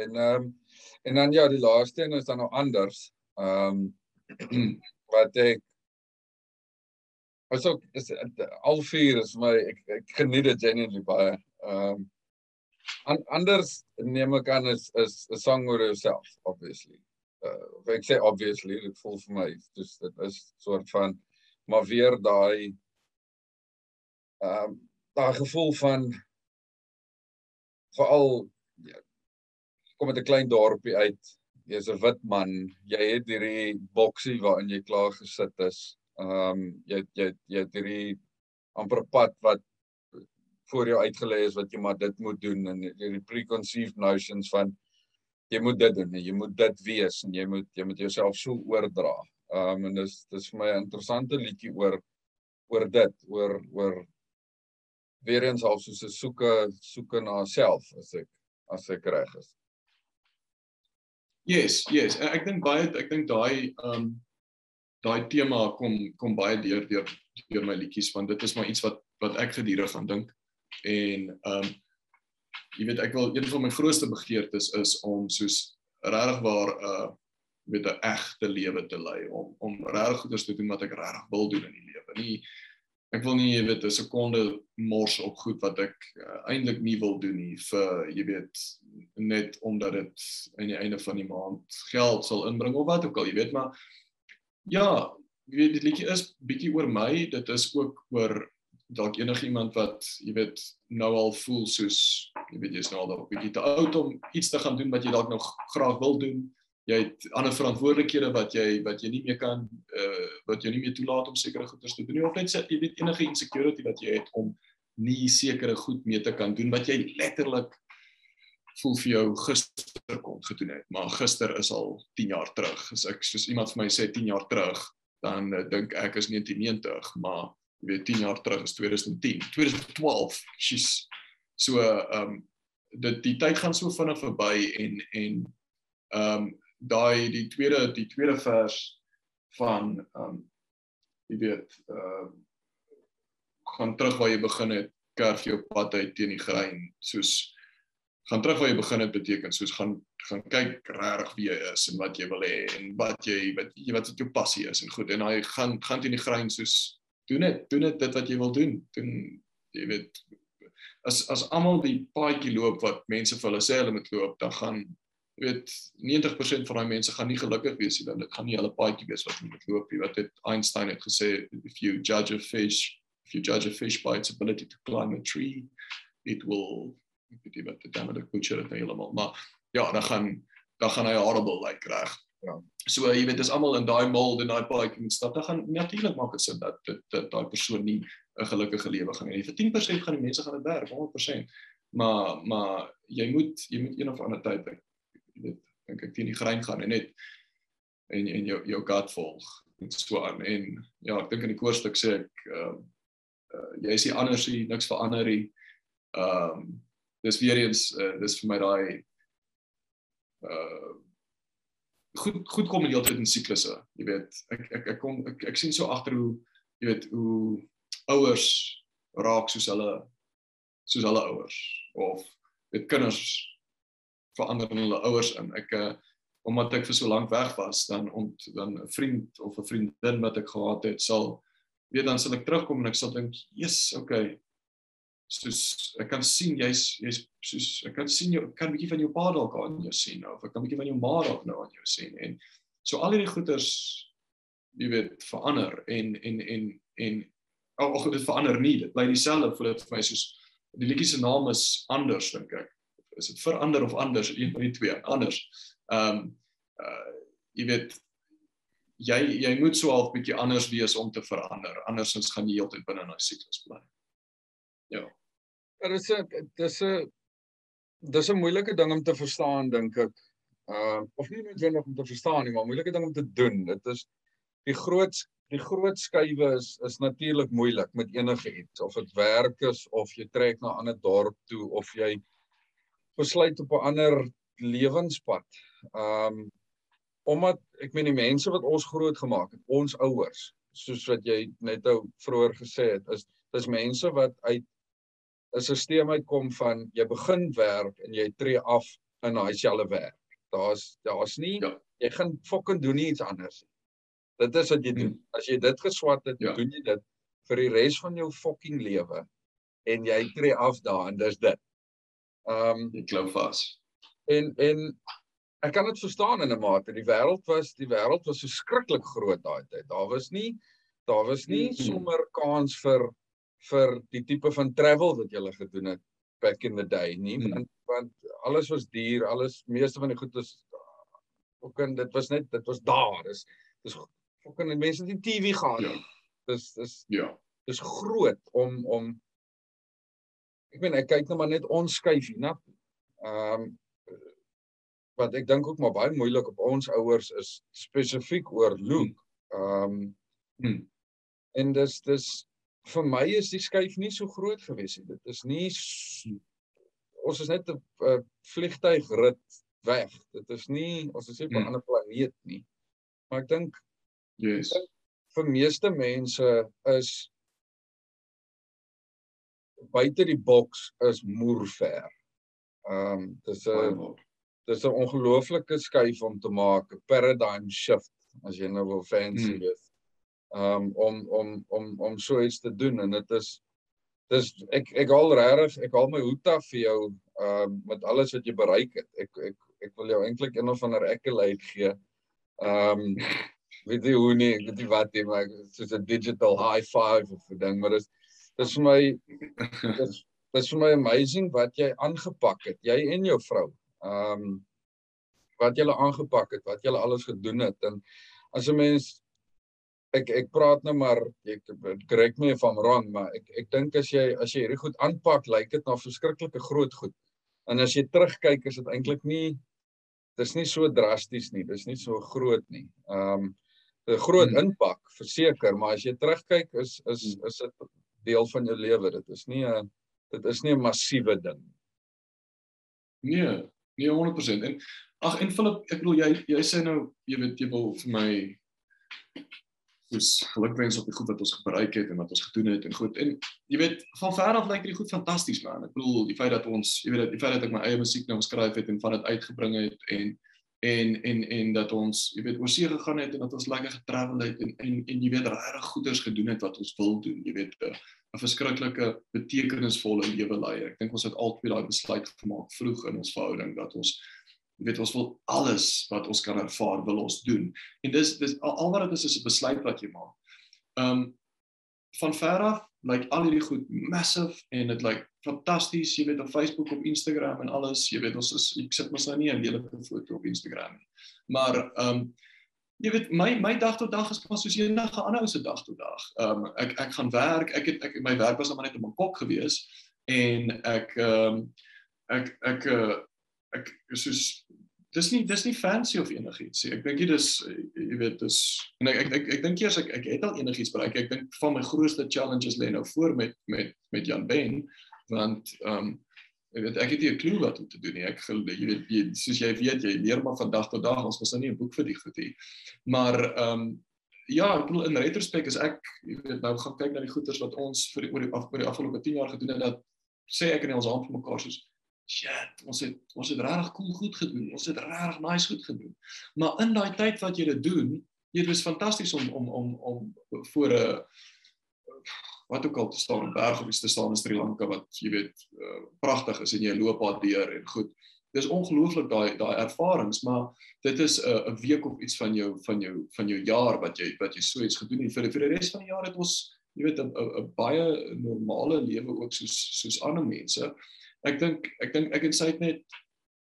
Speaker 3: En ehm um, en dan ja, die laaste een is dan nou anders. Ehm um, wat ek Also is al vier is my ek, ek geniet dit genuinely baie. Ehm um, an, anders neem ek aan is is 'n song oor yourself obviously. Uh ek sê obviously dit voel vir my dis dit is soort van maar weer daai ehm um, daai gevoel van veral ja, kom met 'n klein dorpie uit. Jy's 'n wit man. Jy het hierdie boksie waarin jy klaar gesit is. Ehm um, jy jy jy het hierdie amper pad wat voor jou uitgelê is wat jy maar dit moet doen en hierdie preconceived notions van jy moet dit doen en jy moet dit wees en jy moet jy moet jouself so oordra. Ehm um, en dis dis vir my 'n interessante liedjie oor oor dit, oor oor weer eens half soos 'n soeke soeke na self as ek as ek reg is.
Speaker 4: Yes, yes. Ek dink baie ek dink daai ehm daai tema kom kom baie deur deur deur my liedjies want dit is maar iets wat wat ek gedurig aan dink. En ehm um, jy weet ek wil een van my grootste begeertes is om soos regtig waar uh, met 'n egte lewe te lei om om regtig goeders te doen wat ek regtig wil doen in die lewe. Nie ek wil nie jy weet 'n sekonde mors op goed wat ek uh, eintlik nie wil doen nie vir jy weet net omdat dit aan die einde van die maand geld sal inbring of wat ook al jy weet maar ja jy weet die liedjie is bietjie oor my dit is ook oor dalk enigiemand wat jy weet nou al voel soos jy weet jy's nou al 'n bietjie te oud om iets te gaan doen wat jy dalk nog graag wil doen. Jy het ander verantwoordelikhede wat jy wat jy nie meer kan uh wat jy nie meer toelaat om sekere goeders te doen nie of net sê jy weet enige insecurity wat jy het om nie sekere goed mee te kan doen wat jy letterlik voel vir jou gister kon gedoen het, maar gister is al 10 jaar terug. As ek soos iemand vir my sê 10 jaar terug, dan uh, dink ek is 1990, maar jy weet 10 jaar terug is 2010, 2012. Sjies. So ehm um, dit die tyd gaan so vinnig verby en en ehm um, daai die tweede die tweede vers van ehm um, jy weet ehm uh, gaan terug waar jy begin het, kerf jou pad uit teen die grein soos gaan terug waar jy begin het beteken soos gaan gaan kyk regtig wie jy is en wat jy wil hê en wat jy wat jy wat jou passie is en goed. En hy gaan gaan teen die grein soos doen dit doen dit dit wat jy wil doen. Doen jy weet as as almal die paadjie loop wat mense vir hulle sê hulle moet loop dan gaan jy weet 90% van daai mense gaan nie gelukkig wees nie want dit gaan nie hulle paadjie wees wat hulle moet loop nie. Wat het Einstein het gesê if you judge a fish if you judge a fish by its ability to climb a tree it will ek weet nie wat dit dan met die butcher het heeltemal maar ja dan gaan dan gaan hy horrible like reg? Ja. So jy weet dis almal in daai mold en daai paadjie moet stap. Dan gaan natuurlik maak dit sin dat dat daai persoon nie 'n gelukkige lewe gaan hê vir 10% gaan die mense gaan dit werk 100% maar maar jy moet jy moet een of ander tyd ek weet dink ek teen die grein gaan en net en en jou jou gut volg en so aan. En ja ek dink in die koorstuk sê ek ehm uh, uh, jy is nie anders nie niks verander nie. Ehm um, dis weer eens uh, dis vir my daai uh goed goed kom die hele tyd in siklusse jy weet ek ek ek kom ek, ek sien so agter hoe jy weet hoe ouers raak soos hulle soos hulle ouers of dit kinders verander in hulle ouers in. Ek uh, omdat ek vir so lank weg was dan ont dan 'n vriend of 'n vriendin wat ek gehad het sal weet dan sal ek terugkom en ek sal dink yes okay. Soos ek kan sien jy's jy's soos ek kan sien jy kan 'n bietjie van jou pa dalk aan jou sien of ek kan 'n bietjie van jou ma dalk nou aan jou sien en so al hierdie goeters jy weet verander en en en en ag oh, dit verander nie. Dit bly dieselfde vir dit vir my soos die liedjie se naam is anders dink ek is dit verander of anders een van die twee? Anders. Ehm um, uh jy weet jy jy moet so half bietjie anders wees om te verander. Andersins gaan jy heeltyd binne in daai siklus bly. Ja.
Speaker 3: Dit is 'n dis 'n dis 'n moeilike ding om te verstaan dink ek. Uh of nie genoeg om te verstaan nie, maar moeilike ding om te doen. Dit is die groot die groot skuwe is is natuurlik moeilik met enige iets of dit werk is of jy trek na 'n ander dorp toe of jy besluit op 'n ander lewenspad. Um omdat ek meen die mense wat ons groot gemaak het, ons ouers, soos wat jy net nou vroeër gesê het, is dis mense wat uit 'n stelsel uitkom van jy begin werk en jy tree af in daai selfe werk. Daar's daar's nie ja. jy gaan fucking doen iets anders nie. Dit is wat jy doen. Hmm. As jy dit geswat het, ja. doen jy dit vir die res van jou fucking lewe en jy tree af daar en dis dit.
Speaker 4: Ehm um, jy klou vas.
Speaker 3: En en ek kan dit verstaan in 'n mate. Die wêreld was die wêreld was so skrikkelik groot daai tyd. Daar was nie daar was nie hmm. sommer kans vir vir die tipe van travel wat jy gele gedoen het back in the day nie hmm. want, want alles was duur alles meeste van die goed was ook en dit was net dit was daar is dis ook en mense het die TV gehad ja. dis dis
Speaker 4: ja
Speaker 3: dis groot om om ek meen ek kyk nou maar net ons skuif hier na ehm um, wat ek dink ook maar baie moeilik op ons ouers is spesifiek oor Luke ehm um, hmm. en dis dis vir my is die skuif nie so groot gewees nie. Dit is nie ons is net 'n vliegtuigrit weg. Dit is nie ons is nie op 'n hmm. ander planeet nie. Maar ek dink
Speaker 4: yes.
Speaker 3: vir meeste mense is buite die boks is moer ver. Ehm um, dis 'n dis 'n ongelooflike skuif om te maak, 'n paradigm shift as jy nou wil fancy hmm. wees um, om om om om so iets te doen en dit is dis ek ek al regtig ek haal my hoed af vir jou um met alles wat jy bereik het. Ek ek ek wil jou eintlik een of ander accolade gee. Um *laughs* weet jy hoe nie, weet jy wat jy maar soos 'n digital high five of 'n ding, maar dis dis vir my dis dis vir my amazing wat jy aangepak het, jy en jou vrou. Ehm um, wat julle aangepak het, wat julle alles gedoen het en as 'n mens ek ek praat nou maar ek correct me if I'm wrong, maar ek ek dink as jy as jy hierdie goed aanpak, lyk dit na verskriklike groot goed. En as jy terugkyk, is dit eintlik nie dis nie so drasties nie, dis nie so groot nie. Ehm um, 'n groot hmm. impak verseker, maar as jy terugkyk is is hmm. is dit deel van jou lewe. Dit is nie 'n dit is nie 'n massiewe ding.
Speaker 4: Nee, nee 100%. En ag en Philip, ek bedoel jy jy sê nou jy weet jy wil vir my dis gelukwens op die goed wat ons gebruik het en wat ons gedoen het en goed. En jy weet van ver af lyk dit goed fantasties man. Ek bedoel die feit dat ons jy weet die feit dat ek my eie musiek nou geskryf het en van dit uitgebring het en en en en dat ons jy weet oor see gegaan het en dat ons lekker getravel het en en en jy weet regtig goeders gedoen het wat ons wil doen jy weet 'n verskriklike betekenisvolle lewe lei ek dink ons het altyd daai besluit gemaak vroeg in ons verhouding dat ons jy weet ons wil alles wat ons kan ervaar wil ons doen. En dis dis al, al wat dit is is 'n besluit wat jy maak. Um van ver af like, al hierdie goed massive en dit like, fantasties, jy weet op Facebook, op Instagram en alles, jy weet ons is ek sit mos nou nie 'n lelike foto op Instagram nie. Maar ehm um, jy weet my my dag tot dag is maar soos enige ander ou se dag tot dag. Ehm um, ek ek gaan werk, ek het ek my werk was nog maar net op my kop gewees en ek ehm um, ek ek ek, ek soos dis nie dis nie fancy of enigiets nie. Ek dink dit is jy weet dis en ek ek ek, ek dink eers ek ek het al enigiets bereik. Ek dink van my grootste challenges lê nou voor met met met Jan Ben want ehm um, ek weet ek het nie 'n klou wat om te doen nie. Ek jy weet jy soos jy weet jy leer maar van dag tot dag. Ons was nou nie 'n boek vir die goed nie. Maar ehm um, ja, ek bedoel in retrospek is ek jy weet nou gaan kyk na die goeders wat ons vir die oor die, af, die afgelope 10 jaar gedoen het dat sê ek en ons hand vir mekaar soos shit, ons het ons het regtig cool goed gedoen. Ons het regtig nice goed gedoen. Maar in daai tyd wat jy dit doen, dit was fantasties om om om om voor 'n wat ook al te staan in berg of iets te staan in Sri Lanka wat jy weet uh, pragtig is en jy loop daar deur en goed. Dis ongelooflik daai daai ervarings, maar dit is 'n uh, 'n week of iets van jou van jou van jou jaar wat jy wat jy so iets gedoen het vir vir die res van die jaar het ons jy weet 'n baie normale lewe ook soos soos ander mense ek dink ek dink ek en sy het net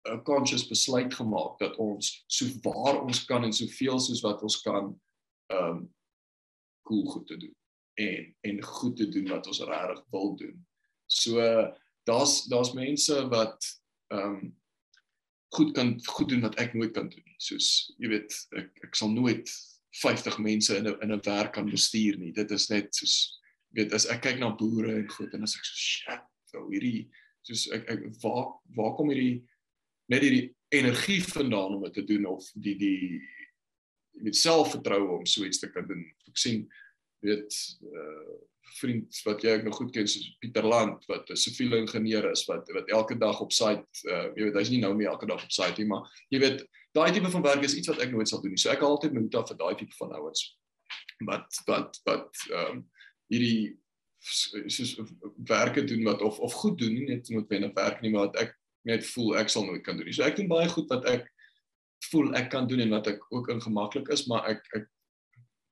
Speaker 4: 'n conscious besluit gemaak dat ons so waar ons kan en soveel soos wat ons kan ehm um, cool goed te doen en en goed te doen wat ons regtig wil doen. So daar's daar's mense wat ehm um, goed kan goed doen wat ek nooit kan doen nie. Soos jy weet ek ek sal nooit 50 mense in 'n in 'n werk kan bestuur nie. Dit is net soos weet as ek kyk na boere en goed en as ek so shit, so hierdie soos ek ek waar waar kom hierdie net hierdie energie vandaan om dit te doen of die die met selfvertroue om so iets te kan doen. Ek sien weet uh vriend wat jy ek nog goed ken soos Pieter Land wat 'n siviele ingenieur is wat wat elke dag op site uh jy weet hy's nie nou meer elke dag op site nie maar jy weet daai tipe van werk is iets wat ek nooit sal doen nie. So ek hou altyd moet af vir daai tipe van ouens. Wat wat wat ehm um, hierdie soos werke doen wat of of goed doen nie net noodwendig werk nie maar wat ek net voel ek sal nooit kan doen nie. So ek doen baie goed wat ek voel ek kan doen en wat ek ook ingemaklik is, maar ek ek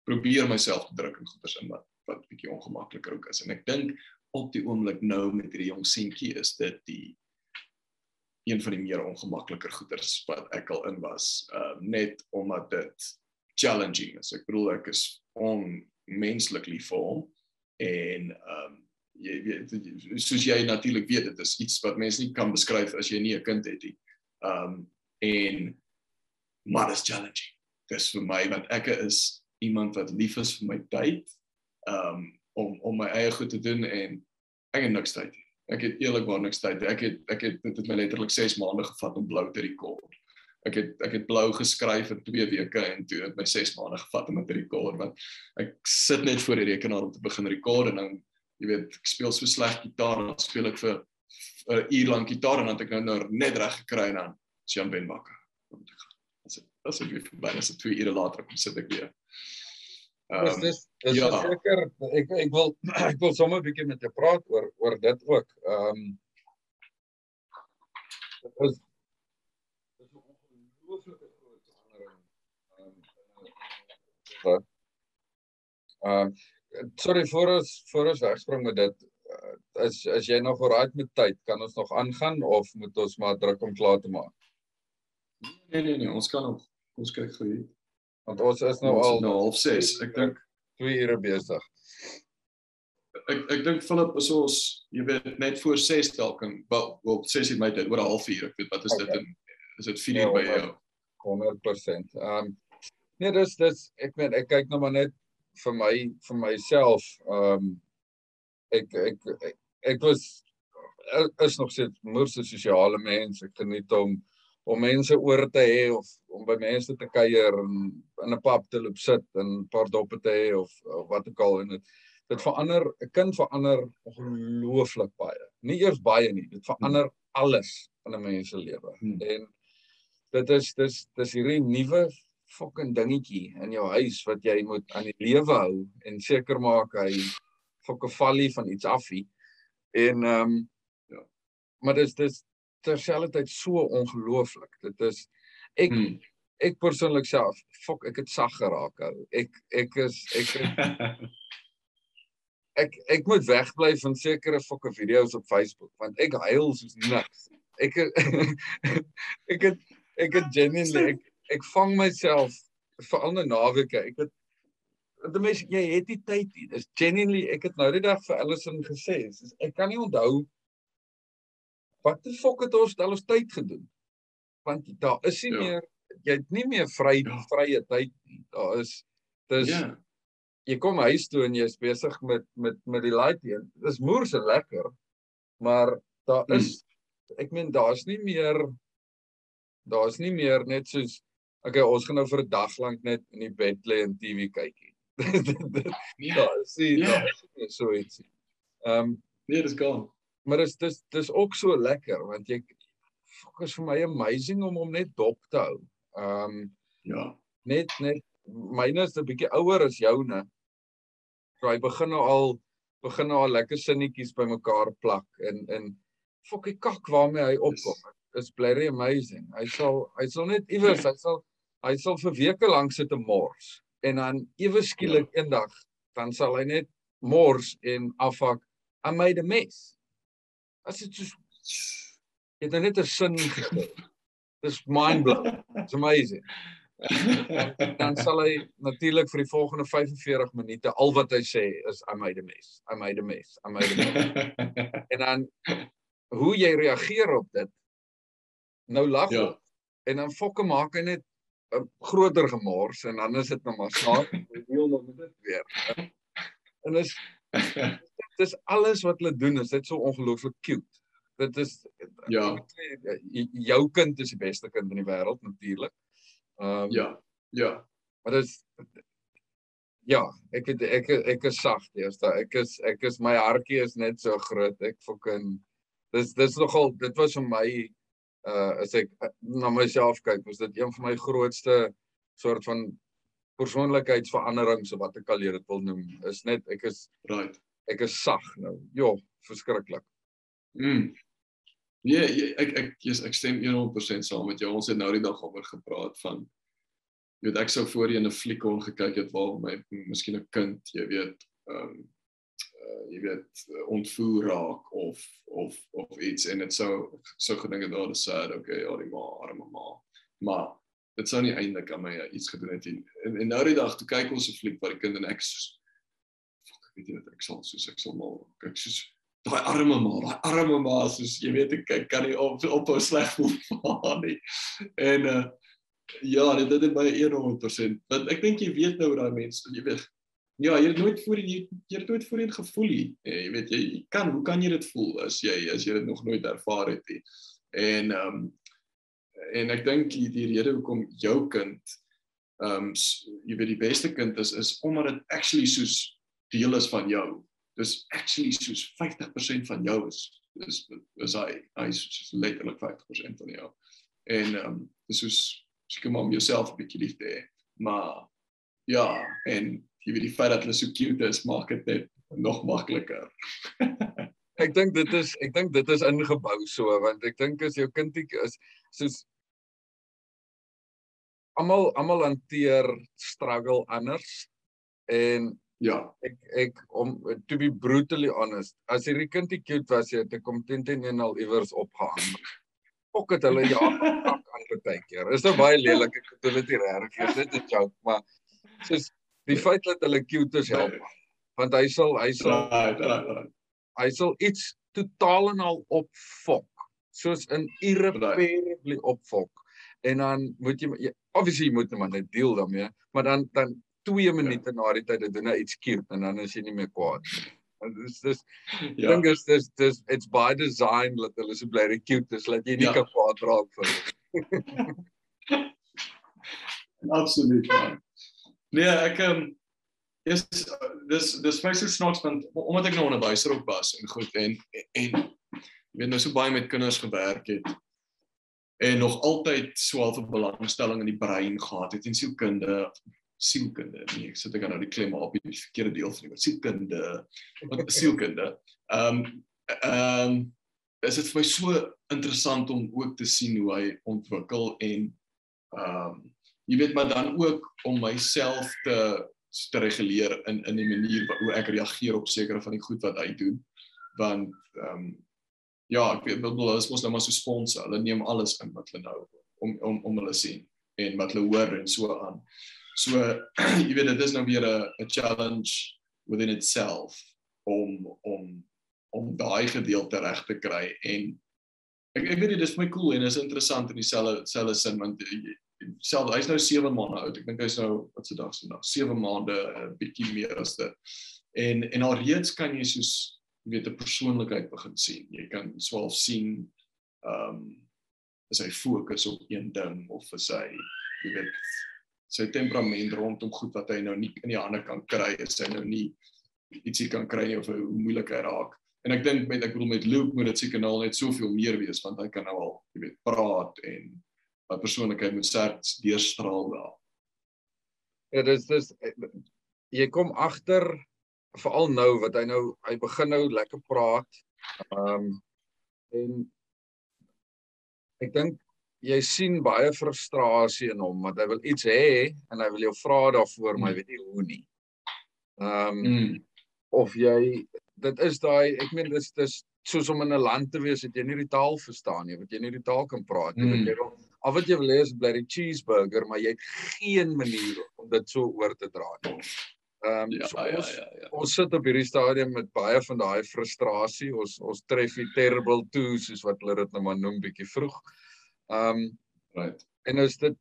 Speaker 4: probeer myself druk in goeders in wat wat bietjie ongemakliker ook is. En ek dink op die oomblik nou met hierdie jong seentjie is dit die een van die meer ongemakliker goeders wat ek al in was, uh net omdat dit challenging is. Ek bedoel ek is onmenslik lief vir hom en ehm um, jy weet soos jy natuurlik weet dit is iets wat mense nie kan beskryf as jy nie 'n kind het nie. Ehm um, en maar dit is challenging. Dis vir my want ek is iemand wat lief is vir my tyd ehm um, om om my eie goed te doen en ek het niks tyd. Ek het eerlikwaar niks tyd. Ek het ek het dit het my letterlik 6 maande gevat om blou te rekord. Ek het ek het blou geskryf in 2 weke en toe het my 6 maande gevat om dit te rekord want ek sit net voor die rekenaar om te begin rekord en dan jy weet ek speel so sleg gitaar dan speel ek vir 'n uur lank gitaar en dan het ek nou, nou net reg gekry en dan Jean Ben Bakker om te gaan. As dit as ek weer verby is, 2 ure later kom sit ek weer.
Speaker 3: Ehm um, dis dis ja. seker ek ek wil *clears throat* ek wil sommer 'n bietjie met jou praat oor oor dit ook. Ehm um, is Ehm um, sorry voor ons voor ons wegspring met dit uh, is as jy nog alright met tyd, kan ons nog aangaan of moet ons maar druk om klaar te maak?
Speaker 4: Nee nee nee, ons kan nog ons kyk gou hier.
Speaker 3: Want ons is nou
Speaker 4: Ons
Speaker 3: al
Speaker 4: is nou half 6. Ek dink
Speaker 3: 2 ure besig.
Speaker 4: ek ek dink Philip is ons jy weet net voor 6 dalk en wel wel 6 het my tyd oor 'n halfuur. Ek weet wat is dit
Speaker 3: Okay.
Speaker 4: in is dit 4
Speaker 3: Ja,
Speaker 4: uur by
Speaker 3: maar-
Speaker 4: jou?
Speaker 3: 100%. Ehm um, nee, dis dis ek meen ek kyk nou maar net vir my vir myself. Ehm um, ek, ek ek ek was is nog steeds moers 'n sosiale mens. Ek geniet om om mense oor te hê of om by mense te kuier en in 'n pub te loop sit en 'n paar doppe te hê of, of wat ook al en dit dit verander 'n kind verander ongelooflik baie. Nie eers baie nie, dit verander alles in 'n mens se lewe.
Speaker 4: Hmm.
Speaker 3: En dit is dis dis hierdie nuwe fucking dingetjie in jou huis wat jy moet aan die lewe hou en seker maak hy fucking valie van iets afie. En ehm um,
Speaker 4: Ja.
Speaker 3: maar dis dis terselfdertyd so ongelooflik. Dit is ek
Speaker 4: Hmm.
Speaker 3: ek persoonlik self, fok, ek het sag geraak. ou. Ek ek is ek is, *laughs* ek ek moet wegbly van sekere fokke video's op Facebook want ek huil soos niks. Ek *laughs* ek het ek het genuinely ek ek vang myself veral in naweke. Ek het die mense jy het nie tyd nie. Dis genuinely ek het nou die dag vir Allison gesê, soos, ek kan nie onthou wat die fok het ons al ons tyd gedoen. Want daar is nie
Speaker 4: Ja.
Speaker 3: meer jy het nie meer vry
Speaker 4: Ja.
Speaker 3: vrye tyd nie. Daar is dis
Speaker 4: Ja.
Speaker 3: jy kom huis toe en jy's besig met met met die light een. Dis moerse lekker. Maar daar
Speaker 4: Hmm.
Speaker 3: is ek meen daar's nie meer daar's nie meer net soos okay, ons gaan nou vir 'n dag lank net in die bed lê en TV kyk. *laughs*
Speaker 4: Ja.
Speaker 3: Daar is nie
Speaker 4: Ja.
Speaker 3: daar is nie so iets. nie. Ehm um,
Speaker 4: Nee, dis gaan.
Speaker 3: maar dis dis dis ook so lekker want jy fokus vir my amazing om hom net dop te hou. Ehm um,
Speaker 4: Ja.
Speaker 3: net net myne is 'n bietjie ouer as joune. So hy begin nou al begin nou al lekker sinnetjies bymekaar plak en en fokkie kak waarmee hy opkom. Is blerry amazing. Hy sal hy sal net iewers hy sal hy sal vir weke lank sit en mors en dan ewe skielik eendag dan sal hy net mors en afhak I made a mess. As dit so jy het nou net 'n sin gestel. Dis mind blowing. It's amazing dan sal hy natuurlik vir die volgende 45 minute al wat hy sê is I made a mess. I made a mess. I made a mess. en dan hoe jy reageer op dit nou lag
Speaker 4: Ja.
Speaker 3: ja. en dan fokke maak hy net groter gemors en dan is dit nou maar snaak *laughs* deel nog met dit weer. En dis *laughs* dis alles wat hulle doen is dit so ongelooflik cute. Dit is
Speaker 4: Ja.
Speaker 3: j- jou kind is die beste kind in die wêreld natuurlik. Ehm um,
Speaker 4: Ja. Ja.
Speaker 3: Maar dis ja, ek weet ek ek is sag eerste. Ek is ek is my hartjie is net so groot. Ek fucking dis dis nogal dit was vir my uh as ek uh, na myself kyk, was dit een van my grootste soort van persoonlikheidsveranderings of wat ek al hier dit wil noem. Is net ek is
Speaker 4: Right.
Speaker 3: ek is sag nou. Jo, verskriklik.
Speaker 4: Mm. Nee, ek ek yes, ek stem 100% saam met jou. Ons het nou die dag oor gepraat van jy weet ek sou voorheen 'n fliek kon gekyk het waar my miskien 'n kind, jy weet, ehm um, uh, jy weet ontvoer raak of of of iets en dit sou sou gedink het daar is sad, okay, ja, die ma, arme ma. Maar dit sou nie eintlik aan my iets gedoen het nie. En, en nou die dag toe kyk ons 'n fliek waar die kind en ek soos fuck, ek weet nie wat ek sal soos ek sal maar kyk soos daai arme ma, daai arme ma soos jy weet ek kyk kan nie op op 'n sleg voel haar nie. En uh ja, dit het my 100%. Want ek dink jy weet nou hoe daai mense, jy weet ja, jy het nooit voorheen jy, jy het nooit voorheen gevoel nie. Eh, Jy weet jy, jy kan, hoe kan jy dit voel as jy as jy dit nog nooit ervaar het nie. En ehm um, en ek dink die, die rede hoekom jou kind ehm um, jy weet die beste kind is is omdat dit actually soos deel is van jou dis actually soos 50% van jou is is is hy hy is soos letterlik 50% van jou en ehm um, dis soos seker maar om jouself 'n bietjie lief te hê maar ja en jy weet die feit dat hulle so cute is maak dit net nog makliker *laughs*
Speaker 3: Ek dink dit is ek dink dit is ingebou so want ek dink as jou kindie is soos almal almal hanteer struggle anders en
Speaker 4: Ja.
Speaker 3: Ek ek om to be brutally honest, as hierdie kind die cute was, het ek kom teen teen en al iewers opgehang. Fok het hulle ja aan baie keer. Is nou baie lelik, ek bedoel dit nie regtig, dit is 'n joke, maar soos die feit dat hulle cute is help. Want hy sal hy sal
Speaker 4: Right, right, right.
Speaker 3: hy sal iets totaal en al opfok soos in irreparably opfok en dan moet jy obviously jy moet maar net deel daarmee maar dan dan 2 minute na die tyd dan doen hy iets cute en dan is jy nie meer kwaad. Want dis dis
Speaker 4: Ja.
Speaker 3: dink is dis dis it's by design dat hulle so bly cute is dat jy nie
Speaker 4: Ja.
Speaker 3: kan kwaad raak vir hulle. *laughs*
Speaker 4: Absoluut. Man. Nee, ek ehm is dis dis my so snaaks want omdat ek nou onderwyser ook was en goed en en jy weet nou so baie met kinders gewerk het en nog altyd so 'n belangstelling in die brein gehad het en sielkunde sielkunde nee ek sit ek nou die klem op die verkeerde deel van die woord sielkunde wat sielkunde? Ehm ehm is dit vir my so interessant om ook te sien hoe hy ontwikkel en ehm um, jy weet maar dan ook om myself te te reguleer in in die manier wat hoe ek reageer op sekere van die goed wat hy doen. Want ehm um, ja ek weet bedoel is mos nou maar so sponse hulle neem alles in wat hulle nou om om om hulle sien en wat hulle hoor en so aan. So *clears throat* jy weet dit is nou weer 'n 'n challenge within itself om om om daai gedeelte reg te kry. En ek ek weet dit is my cool en is interessant in dieselfde selfde sin want self hy's nou 7 maande oud. Ek dink hy's nou wat se dag is vandag? 7 maande, 'n bietjie meer as dit. En en alreeds kan jy soos jy weet 'n persoonlikheid begin sien. Jy kan swaalf sien ehm um, is hy fokus op een ding of is hy jy weet sy temperament rondom goed wat hy nou nie in die hande kan kry, is hy nou nie ietsie kan kry of hoe moeilik hy raak. En ek dink met ek bedoel met Luke moet dit seker nou net soveel meer wees want hy kan nou al jy weet praat en wat persoonlikheid moet sterk deurstraal daar.
Speaker 3: Ja, dis dis jy kom agter veral nou wat hy nou hy begin nou lekker praat. Ehm um, en ek dink jy sien baie frustrasie in hom want hy wil iets hê en hy wil jou vra daarvoor maar hy weet nie hoe nie. Ehm um,
Speaker 4: Mm.
Speaker 3: of jy dit is daai ek meen dis dis soos om in 'n land te wees wat jy nie die taal verstaan nie, wat jy nie die taal kan praat nie,
Speaker 4: Mm.
Speaker 3: wat jy wil al wat jy wil hê is bly die cheeseburger, maar jy het geen manier om dit so oor te dra nie. Ehm um,
Speaker 4: Ja,
Speaker 3: so
Speaker 4: ja,
Speaker 3: ons,
Speaker 4: ja, ja.
Speaker 3: ons sit op hierdie stadium met baie van daai frustrasie. Ons ons tref die terrible toe soos wat hulle dit nou maar noem bietjie vroeg. Ehm um,
Speaker 4: Right.
Speaker 3: en is dit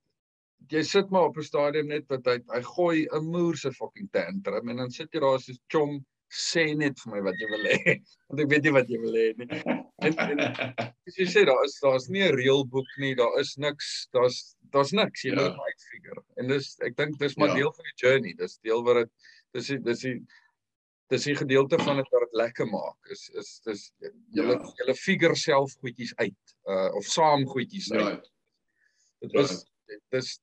Speaker 3: jy sit maar op 'n stadium net wat hy hy gooi 'n moer se fucking tantrum en dan sit jy daar soos chom sê net vir my wat jy wil hê want ek weet nie wat jy wil hê nie. En, en soos jy sê daar is daar's nie 'n reël boek nie, daar is niks, daar's daar's niks jy
Speaker 4: Ja.
Speaker 3: moet ja. uitfigure. En dis ek dink dis maar
Speaker 4: Ja.
Speaker 3: deel van die journey. Dis deel wat dit dis die- dis die dis die gedeelte van dit wat dit lekker maak. Is is dis julle
Speaker 4: Ja.
Speaker 3: julle figure self goedjies uit uh of saam goedjies uit.
Speaker 4: Right.
Speaker 3: Dit is dis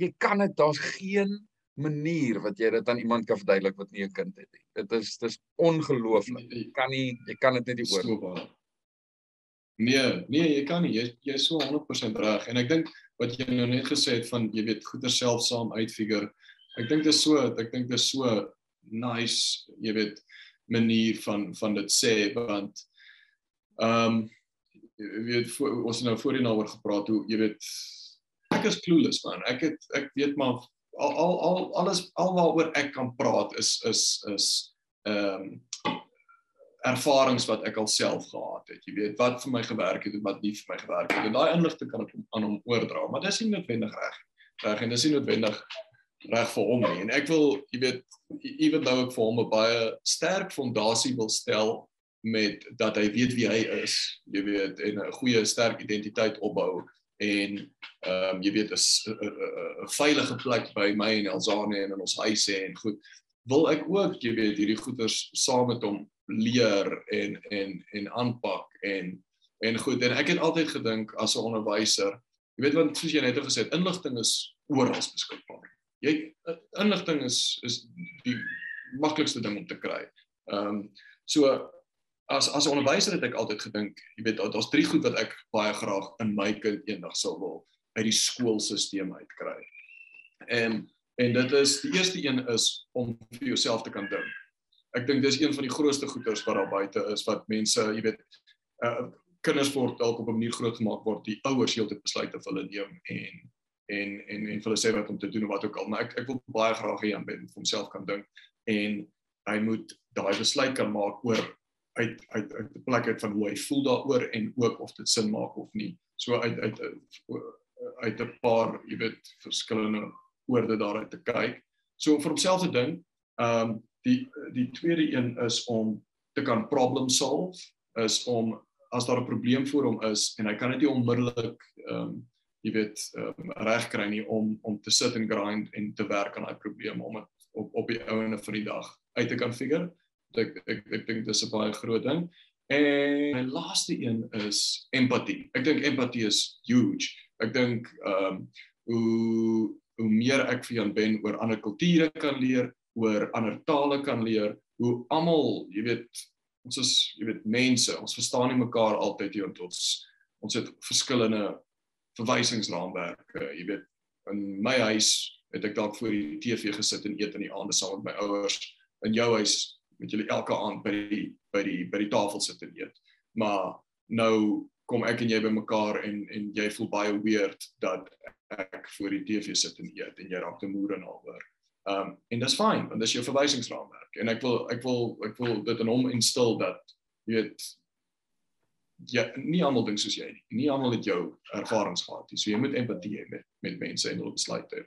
Speaker 3: jy kan dit daar's geen manier wat jy dit aan iemand kan verduidelik wat nie 'n kind het nie. Dit is dis ongelooflik. Jy kan nie jy kan dit net nie oor.
Speaker 4: Nee, nee, jy kan nie. Jy jy is so 100% reg en ek dink wat jy nou net gesê het van jy weet goeder self saam uitfigure. Ek dink dit is so ek dink dit is so nice, jy weet manier van van dit sê want ehm um, jy weet voor, ons het nou voorheen daaroor gepraat hoe jy weet ek is clueless man. Ek het ek weet maar al al, al alles alwaaroor ek kan praat is is is ehm um, ervarings wat ek alself gehad het. Jy weet wat vir my gewerk het en wat nie vir my gewerk het. En daai inligting kan ek aan hom oordra, maar dis nie noodwendig reg. Reg en dis nie noodwendig reg vir hom nie. En ek wil, jy weet, ewen nou ek vir hom 'n baie sterk fondasie wil stel met dat hy weet wie hy is, jy weet, en 'n goeie sterk identiteit opbou en ehm um, jy weet 'n 'n veilige plek by my en Elzane en in ons huise en goed. Wil ek ook jy weet hierdie goeders saam met hom leer en en en aanpak en en goed. En ek het altyd gedink as 'n onderwyser jy weet want soos jy net gesê het inligting is oral beskikbaar. Jy inligting is is die maklikste ding om te kry. Ehm um, so as as 'n onderwyser het ek altyd gedink jy weet daar's drie goed wat ek baie graag in my kind eendag sou wil uit die skoolstelsel uitkry en En dit is die eerste een is om vir jouself te kan dink. Ek dink dis een van die grootste goeders wat daar buite is wat mense, jy weet, uh, kinders word dalk op 'n manier grootgemaak word die ouers heeltyd besluit of hulle neem en en en en hulle sê wat om te doen of wat ook al, maar ek ek wil baie graag hê Jan Ben vir homself kan dink en hy moet daai besluit kan maak oor uit uit uit 'n plek uit van hoe hy voel daaroor en ook of dit sin maak of nie. So uit uit uit 'n paar, jy weet, verskillende oorde daaruit te kyk. So vir homself te dink, ehm um, die die tweede een is om te kan problem solve, is om as daar 'n probleem voor hom is en hy kan dit nie onmiddellik ehm um, jy weet um, regkry nie om om te sit en grind en te werk aan daai probleem om dit op op die ouene van die dag uit te kan figure ek ek ek dink dis 'n baie groot ding. En my laaste een is empatie. Ek dink empatie is huge. Ek dink ehm um, hoe hoe meer ek vir Jan Ben oor ander kulture kan leer, oor ander tale kan leer, hoe almal, jy weet, ons is jy weet mense, ons verstaan nie mekaar altyd nie want ons ons het verskillende verwysingsraamwerke, jy weet. In my huis het ek dalk voor die TV gesit en eet in die aande saam met my ouers. In jou huis met julle elke aand by die by die by die tafel sit en eet. Maar nou kom ek en jy by mekaar en en jy voel baie weird dat ek voor die TV sit en eet en jy raak te moer en alhoor. Um en dis fyn want dis jou verwysingsraamwerk en ek wil ek wil ek wil dit in hom instil dat jy weet ja nie almal dink soos jy nie. Nie almal het jou ervarings gehad nie. So jy moet empatie hê met met mense en hulle besluite.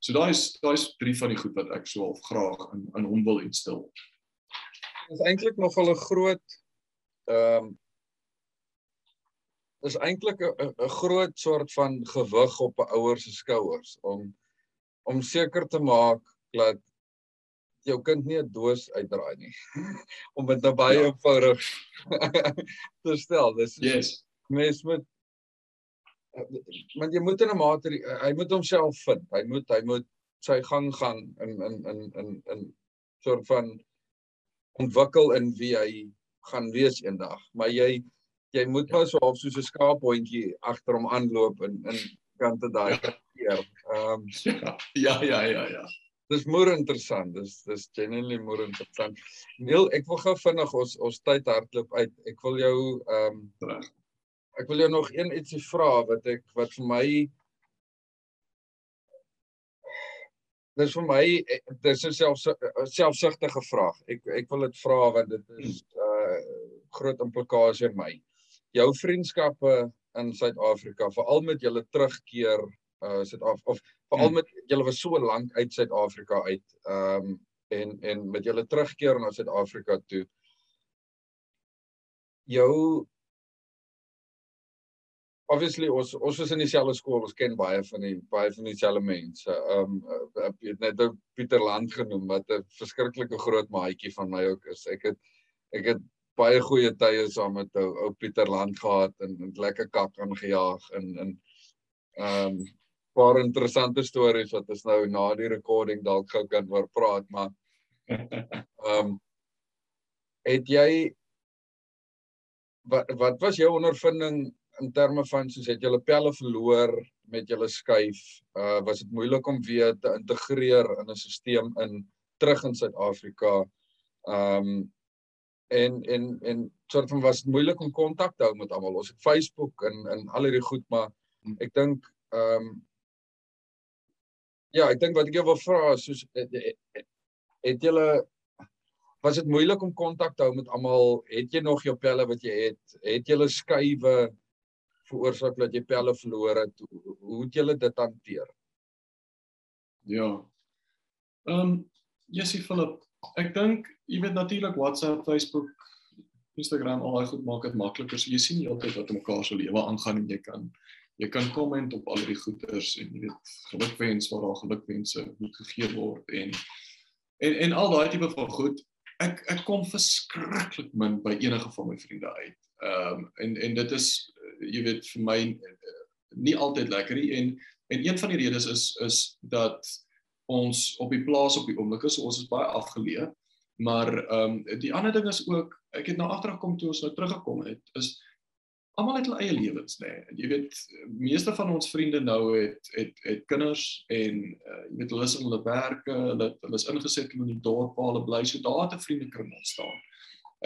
Speaker 4: So daai is daai is drie van die goed wat ek so graag in in hom wil instil
Speaker 3: is eintlik nog wel 'n groot ehm um, is eintlik 'n 'n groot soort van gewig op 'n ouer se skouers om om seker te maak dat jou kind nie 'n doos uitdraai nie. *laughs* om dit nou baie ja. eenvoudig *laughs* te stel. Dis
Speaker 4: yes.
Speaker 3: mens moet want jy moet in 'n mate hy moet homself vind. Hy moet hy moet sy gang gaan in in in in in soort van ontwikkel in wie hy gaan wees eendag. Maar jy jy moet maar so half soos 'n skaaphondjie agter hom aanloop en in kante daai ja. keer. Ehm
Speaker 4: ja ja ja ja.
Speaker 3: Dis moer interessant. Dis dis genuinely moer interessant. Neil, ek wil gou vinnig ons ons tyd hardloop uit. Ek wil jou ehm um, ek wil jou nog een ietsie vra wat ek wat vir my dis vir my eh, dis 'n self selfsugtige vraag. Ek ek wil dit vra want dit is uh groot implikasie in my. Jou vriendskappe in Suid-Afrika, veral met julle terugkeer uh Suid-Afrika of veral hmm. met julle was so lank uit Suid-Afrika uit. Ehm um, en en met julle terugkeer na Suid-Afrika toe. Jou obviously ons ons was in dieselfde skool, ons ken baie van die baie van dieselfde mense. Ehm um, ek het net ou Pieter Land genoem wat 'n verskriklike groot maatjie van my ook is. Ek het ek het baie goeie tye saam met ou ou Pieter Land gehad en, en lekker kak aangejaag en en ehm um, paar interessante stories wat ons nou na die recording dalk gou kan oor praat, maar *laughs* ehm um, het jy wat wat was jou ondervinding in terme van soos het julle pelle verloor met julle skuif, uh was dit moeilik om weer te integreer in 'n stelsel in terug in Suid-Afrika. Um en en en soort van was dit moeilik om kontak te hou met almal. Ons het Facebook en en al hierdie goed, maar ek dink um ja, ek dink wat ek jou wil vra is soos het, het, het julle was dit moeilik om kontak te hou met almal? Het jy nog jou pelle wat jy het? Het julle skuwe veroorsaak dat jy pelle verloor het. Hoe het julle dit hanteer?
Speaker 4: Ja. Ehm um, Jessie Philip, ek dink jy weet natuurlik WhatsApp, Facebook, Instagram al daai goed maak dit makliker. So jy sien heeltyd wat mekaar se lewe aangaan en jy kan jy kan komment op al die goeders en jy weet gelukwens waar daar gelukwense moet gegee word en en en al daai tipe van goed. Ek ek kom verskriklik min by enige van my vriende uit. Ehm um, en en dit is jy weet vir my uh, nie altyd lekker nie en en een van die redes is is dat ons op die plaas op die oomblik is ons is baie afgeleë maar ehm um, die ander ding is ook ek het nou agtergekom toe ons nou teruggekom het is almal het hulle eie lewens nê. Nee. Jy weet meeste van ons vriende nou het het het kinders en uh, jy weet hulle is in hulle werke, hulle hulle is ingeset in die dorp waar hulle bly. So daar het 'n vriendekring ontstaan.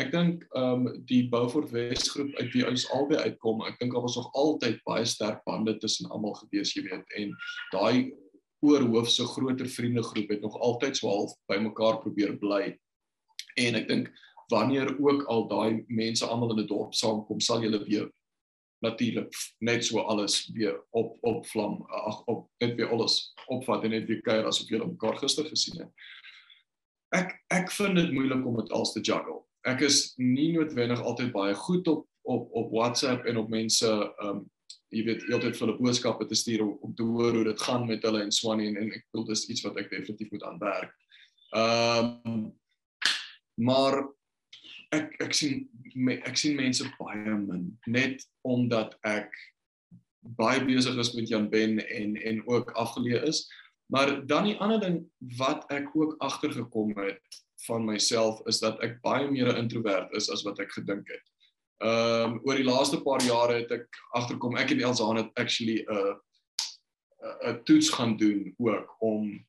Speaker 4: Ek dink ehm um, die Beaufort West groep uit wie ons albei uitkom, ek dink daar was nog altyd baie sterk bande tussen almal gewees, jy weet, en daai oorhoofse groter vriendegroep het nog altyd so half by mekaar probeer bly. En ek dink wanneer ook al daai mense almal in 'n dorp saamkom, sal julle weer natuurlik net so alles weer op op vlam ag op net weer alles opvat en net weer kuier asof jy mekaar gister gesien het. Ek ek vind dit moeilik om dit als te juggle. Ek is nie noodwendig altyd baie goed op op op WhatsApp en op mense um, jy weet heeltyd vir hulle boodskappe te stuur om, om te hoor hoe dit gaan met hulle en Swanny en, en ek bedoel dis iets wat ek definitief moet aanwerk. Um, maar ek ek sien ek sien mense baie min net omdat ek baie besig is met Jan Ben en en ook afgeleë is. Maar dan die ander ding wat ek ook agtergekom het van myself is dat ek baie meer 'n introwert is as wat ek gedink het. Ehm um, oor die laaste paar jare het ek agterkom ek en Elsa het actually 'n uh, 'n toets gaan doen ook om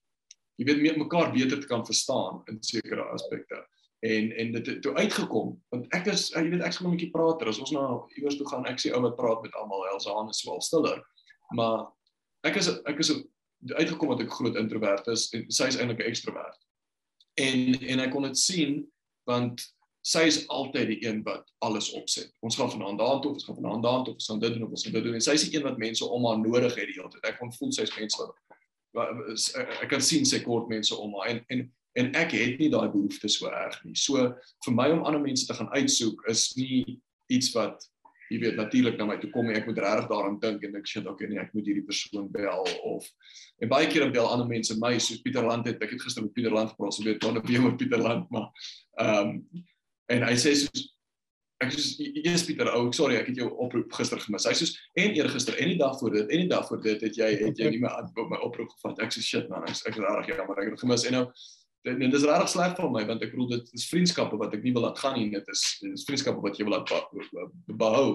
Speaker 4: jy weet mekaar beter te kan verstaan in sekere aspekte. En en dit het toe uitgekom want ek is jy weet ek's 'n bietjie prater. As ons nou iewers toe gaan ek sê ou wat praat met almal? Elsaan is wel stiller. Maar ek is ek is uitgekom dat ek groot introwert is en sy is eintlik 'n ekstrovert en en ek kon dit sien want sy is altyd die een wat alles opset. Ons gaan vanaand daartoe ons gaan vanaand daartoe ons gaan dit doen of ons gaan dit doen. En sy is die een wat mense om haar nodig het die hele tyd. Ek kon voel sy is mense wat ek kan sien sy kort mense om haar. En en en ek het nie daai behoefte so erg nie. So vir my om ander mense te gaan uitsoek is nie iets wat jy weet natuurlik na my toe kom en ek moet regtig daaraan dink en ek sê okay nee, ek moet hierdie persoon bel of en baie keer bel ander mense my soos Pieter Land het ek het gister met Pieter Land gepraat, so weet dan op wie met Pieter Land maar ehm um, en hy sê soos ek sê eers Pieter, ou, oh, sorry, ek het jou oproep gister gemis. Hy sê soos en eergister en die dag voor dit en die dag voor dit het jy het jy nie my my oproep gevat. Ek sê shit man, ek ek is reg jammer, ek het gemis en nou dit dit is regtig sleg vir my want ek bedoel dit is vriendskappe wat ek nie wil laat gaan nie. Dit is dit is vriendskappe wat jy wil laat behou.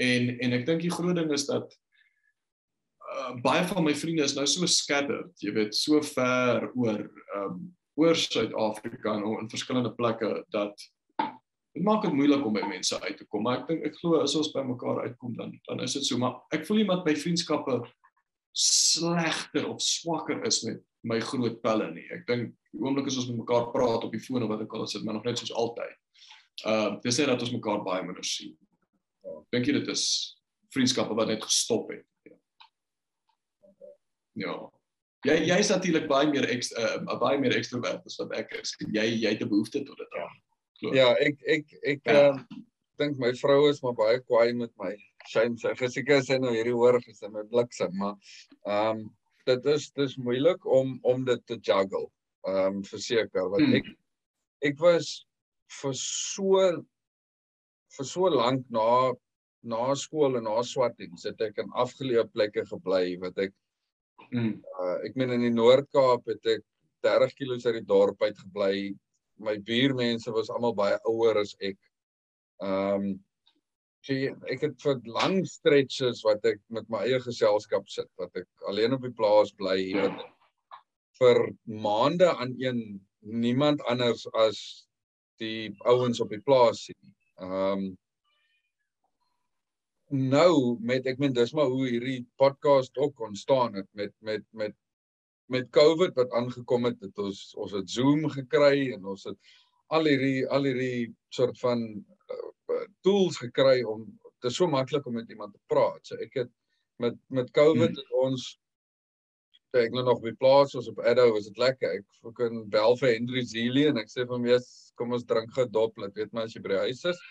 Speaker 4: En en ek dink die groot ding is dat uh, baie van my vriende is nou so scattered jy weet so ver oor um, oor Suid-Afrika en in verskillende plekke dat dit maak dit moeilik om by mense uit te kom. Maar ek dink ek glo as ons by mekaar uitkom dan dan is dit so. Maar ek voel iemand by vriendskappe slegter of swakker is met my groot pelle nie. Ek dink die oomblik as ons met mekaar praat op die foon of wat ook al is dit maar nog net soos altyd. Ehm uh, dis net dat ons mekaar baie minder sien. Ja, dink jy dit is vriendskappe wat net gestop het? Ja. Ja. Jy jy is natuurlik baie meer eks uh, baie meer ekstrovert as wat ek is. Jy jy het 'n behoefte tot dit.
Speaker 3: Ja, ja ek ek ek ja. uh, dink my vrou is maar baie kwaai met my shame sy fisieke is nou hierdie hoor gesê met bliksem maar ehm um, dit is dis moeilik om om dit te juggle ehm um, verseker want hmm. ek ek was vir so vir so lank na na skool en na swartings het ek in afgeleë plekke gebly wat ek mm. uh, ek meen in die Noord-Kaap het ek 30 km uit die dorp uit gebly my buurmense was almal baie ouer as ek ehm um, sien ek het vir lang stretches wat ek met my eie geselskap sit wat ek alleen op die plaas bly wat vir maande aan een niemand anders as die ouens op die plaas sien. Ehm um, nou met ek meen dis maar hoe hierdie podcast ook ontstaan het met met met met COVID wat aangekom het het ons ons het Zoom gekry en ons het al hierdie al hierdie soort van tools gekry om dit is so maklik om met iemand te praat. So ek het met met COVID hmm. het ons ek nou nog by plaas ons op Addo was dit lekker. Ek kon bel vir Henry Zelie en ek sê vir hom ja, kom ons drink gedop, laat weet maar as jy by die huis is.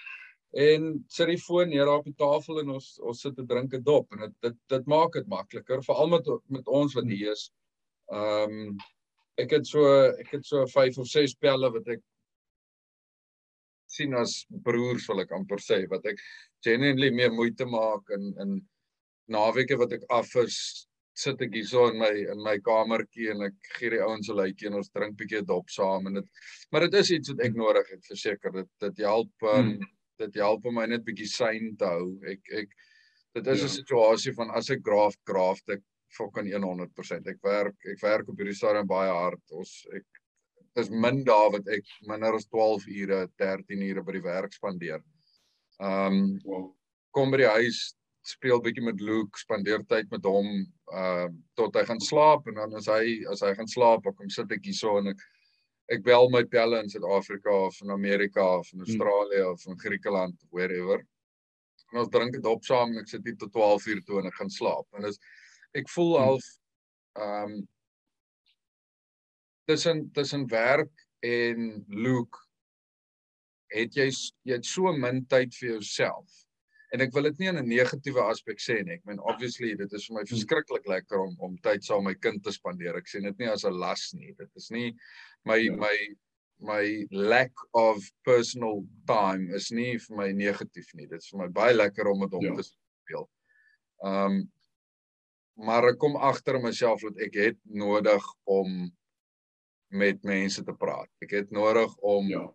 Speaker 3: En sit die foon neer op die tafel en ons ons sit te drink 'n dop en dit dit dit maak dit makliker veral met met ons wat hier is. Ehm um, ek het so ek het so 5 of 6 pelle wat ek sien as broers wil ek amper sê wat ek genuinely meer moeite maak in in naweke wat ek af is sit ek hierso in my in my kamertjie en ek gee die ouens 'n luitjie en ons drink bietjie dop saam en dit maar dit is iets wat ek nodig het verseker dit dit help um, hmm. dit help om my net bietjie sane te hou. Ek ek dit is 'n
Speaker 4: Ja.
Speaker 3: situasie van as ek graaf graaf ek fucking 100%. Ek werk ek werk op hierdie stadium baie hard. Ons ek dis min dae wat ek minder as 12 ure, 13 ure by die werk spandeer. Um
Speaker 4: Wow.
Speaker 3: kom by die huis, speel bietjie met Luke, spandeer tyd met hom uh tot hy gaan slaap en dan as hy as hy gaan slaap, dan kom sit ek hierso en ek ek bel my pelle in Suid-Afrika of in Amerika of in Australië hmm. of in Griekeland of wherever. En ons drink dit op saam en ek sit hier tot 12 uur toe en ek gaan slaap. En dis ek voel
Speaker 4: Hmm.
Speaker 3: half ehm um, tussen tussen werk en Luke het jy jy het so min tyd vir jouself. En ek wil dit nie in 'n negatiewe aspek sê nie. Ek meen obviously dit is vir my verskriklik lekker om om tyd saam met my kind te spandeer. Ek sien dit nie as 'n las nie. Dit is nie my
Speaker 4: Ja.
Speaker 3: my my lack of personal time is nie vir my negatief nie. Dit is vir my baie lekker om met hom
Speaker 4: Ja.
Speaker 3: te speel. Um maar ek kom agter myself dat ek het nodig om met mense te praat. Ek het nodig om
Speaker 4: Ja.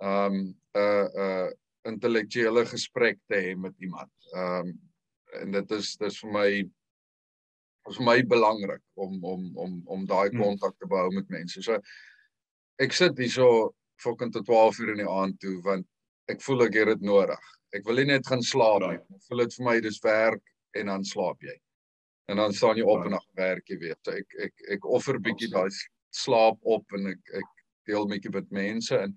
Speaker 3: um 'n 'n intellektuele gesprek te hê met iemand. Um en dit is dis vir my vir my belangrik om om om om daai
Speaker 4: Hmm.
Speaker 3: kontak te behou met mense. So ek sit hierso fucking tot 12 uur in die aand toe want ek voel ek het dit nodig. Ek wil nie net gaan slaap nie. Ek voel dit vir my dis werk en dan slaap jy. En dan staan jy op en dan werk jy weer. So ek ek ek offer bietjie daai slaap op en ek ek deel bietjie met mense en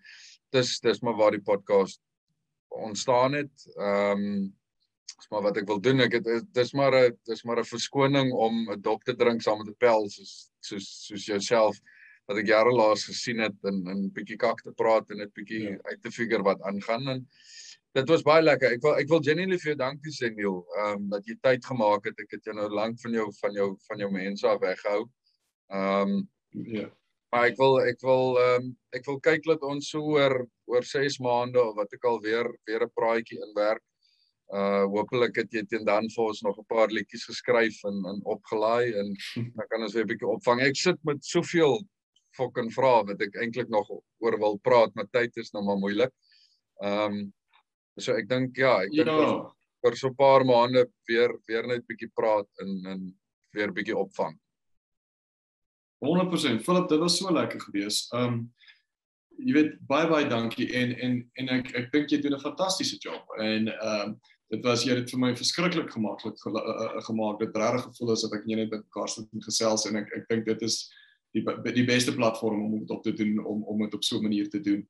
Speaker 3: dis dis maar waar die podcast ontstaan het. Ehm um, dis maar wat ek wil doen. Ek het dis maar 'n dis maar 'n verskoning om 'n dop te drink saam met 'n pel soos soos soos jouself wat ek jare laas gesien het en en bietjie kak te praat en net bietjie
Speaker 4: Ja.
Speaker 3: uit te figure wat aangaan en dit was baie lekker. Ek wil ek wil genuinely vir jou dankie sê Neil, ehm um, dat jy tyd gemaak het. Ek het jou nou lank van jou van jou van jou mense af weggehou. Ehm um,
Speaker 4: Ja.
Speaker 3: Maar ek wil ek wil ehm um, ek wil kyk dat ons so oor oor 6 maande of wat ek al weer weer 'n praatjie inwerk. Uh hopelik het jy teen dan vir ons nog 'n paar liedjies geskryf en en opgelaai en *laughs* dan kan ons weer 'n bietjie opvang. Ek sit met soveel fucking vrae wat ek eintlik nog oor wil praat, maar tyd is nou maar moeilik. Ehm um, so ek dink ja, ek dink
Speaker 4: Ja.
Speaker 3: oor so 'n paar maande weer weer net bietjie praat en en weer bietjie opvang.
Speaker 4: 100%. Philip, dit was so lekker gewees. Um jy weet baie baie dankie en en en ek ek dink jy doen 'n fantastiese job en um dit was jy het vir my verskriklik gemaklik gel- uh, uh, gemaak. Dit regtig gevoel asof ek net met mekaar sit en gesels en ek ek dink dit is die die beste platform om dit op te doen om om dit op so 'n manier te doen.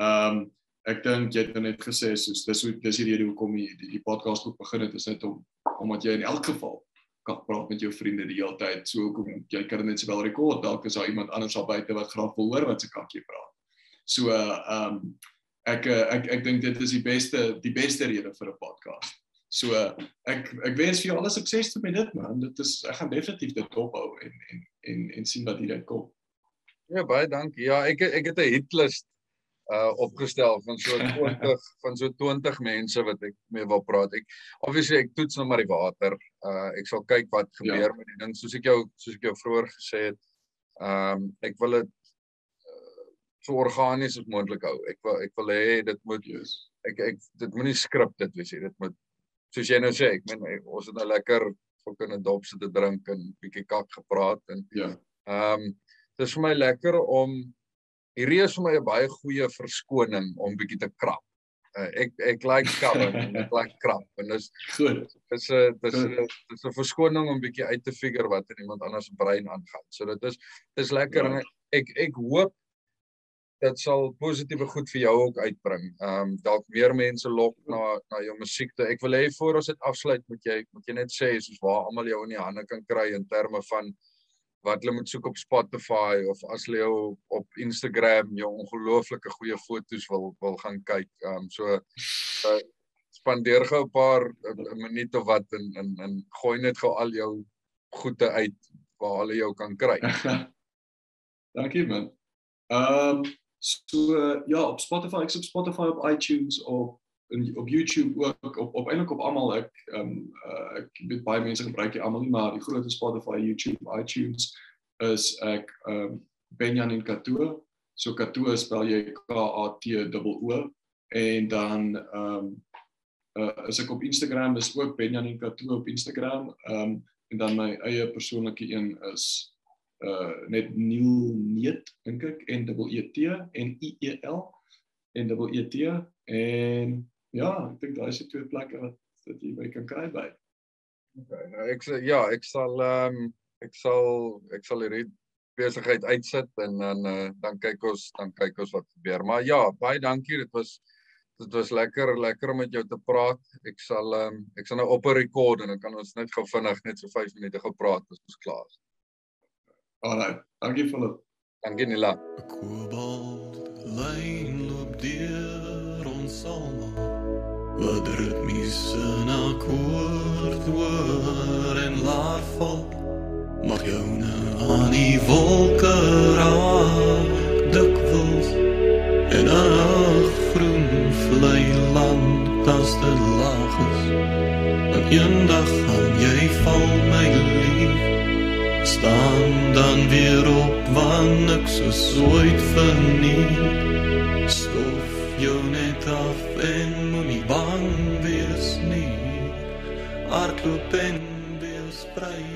Speaker 4: Um ek dink jy het nou net gesê soos dis hoe dis die rede hoekom die, die, die podcast ook begin het is net om omdat jy in elk geval kan praat met jou vriende die hele tyd. So hoekom jy kan net sowel rekord dalk is daar iemand anders al buite wat graag wil hoor wat se kakkie praat. So uh um ek uh, ek ek dink dit is die beste die beste rede vir 'n podcast. So ek ek wens vir jou alle sukses met dit man. Dit is ek gaan definitief dit ophou en en en en sien wat hieruit kom.
Speaker 3: Ja, baie dankie. Ja, ek ek het 'n hitlist uh opgestel van so *laughs* 20 van so 20 mense wat ek mee wil praat. Ek obviously ek toets nou maar die water. Uh ek sal kyk wat gebeur
Speaker 4: Ja.
Speaker 3: ja. met die ding soos ek jou soos ek jou vroeër gesê het. Ehm um, ek wil dit uh, so organies as moontlik hou. Ek wil ek wil hê dit moet
Speaker 4: Yes.
Speaker 3: ek ek dit moenie skrip dit wees nie. Dit moet soos jy nou sê, ek meen ons het nou lekker fucking 'n dop sit te drink en bietjie kak gepraat en
Speaker 4: Ja.
Speaker 3: Ehm um, dit is vir my lekker om hierdie is vir my 'n baie goeie verskoning om bietjie te krap. Uh, ek ek like krabbing *laughs* en ek like krap en dis
Speaker 4: Goed.
Speaker 3: dis 'n dis 'n dis 'n verskoning om bietjie uit te figure wat in iemand anders se brein aangaan. So dit is dis lekker
Speaker 4: Ja.
Speaker 3: en ek ek hoop dit sal positiewe goed vir jou ook uitbring. Ehm um, dalk meer mense lok na na jou musiek toe. Ek wil hê voor ons dit afsluit moet jy moet jy net sê soos waar almal jou in die hande kan kry in terme van wat hulle moet soek op Spotify of as hulle jou op Instagram jou ongelooflike goeie foto's wil wil gaan kyk. Ehm um, so uh, spandeer gou 'n paar 'n minuut of wat en en en gooi net gou al jou goede uit waar hulle jou kan kry. *laughs*
Speaker 4: Dankie man. Ehm um, so uh, ja, op Spotify, ek's op Spotify, op iTunes, op in, op YouTube ook, op op eintlik op almal ek ehm um, uh, ek weet baie mense gebruik dit almal nie, maar die groot Spotify, YouTube, iTunes is ek ehm um, Benjamin Katoe. So Katoe spel jy K A T O O
Speaker 5: en dan ehm um, uh, is ek op Instagram, dis ook Benjamin Kato op Instagram. Ehm um, en dan my eie persoonlike een is uh net Neil Neet dink ek en double E T en I E L en double E T en ja, ek dink daai is die twee plekke wat wat jy by kan kry by.
Speaker 3: Okay, nou ek sê ja, ek sal ehm um, ek sal ek sal hierdie besigheid uitsit en dan uh, dan kyk ons dan kyk ons wat gebeur. Maar ja, baie dankie. Dit was dit was lekker lekker om met jou te praat. Ek sal ehm um, ek sal nou op 'n rekord en dan kan ons net gou vinnig net so 5 minute gou praat as ons klaar is.
Speaker 5: Alright. Dankie Philip.
Speaker 3: Dankie Nila.
Speaker 4: Kobalt lyn loop deur ons almal. Wat ritmies in akkoord hoor en laat val. Mag jou nou aan die wolke raak dikwels en ag groen vlei land as dit laag is. En eendag gaan jy val my lief staan dan weer op wanneer ek so ooit verniet stof jou net af en moenie bang wees nie. Hardloop en wees vry